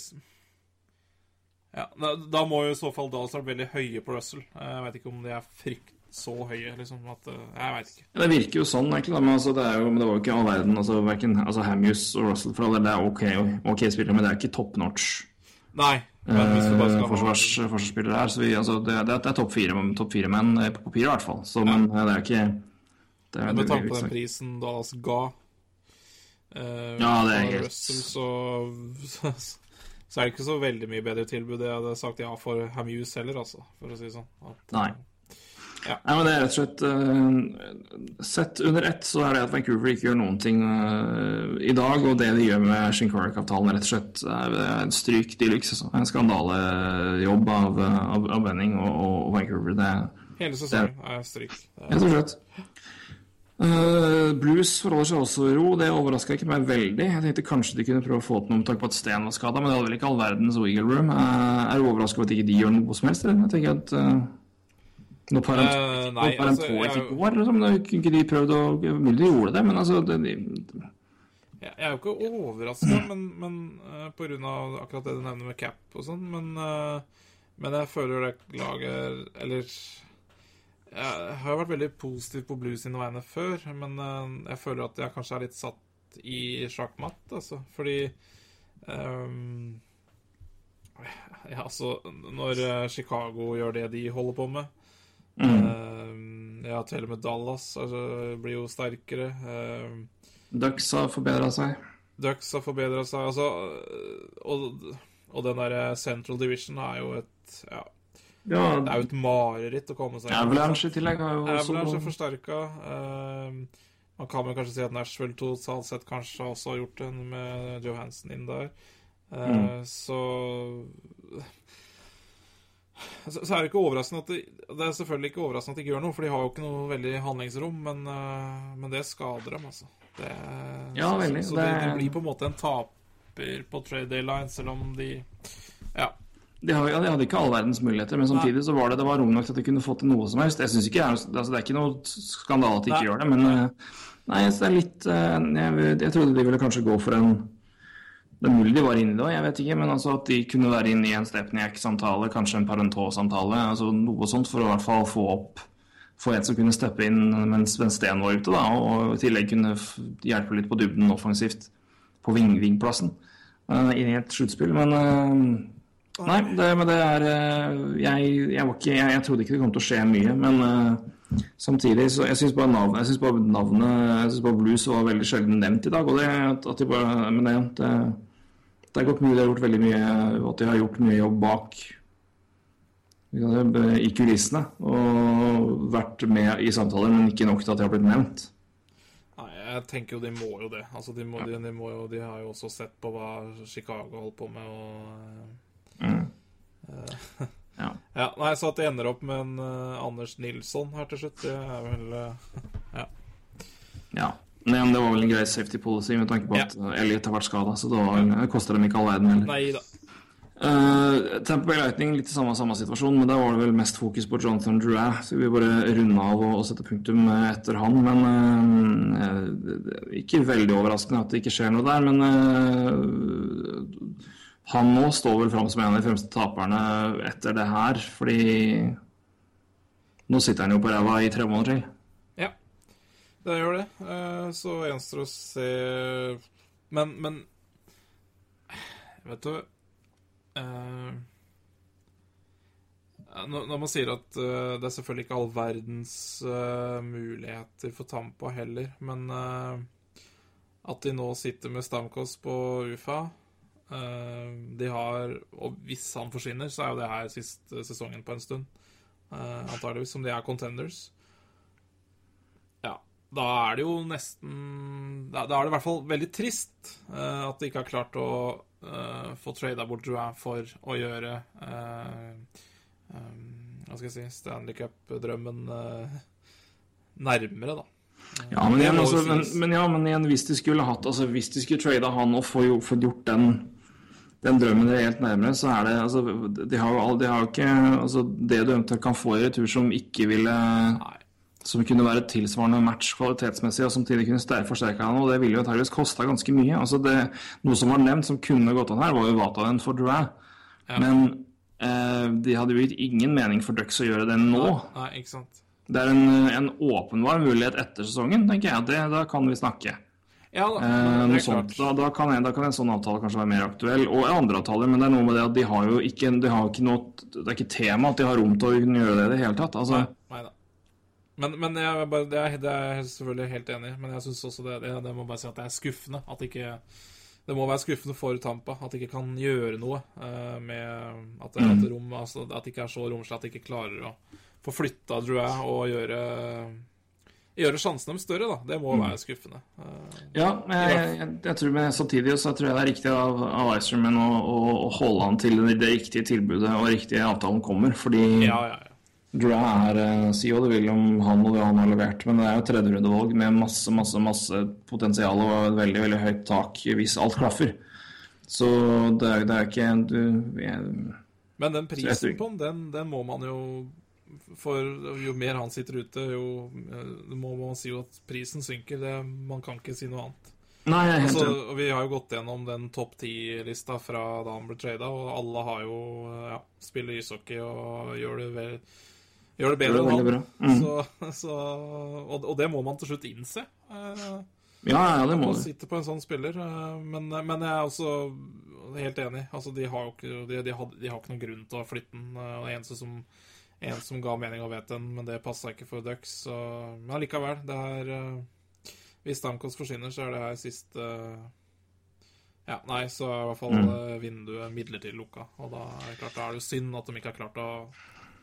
ja, da, da må jo i så fall Dallas vært veldig høye på Russell. Jeg vet ikke om de er frykt så høye, liksom. At, eh, jeg veit ikke. Ja, det virker jo sånn, egentlig. Men, altså, det, jo, men det var jo ikke all verden. Altså, verken altså, Hamius og Russell for alle det er ok, okay spillere, men det er ikke top notch. Nei. Eh, forsvars, forsvarsspillere her. Så vi, altså, det, det, er topp fire, top fire menn eh, på papir, i hvert fall. Så, men det er ikke det er, Med tanke på den prisen Dallas ga uh, ja, det er helt... Russell, så, [laughs] så er det ikke så veldig mye bedre tilbud. Jeg hadde sagt ja for Hamuse heller, altså, for å si det sånn. At, Nei. Ja. Nei, men det er rett og slett uh, Sett under ett så er det at Vancouver ikke gjør noen ting uh, i dag, og det de gjør med Shinkark-avtalen, rett og slett er en stryk de luxe. Altså. En skandalejobb av, av, av Benning og, og, Vancouver. Det, Hele sesongen er stryk. Rett og slett. Uh, blues forholder seg også i ro. Det overraska ikke meg veldig. Jeg tenkte kanskje de kunne prøve å få til noe med tanke på at Sten var skada, men det hadde vel ikke all verdens wiggle room. Uh, er du overraska over at ikke de gjør noe som helst? Jeg tenker at uh, når Parent, uh, nei, når altså, jeg, ikke går, liksom, kunne ikke de prøvd å Mulig de gjorde det, men altså det, de, jeg, jeg er jo ikke overraska, men, men uh, av akkurat det du nevner med cap og sånn, men, men jeg føler det laget Eller Jeg har vært veldig positiv på Blues sine vegne før, men uh, jeg føler at jeg kanskje er litt satt i sjakkmatt, altså, fordi um, ja, altså, når Chicago gjør det de holder på med Mm. um, ja, til og med Dallas altså, blir jo sterkere. Um, Ducks har forbedra seg. Ducks har forbedra seg, altså. Og, og den derre Central Division er jo et Ja. Ja det er jo et mareritt å komme seg Avalanche i tillegg har jo også Avalanche er forsterka. Uh, man kan vel kanskje si at Nashville totalt sett kanskje også har gjort det med Johansen inn der. Uh, mm. Så så, så, er det ikke overraskende at de, Det er selvfølgelig ikke overraskende at de ikke gjør noe, for de har jo ikke noe veldig handlingsrom, men, uh, men det skader dem, altså. Det, ja, så, veldig. Så, så det, det, blir på en måte en taper på trade deadline, selv om de Ja. De, har, ja, de hadde ikke all verdens muligheter, men samtidig så var det, det var rom nok til at de kunne få til noe som helst. Jeg synes ikke, altså, Det er ikke noe skandale at de ikke gjør det, men uh, Nei, det er litt uh, jeg, jeg trodde de ville kanskje gå for en det er mulig de var inne i det òg, jeg vet ikke. Men altså at de kunne være inne i en Stepniak-samtale, kanskje en Parentot-samtale. altså Noe sånt for å i hvert fall få opp få en som kunne steppe inn mens, Sten var ute, da, og i tillegg kunne hjelpe litt på dybden offensivt på ving-vingplassen uh, inn i et sluttspill. Men uh, Nei, det, men det er uh, jeg, jeg, ikke, jeg, jeg, trodde ikke det kom til å skje mye, men uh, samtidig så Jeg syns bare, navnet, jeg synes bare navnet Jeg synes bare Blues var veldig sjelden nevnt i dag, og det, at de bare, men det, det det er godt mulig de har gjort veldig mye, at de har gjort mye jobb bak i kulissene. Og vært med i samtaler, men ikke nok til at de har blitt nevnt. Nei, jeg tenker jo de må jo det. Altså, de, må, de, de, må jo, de har jo også sett på hva Chicago holdt på med, og Mm. eh, Ja. [laughs] Ja, nei, Så at det ender opp med en uh, Anders Nilsson her til slutt, det er vel uh, ja. Nei, men det var vel en grei safety policy med tanke på Ja. at Elliot har vært skada, så det, var, det koster dem ikke all verden heller. Nei da. Uh, Tampa Bay Lightning litt i samme, samme situasjon, men der var det vel mest fokus på Jonathan Drouin. Så vi bare runde av og, og sette punktum eh, etter han. Men eh, eh, ikke veldig overraskende at det ikke skjer noe der. Men eh, han nå står vel fram som en av de fremste taperne etter det her, fordi nå sitter han jo på ræva i tre måneder til. Ja, det gjør det. Eh, Så gjenstår å se Men, men Vet du eh, Når man sier at eh, det er selvfølgelig ikke all verdens muligheter for Tampa heller, men at de nå sitter med Stamkos på UFA De har Og hvis han forsvinner, så er jo det her siste sesongen på en stund. Uh, antageligvis, som de er contenders. Ja, da er det jo nesten Da, da er det i hvert fall veldig trist eh, at de ikke har klart å eh, få trada bort Drouin for å gjøre eh, eh, Hva skal jeg si Stanley Cup-drømmen eh, nærmere, da. Ja, men, igjen, altså, men, men, ja, men igjen, hvis de skulle hatt altså, Hvis de skulle trada han og få gjort den den drømmen reelt nærmere, så er det altså, De har jo, all- de har jo ikke altså, Det du eventuelt kan få i retur som ikke ville Nei. Som kunne være tilsvarende match kvalitetsmessig, og samtidig kunne forsterka og det ville jo antakeligvis kosta ganske mye. Altså, det, noe som var nevnt som kunne gått an her, var jo Vatanen for Drouin. Ja. Men eh, de hadde jo gitt ingen mening for Ducks å gjøre det nå. Nei, ikke sant. Det er en, en åpenbar mulighet etter sesongen, tenker jeg. Det, da kan vi snakke. Ja, Eh. Da, da, kan en, da kan en sånn avtale kanskje være mer aktuell. Og andre avtaler, men det er noe med det at de har jo ikke, de har ikke noe Det er ikke tema at de har rom til å kunne gjøre det i det hele tatt. Altså, Nei, nei da. Men, men jeg, bare, det, er, det er jeg selvfølgelig helt enig i. Men jeg syns også det, det, det må bare si at det er skuffende. At ikke Det må være skuffende for Tampa at de ikke kan gjøre noe uh, med at er et rom altså, At det ikke er så romslig at de ikke klarer å få flytta Drouin og gjøre Gjøre sjansene deres større, da. Det må være skuffende. Eh, ja, jeg, jeg, jeg tror, men samtidig så tror jeg det er riktig av, av å, å, å holde han til det, riktige tilbudet og riktige avtalen kommer. Fordi ja, ja, ja. Drew er eh, Si hva du vil om han og det han har levert, men det er jo tredjerundevalg med masse, masse, masse potensial og et veldig, veldig høyt tak hvis alt klaffer. Så det er, det er ikke du, jeg, Men den prisen på den, den, den må man jo For jo mer han sitter ute, jo eh, må man si at prisen synker. Det, man kan ikke si noe annet. Nei, Altså, vi har jo gått gjennom den topp ti-lista fra da han ble trada, og alle har jo ja, spiller ishockey og gjør det, vel, gjør det bedre enn han. bra. Mm. Så, så, og, og det må man til slutt innse. Eh, Ja, ja, det må du. Sitte på en sånn spiller. eh, Men, men jeg er også helt enig. Altså, de har jo ikke, de, de hadde, de har ikke noen grunn til å flytte den. eh, det eneste som, en som ga mening å vite den, men det passa ikke for Ducks. Så, men allikevel, det er eh, Hvis Stamkos forsvinner, så er det her siste Ja, nei, så er i hvert fall Mm. eh, vinduet midlertidig lukka. Og da er det klart, da er det synd at de ikke har klart å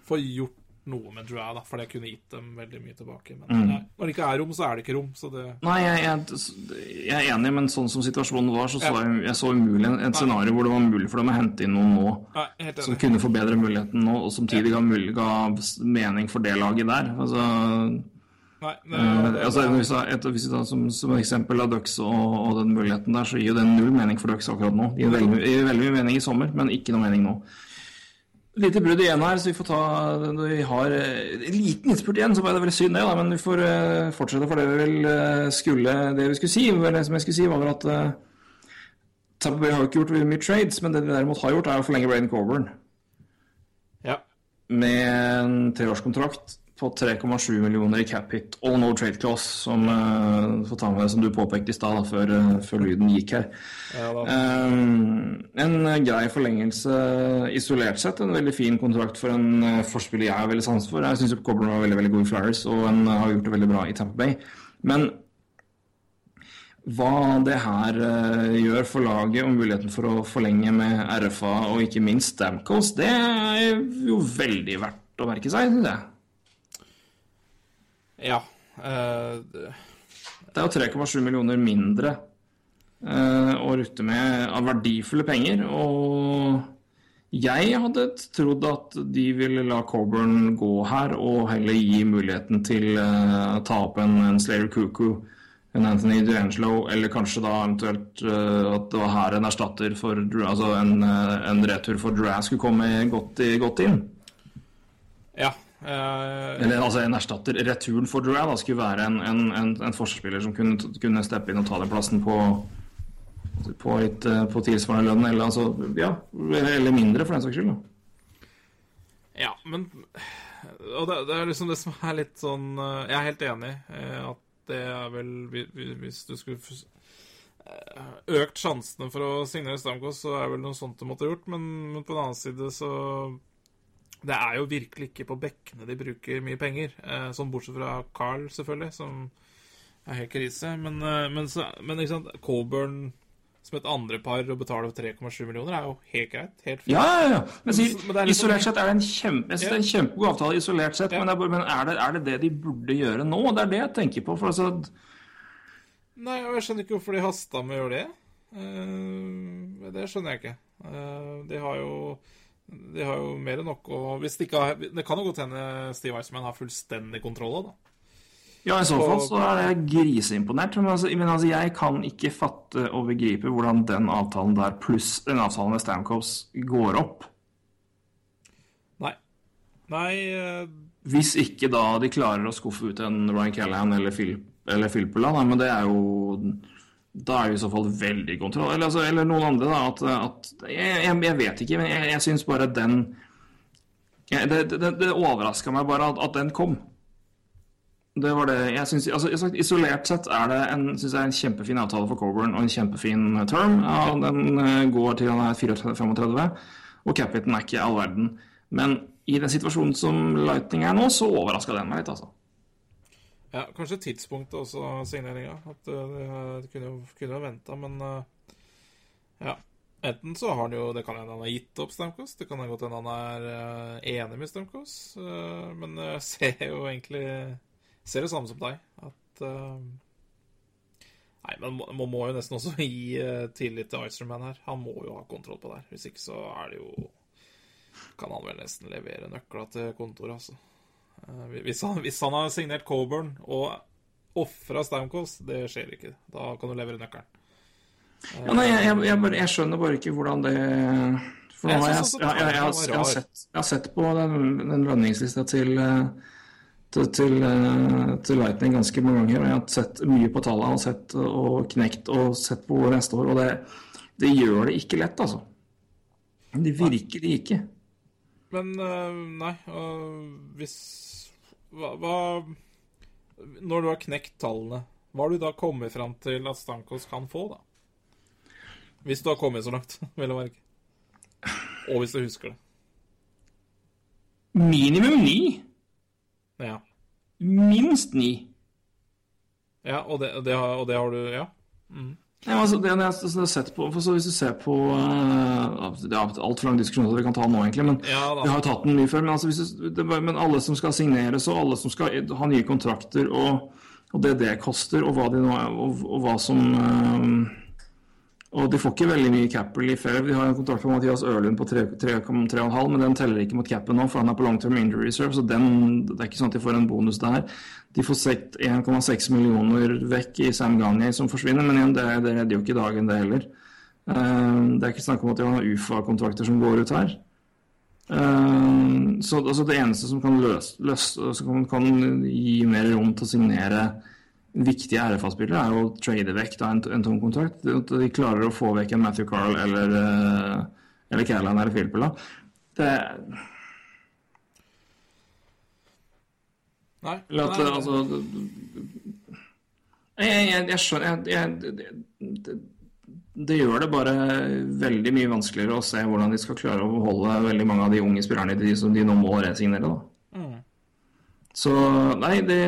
få gjort noe med Drouin, da, for det kunne gitt dem veldig mye tilbake. Men Mm. nei, når det ikke er rom, så er det ikke rom. Så det Nei, jeg, jeg, jeg er enig, men sånn som situasjonen var, så så jeg, jeg så umulig en, en scenario hvor det var mulig for dem å hente inn noen nå Nei, som kunne forbedre muligheten nå, og samtidig ga, ga mening for det laget der. Altså, Nei, det, Eh, det, altså, hvis, et, hvis tar som, som eksempel av Ducks og, og den muligheten der, så gir jo det null mening for Ducks akkurat nå. Det gir veldig, veldig mye mening i sommer, men ikke noe mening nå. Lite brudd igjen her, så vi får ta Vi har eh, en liten innspurt igjen, så var det veldig synd det, da, men vi får eh, fortsette for det vi vel eh, skulle Det vi skulle si, vel, det som jeg skulle si, var vel at uh, Tampa Bay har ikke gjort mye trades, men det de derimot har gjort, er å forlenge Braden Coburn ja. med en treårskontrakt på 3,7 millioner i cap hit og no trade clause, som, uh, med som du påpekte i stad, før, eh, før lyden gikk her. ja um, Eh, en grei forlengelse isolert sett. En veldig fin kontrakt for en forspiller jeg har veldig sans for. Jeg syns Coburn var veldig veldig god i Flyers, og en har gjort det veldig bra i Tampa Bay. Men hva det her uh, gjør for laget og muligheten for å forlenge med RFA og ikke minst Stamkos, det er jo veldig verdt å merke seg, syns jeg. Ja. Uh, det- Det er jo 3,7 millioner mindre uh, å rutte med av verdifulle penger. Og jeg hadde trodd at de ville la Coburn gå her, og heller gi muligheten til eh, å ta opp en, en Slayer Cuckoo, en Anthony D'Angelo, eller kanskje da eventuelt eh, at det var her en erstatter for Altså en, eh, en retur for Duran skulle komme godt, i, godt inn. Ja. Eh, Eller altså en erstatter. Returen for da skulle være en, en, en, en forsvarsspiller som kunne, kunne steppe inn og ta den plassen på på, litt, eh, på tilsvarende lønn, eller, altså, ja, eller mindre, for den saks skyld. Da. Ja, men Og det, det er liksom det som er litt sånn eh, Jeg er helt enig at det er vel hvi- hvi- Hvis du skulle økt sjansene for å signere Stamkos, så er det vel noe sånt du måtte ha gjort, men, men på den annen side så Det er jo virkelig ikke på bekkene de bruker mye penger. Eh, sånn bortsett fra Carl, selvfølgelig, som er helt krise. Men, eh, men, så, men ikke sant, Coburn som et andre par å betale 3,7 millioner er jo helt greit. Helt fint. Ja, ja, ja. Men, sier, Men isolert sett er det en, kjempe, ja. er en kjempegod avtale, isolert sett, Ja. men, det er, men er, det, er det det de burde gjøre nå? Det er det jeg tenker på. For altså, Nei, og jeg skjønner ikke hvorfor de hasta med å gjøre det. Uh, det skjønner jeg ikke. Uh, de har jo De har jo mer enn nok å Hvis de ikke har Det kan jo godt hende Steve Eisman har fullstendig kontroll da. ja, I så fall så er jeg griseimponert. Men, altså, men altså, jeg kan ikke fatte og begripe hvordan den avtalen der pluss den avtalen med Stamkos går opp. Nei. Nei uh... Hvis ikke da de klarer å skuffe ut en Ryan Callahan eller, Filippola, eller da, men det er jo Da er det i så fall veldig kontroll. Eller, altså, eller noen andre, da. At, at jeg, jeg, vet ikke, men jeg, jeg syns bare den jeg, Det, det, det overraska meg bare at, at den kom. Det var det jeg synes, altså, Isolert sett er det en, synes jeg en kjempefin avtale for Coburn og en kjempefin term. Ja, den eh, går til han er 34-35, og capiten er ikke all verden. Men i den situasjonen som Lightning er nå, så overraska den meg litt, altså. Ja, kanskje tidspunktet også, signeringa. At eh, det kunne kunne jo venta, men eh, ja. Enten så har han jo Det kan hende han har gitt opp Stamkos. Det kan godt hende han er eh, enig med Stamkos. men [laughs] jeg ser jo egentlig Ser det samme som deg. At Nei, men man må, jo nesten også gi tillit til Icerman her. Han må jo ha kontroll på det her. Hvis ikke så er det jo Kan han vel nesten levere nøkla til kontoret, altså. Eh, Hvis han, hvis han har signert Coburn og ofra Stamkos, det skjer ikke. Da kan du levere nøkkelen. Ja, nei, jeg, jeg, jeg, bare, jeg skjønner bare ikke hvordan det For nå Jeg har jeg, jeg, jeg, jeg, har- jeg, sett, sett på den, den lønningslista til, eh, til, til, eh, til Lightning ganske mange ganger. Og jeg har sett mye på tallene og sett og knekt og sett på neste år. Og det, det gjør det ikke lett, altså. Det virker det ikke. Men øh, nei, hvis hva, hva Når du har knekt tallene, hva har du da kommet fram til at Stankos kan få, da? Hvis du har kommet så langt, [laughs] vel å merke. Og hvis du husker det. Minimum ni. Ja. Minst ni. ja og, det, og, det har, og det har du Ja. Ja, altså, det, jeg har sett på, for så Hvis du ser på uh, Det er altfor lang diskusjon at vi kan ta den nå, egentlig. Men Ja vi har jo tatt den mye før. Men, altså, hvis du, det, men alle som skal signeres, og alle som skal ha nye kontrakter, og, og det det koster, og hva, nå, og, og hva som uh, Og de får ikke veldig mye capital i heller. De har en kontrakt med Mathias Ørlund på 3 3,5, men den teller ikke mot capen nå, for han er på long term injury reserve. Så den, det er ikke sånn at de får en bonus der. De får 1,6 millioner vekk i Sam Gagne som forsvinner, men igjen, det, det redder jo ikke dagen, det heller. Eh, det er ikke snakk om at de har UFA-kontrakter som går ut her. Eh, så altså, det eneste som kan løse, løse som kan gi mer rom til å signere viktige RFA-spillere, er jo å trade vekk da, en, en tom kontrakt. At de klarer å få vekk en Matthew Carl eller, uh, eller Caroline eller Philpella. Det Nei. Eller at nei, altså Jeg, jeg, jeg skjønner jeg, det, det, det gjør det bare veldig mye vanskeligere å se hvordan de skal klare å beholde veldig mange av de unge spillerne de, som de nå må resignere. Da. Mm. Så nei, det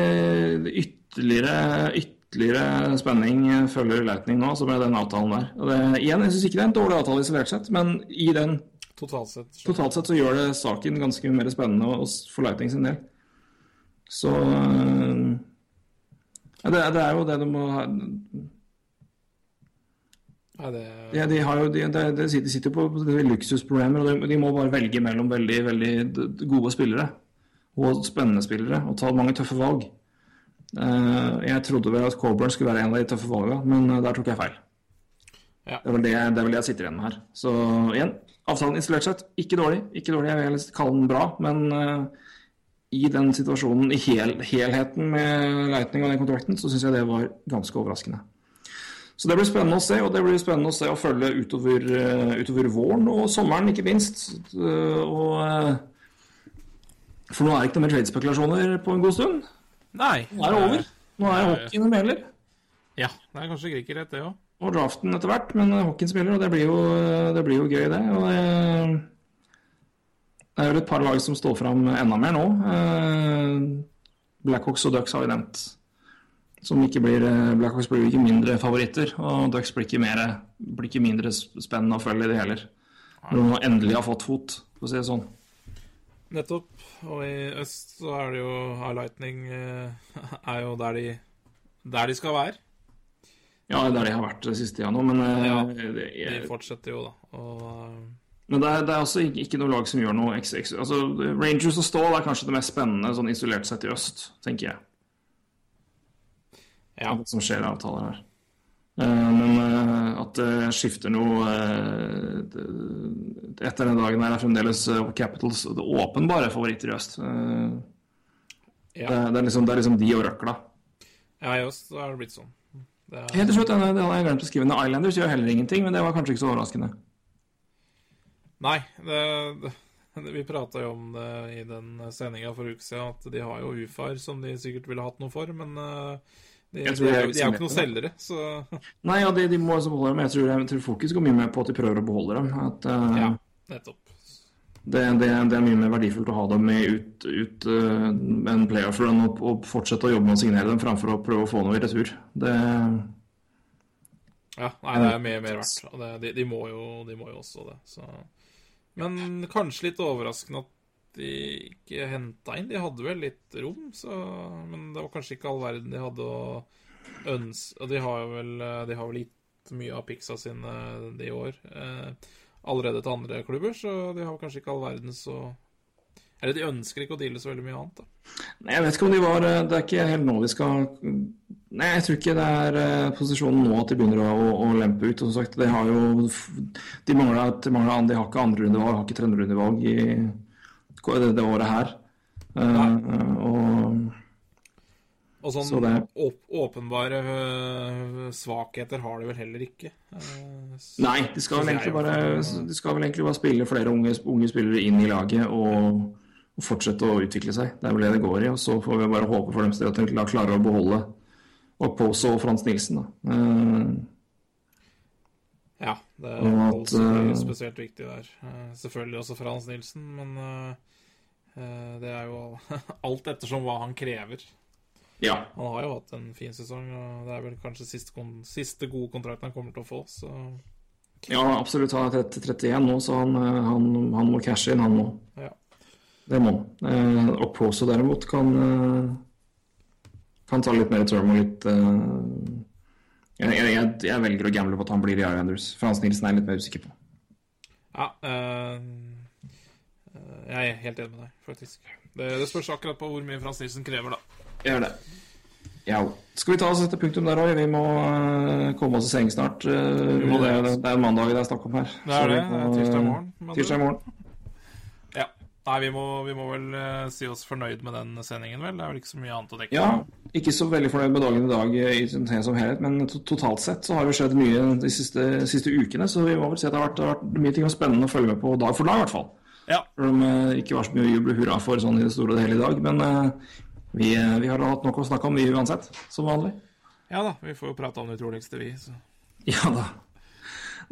ytterligere, ytterligere spenning følger Lightning nå, som med den avtalen der. Og det, igjen, jeg syns ikke det er en dårlig avtale isolert sett, men i den Totalt sett. totalt sett så gjør det saken ganske mer spennende for Lightning sin del. Så øh, Ja, Det, det er jo det du må ha Nei, det ja, de, har jo, de, de, sitter- jo på luksusproblemer, og de, de må bare velge mellom veldig, veldig gode spillere. Og spennende spillere, og ta mange tøffe valg. Eh, jeg trodde vel at Coburn skulle være en av de tøffe valgene, men eh, der tok jeg feil. Ja. Det er det, det er vel det jeg sitter igjen med her. Så igjen, avtalen isolert sett, ikke dårlig. Ikke dårlig, jeg vil kalle den bra, men eh, i den situasjonen, i hel, helheten med Lightning og den kontrakten, så syns jeg det var ganske overraskende. Så det blir spennende å se, og det blir spennende å se og følge utover, utover våren og sommeren, ikke minst. Og, for nå er det ikke noe mer trade-spekulasjoner på en god stund. Nei. Nå er det over. Nå er hockeyen som gjelder. Ja, det er kanskje greit, det òg. Og draften etter hvert, men hockeyen spiller, og det blir jo, det blir jo gøy, det. Og det, det er vel et par lag som står fram enda mer nå. Eh, Blackhawks og Ducks har vi nevnt. Som ikke blir, eh, Blackhawks blir ikke mindre favoritter, og Ducks blir ikke, mer, blir ikke mindre spennende å følge, det heller. Når de endelig har fått fot, for å si det sånn. Nettopp. Og i øst så er det jo High Lightning eh, [laughs] er jo der de, der de skal være. Ja, det er der de har vært det siste tida nå, men, eh, Ja, det, De fortsetter jo, da. Og eh, men det, er, det er også ikke, ikke noe lag som gjør noe eks, altså, Rangers og Stål er kanskje det mest spennende sånn isolert sett i øst, tenker jeg. ja. Hva som skjer av avtaler her. Eh, men eh, at det skifter noe eh, etter den dagen her er fremdeles Capitals det åpenbare favoritter i øst. Ja. det, er liksom, det er liksom de og røkla. ja, i øst er det blitt sånn. Det er, Helt til slutt, denne har jeg glemt å skrive ned. Islanders gjør heller ingenting, men det var kanskje ikke så overraskende. Nei, det, vi prata jo om det i den sendinga for uke siden, at de har jo UFA-er som de sikkert ville hatt noe for, men eh, de, Jeg de, tror er, de er jo ikke noen selgere, så Nei, ja, de, de må også beholde dem. Jeg tror, jeg tror fokus går mye mer på at de prøver å beholde dem. At, uh, ja, nettopp. det, det, det er mye mer verdifullt å ha dem med ut, ut uh, en playoff-run og, og fortsette å jobbe med å signere dem, framfor å prøve å få noe i retur. Det, Ja, nei, det er mer, mer verdt. Og det, de, de, må jo, de må jo også det. Så. Men kanskje litt overraskende at de ikke henta inn. De hadde vel litt rom, så, men det var kanskje ikke all verden de hadde å ønske Og de har vel, de har vel gitt mye av picksa sine de år eh, allerede til andre klubber, så de har kanskje ikke all verdens å Eller de ønsker ikke å deale så veldig mye annet, da. Nei, jeg vet ikke om de var eh, Det er ikke helt nå vi skal Nei, jeg tror ikke det er eh, posisjonen nå at de begynner å, å, å lempe ut. Og som sagt, de har jo De mangler, de De har ikke andrerundevalg, har ikke tredjerundevalg i det, det året her. Eh, eh, og Og sånn Så åp åpenbare øh, svakheter har de vel heller ikke. Eh, Nei, de skal, vel egentlig bare, de skal vel egentlig bare spille flere unge, unge spillere inn i laget og, og fortsette å utvikle seg. Det er vel det det går i. Og så får vi bare håpe for dem at de klarer å beholde Oppose og Frans Nilsen. Da. Eh, Ja, det er at, også eh, spesielt viktig der. Eh, Selvfølgelig også Frans Nilsen, men eh, eh, det er jo [laughs] alt ettersom hva han krever. ja. Han har jo hatt en fin sesong, og det er vel kanskje siste, siste gode kontrakten han kommer til å få, så ja, absolutt. Han er 30, 31 nå, så han, eh, han, han må cashe inn, han nå. ja. Det må han. Og Poso derimot kan, eh, kan ta litt mer term og litt eh, jeg, jeg, jeg, velger å gamble på at han blir i Islanders. Frans Nilsen er jeg litt mer usikker på. Ja, øh... eh, jeg er helt enig med deg, faktisk. Det, det spørs akkurat på hvor mye Frans Nilsen krever, da. Gjør det. Ja. Skal vi ta og sette punktum der, òg? Vi må eh, komme oss i seng snart. Eh, det, det, altså. er en mandag det er snakk om her. Det er det. må, Tirsdag i morgen. Tirsdag morgen. Ja. Nei, vi må, vi må vel eh, si oss fornøyd med den sendingen, vel? Det er vel ikke så mye annet å dekke. Ja, ikke så veldig fornøyd med dagen i dag i som helhet, men totalt sett så har det skjedd mye de siste, siste ukene, så vi må vel si at det har vært, det har vært mye ting spennende å følge med på dag for dag, i hvert fall. Ja. Selv om det ikke var så mye å juble hurra for sånn i det store og hele i dag, men eh, vi, eh, vi har hatt nok å snakke om, vi uansett, som vanlig. Ja da, vi får jo prate om det utroligste, vi. Så. [laughs] Ja da.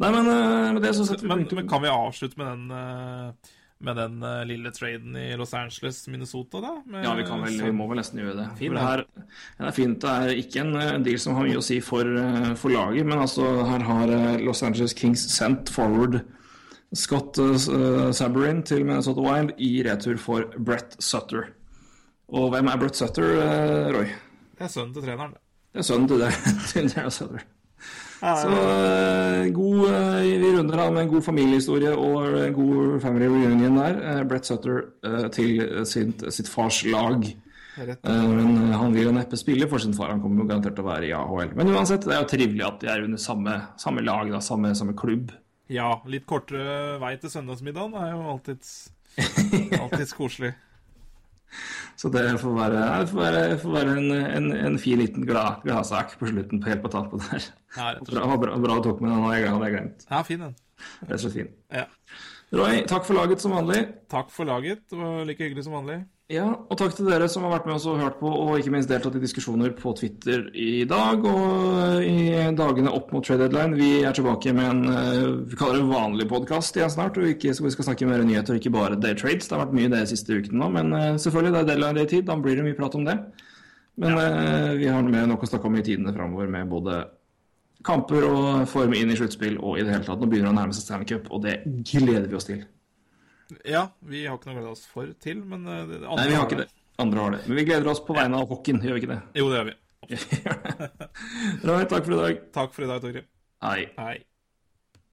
Nei, men eh, med det så setter vi Men, men kan vi avslutte med den, eh, med den eh, lille traden i Los Angeles, Minnesota, da? Med, Ja, vi, kan vel, vi må vel nesten gjøre det. Fint, det, her, det er fint. Det er ikke en eh, deal som har mye å si for, eh, for laget, men altså, her har eh, Los Angeles Kings sendt forward Scott uh, Saberin til Minnesota Wild i retur for Brett Sutter. Og hvem er Brett Sutter, eh, Roy? Det er sønnen til treneren. det. Er sønnen til det, [laughs] til Sutter. Så eh, god, eh, vi runder av med en god familiehistorie og en god family reunion der. Eh, Brett Sutter eh, til sitt, sitt fars lag. Eh, men eh, han vil jo neppe spille for sin far, han kommer jo garantert til å være i AHL. Men uansett, det er jo trivelig at de er under samme, samme lag, da, samme, samme klubb. Ja, litt kortere vei til søndagsmiddagen er jo alltids, [laughs] alltids koselig. Så det får være, får være, får være en, en, en fin liten glad, gladsak på slutten, på helt på tampen der. Ja. Bra, bra, bra du tok med den, jeg hadde jeg glemt. Ja, fin den. Rett og slett fin. Ja. Roy, takk for laget som vanlig. Takk for laget. Det var like hyggelig som vanlig. Ja, og takk til dere som har vært med oss og hørt på, og ikke minst deltatt i diskusjoner på Twitter i dag og i dagene opp mot trade deadline. Vi er tilbake med en eh, vi kaller det vanlig podkast igjen snart, og ikke, så vi skal snakke mer nyheter, ikke bare day trades. Det har vært mye det siste ukene nå, men eh, selvfølgelig, det er deadline i tid, da blir det mye prat om det. Men ja. vi har med nok å snakke om i tidene framover med både kamper og form inn i sluttspill og i det hele tatt. Nå begynner det å nærme seg Stanley Cup, og det gleder vi oss til. Ja, vi har ikke noe å glede oss for til, men eh, det, andre Nei, vi har ikke det. Andre har det. Men vi gleder oss på vegne av hockeyen, gjør vi ikke det? Jo, det gjør vi. [laughs] Bra, takk for i dag. Takk for i dag, Torgrim. Hei. Hei.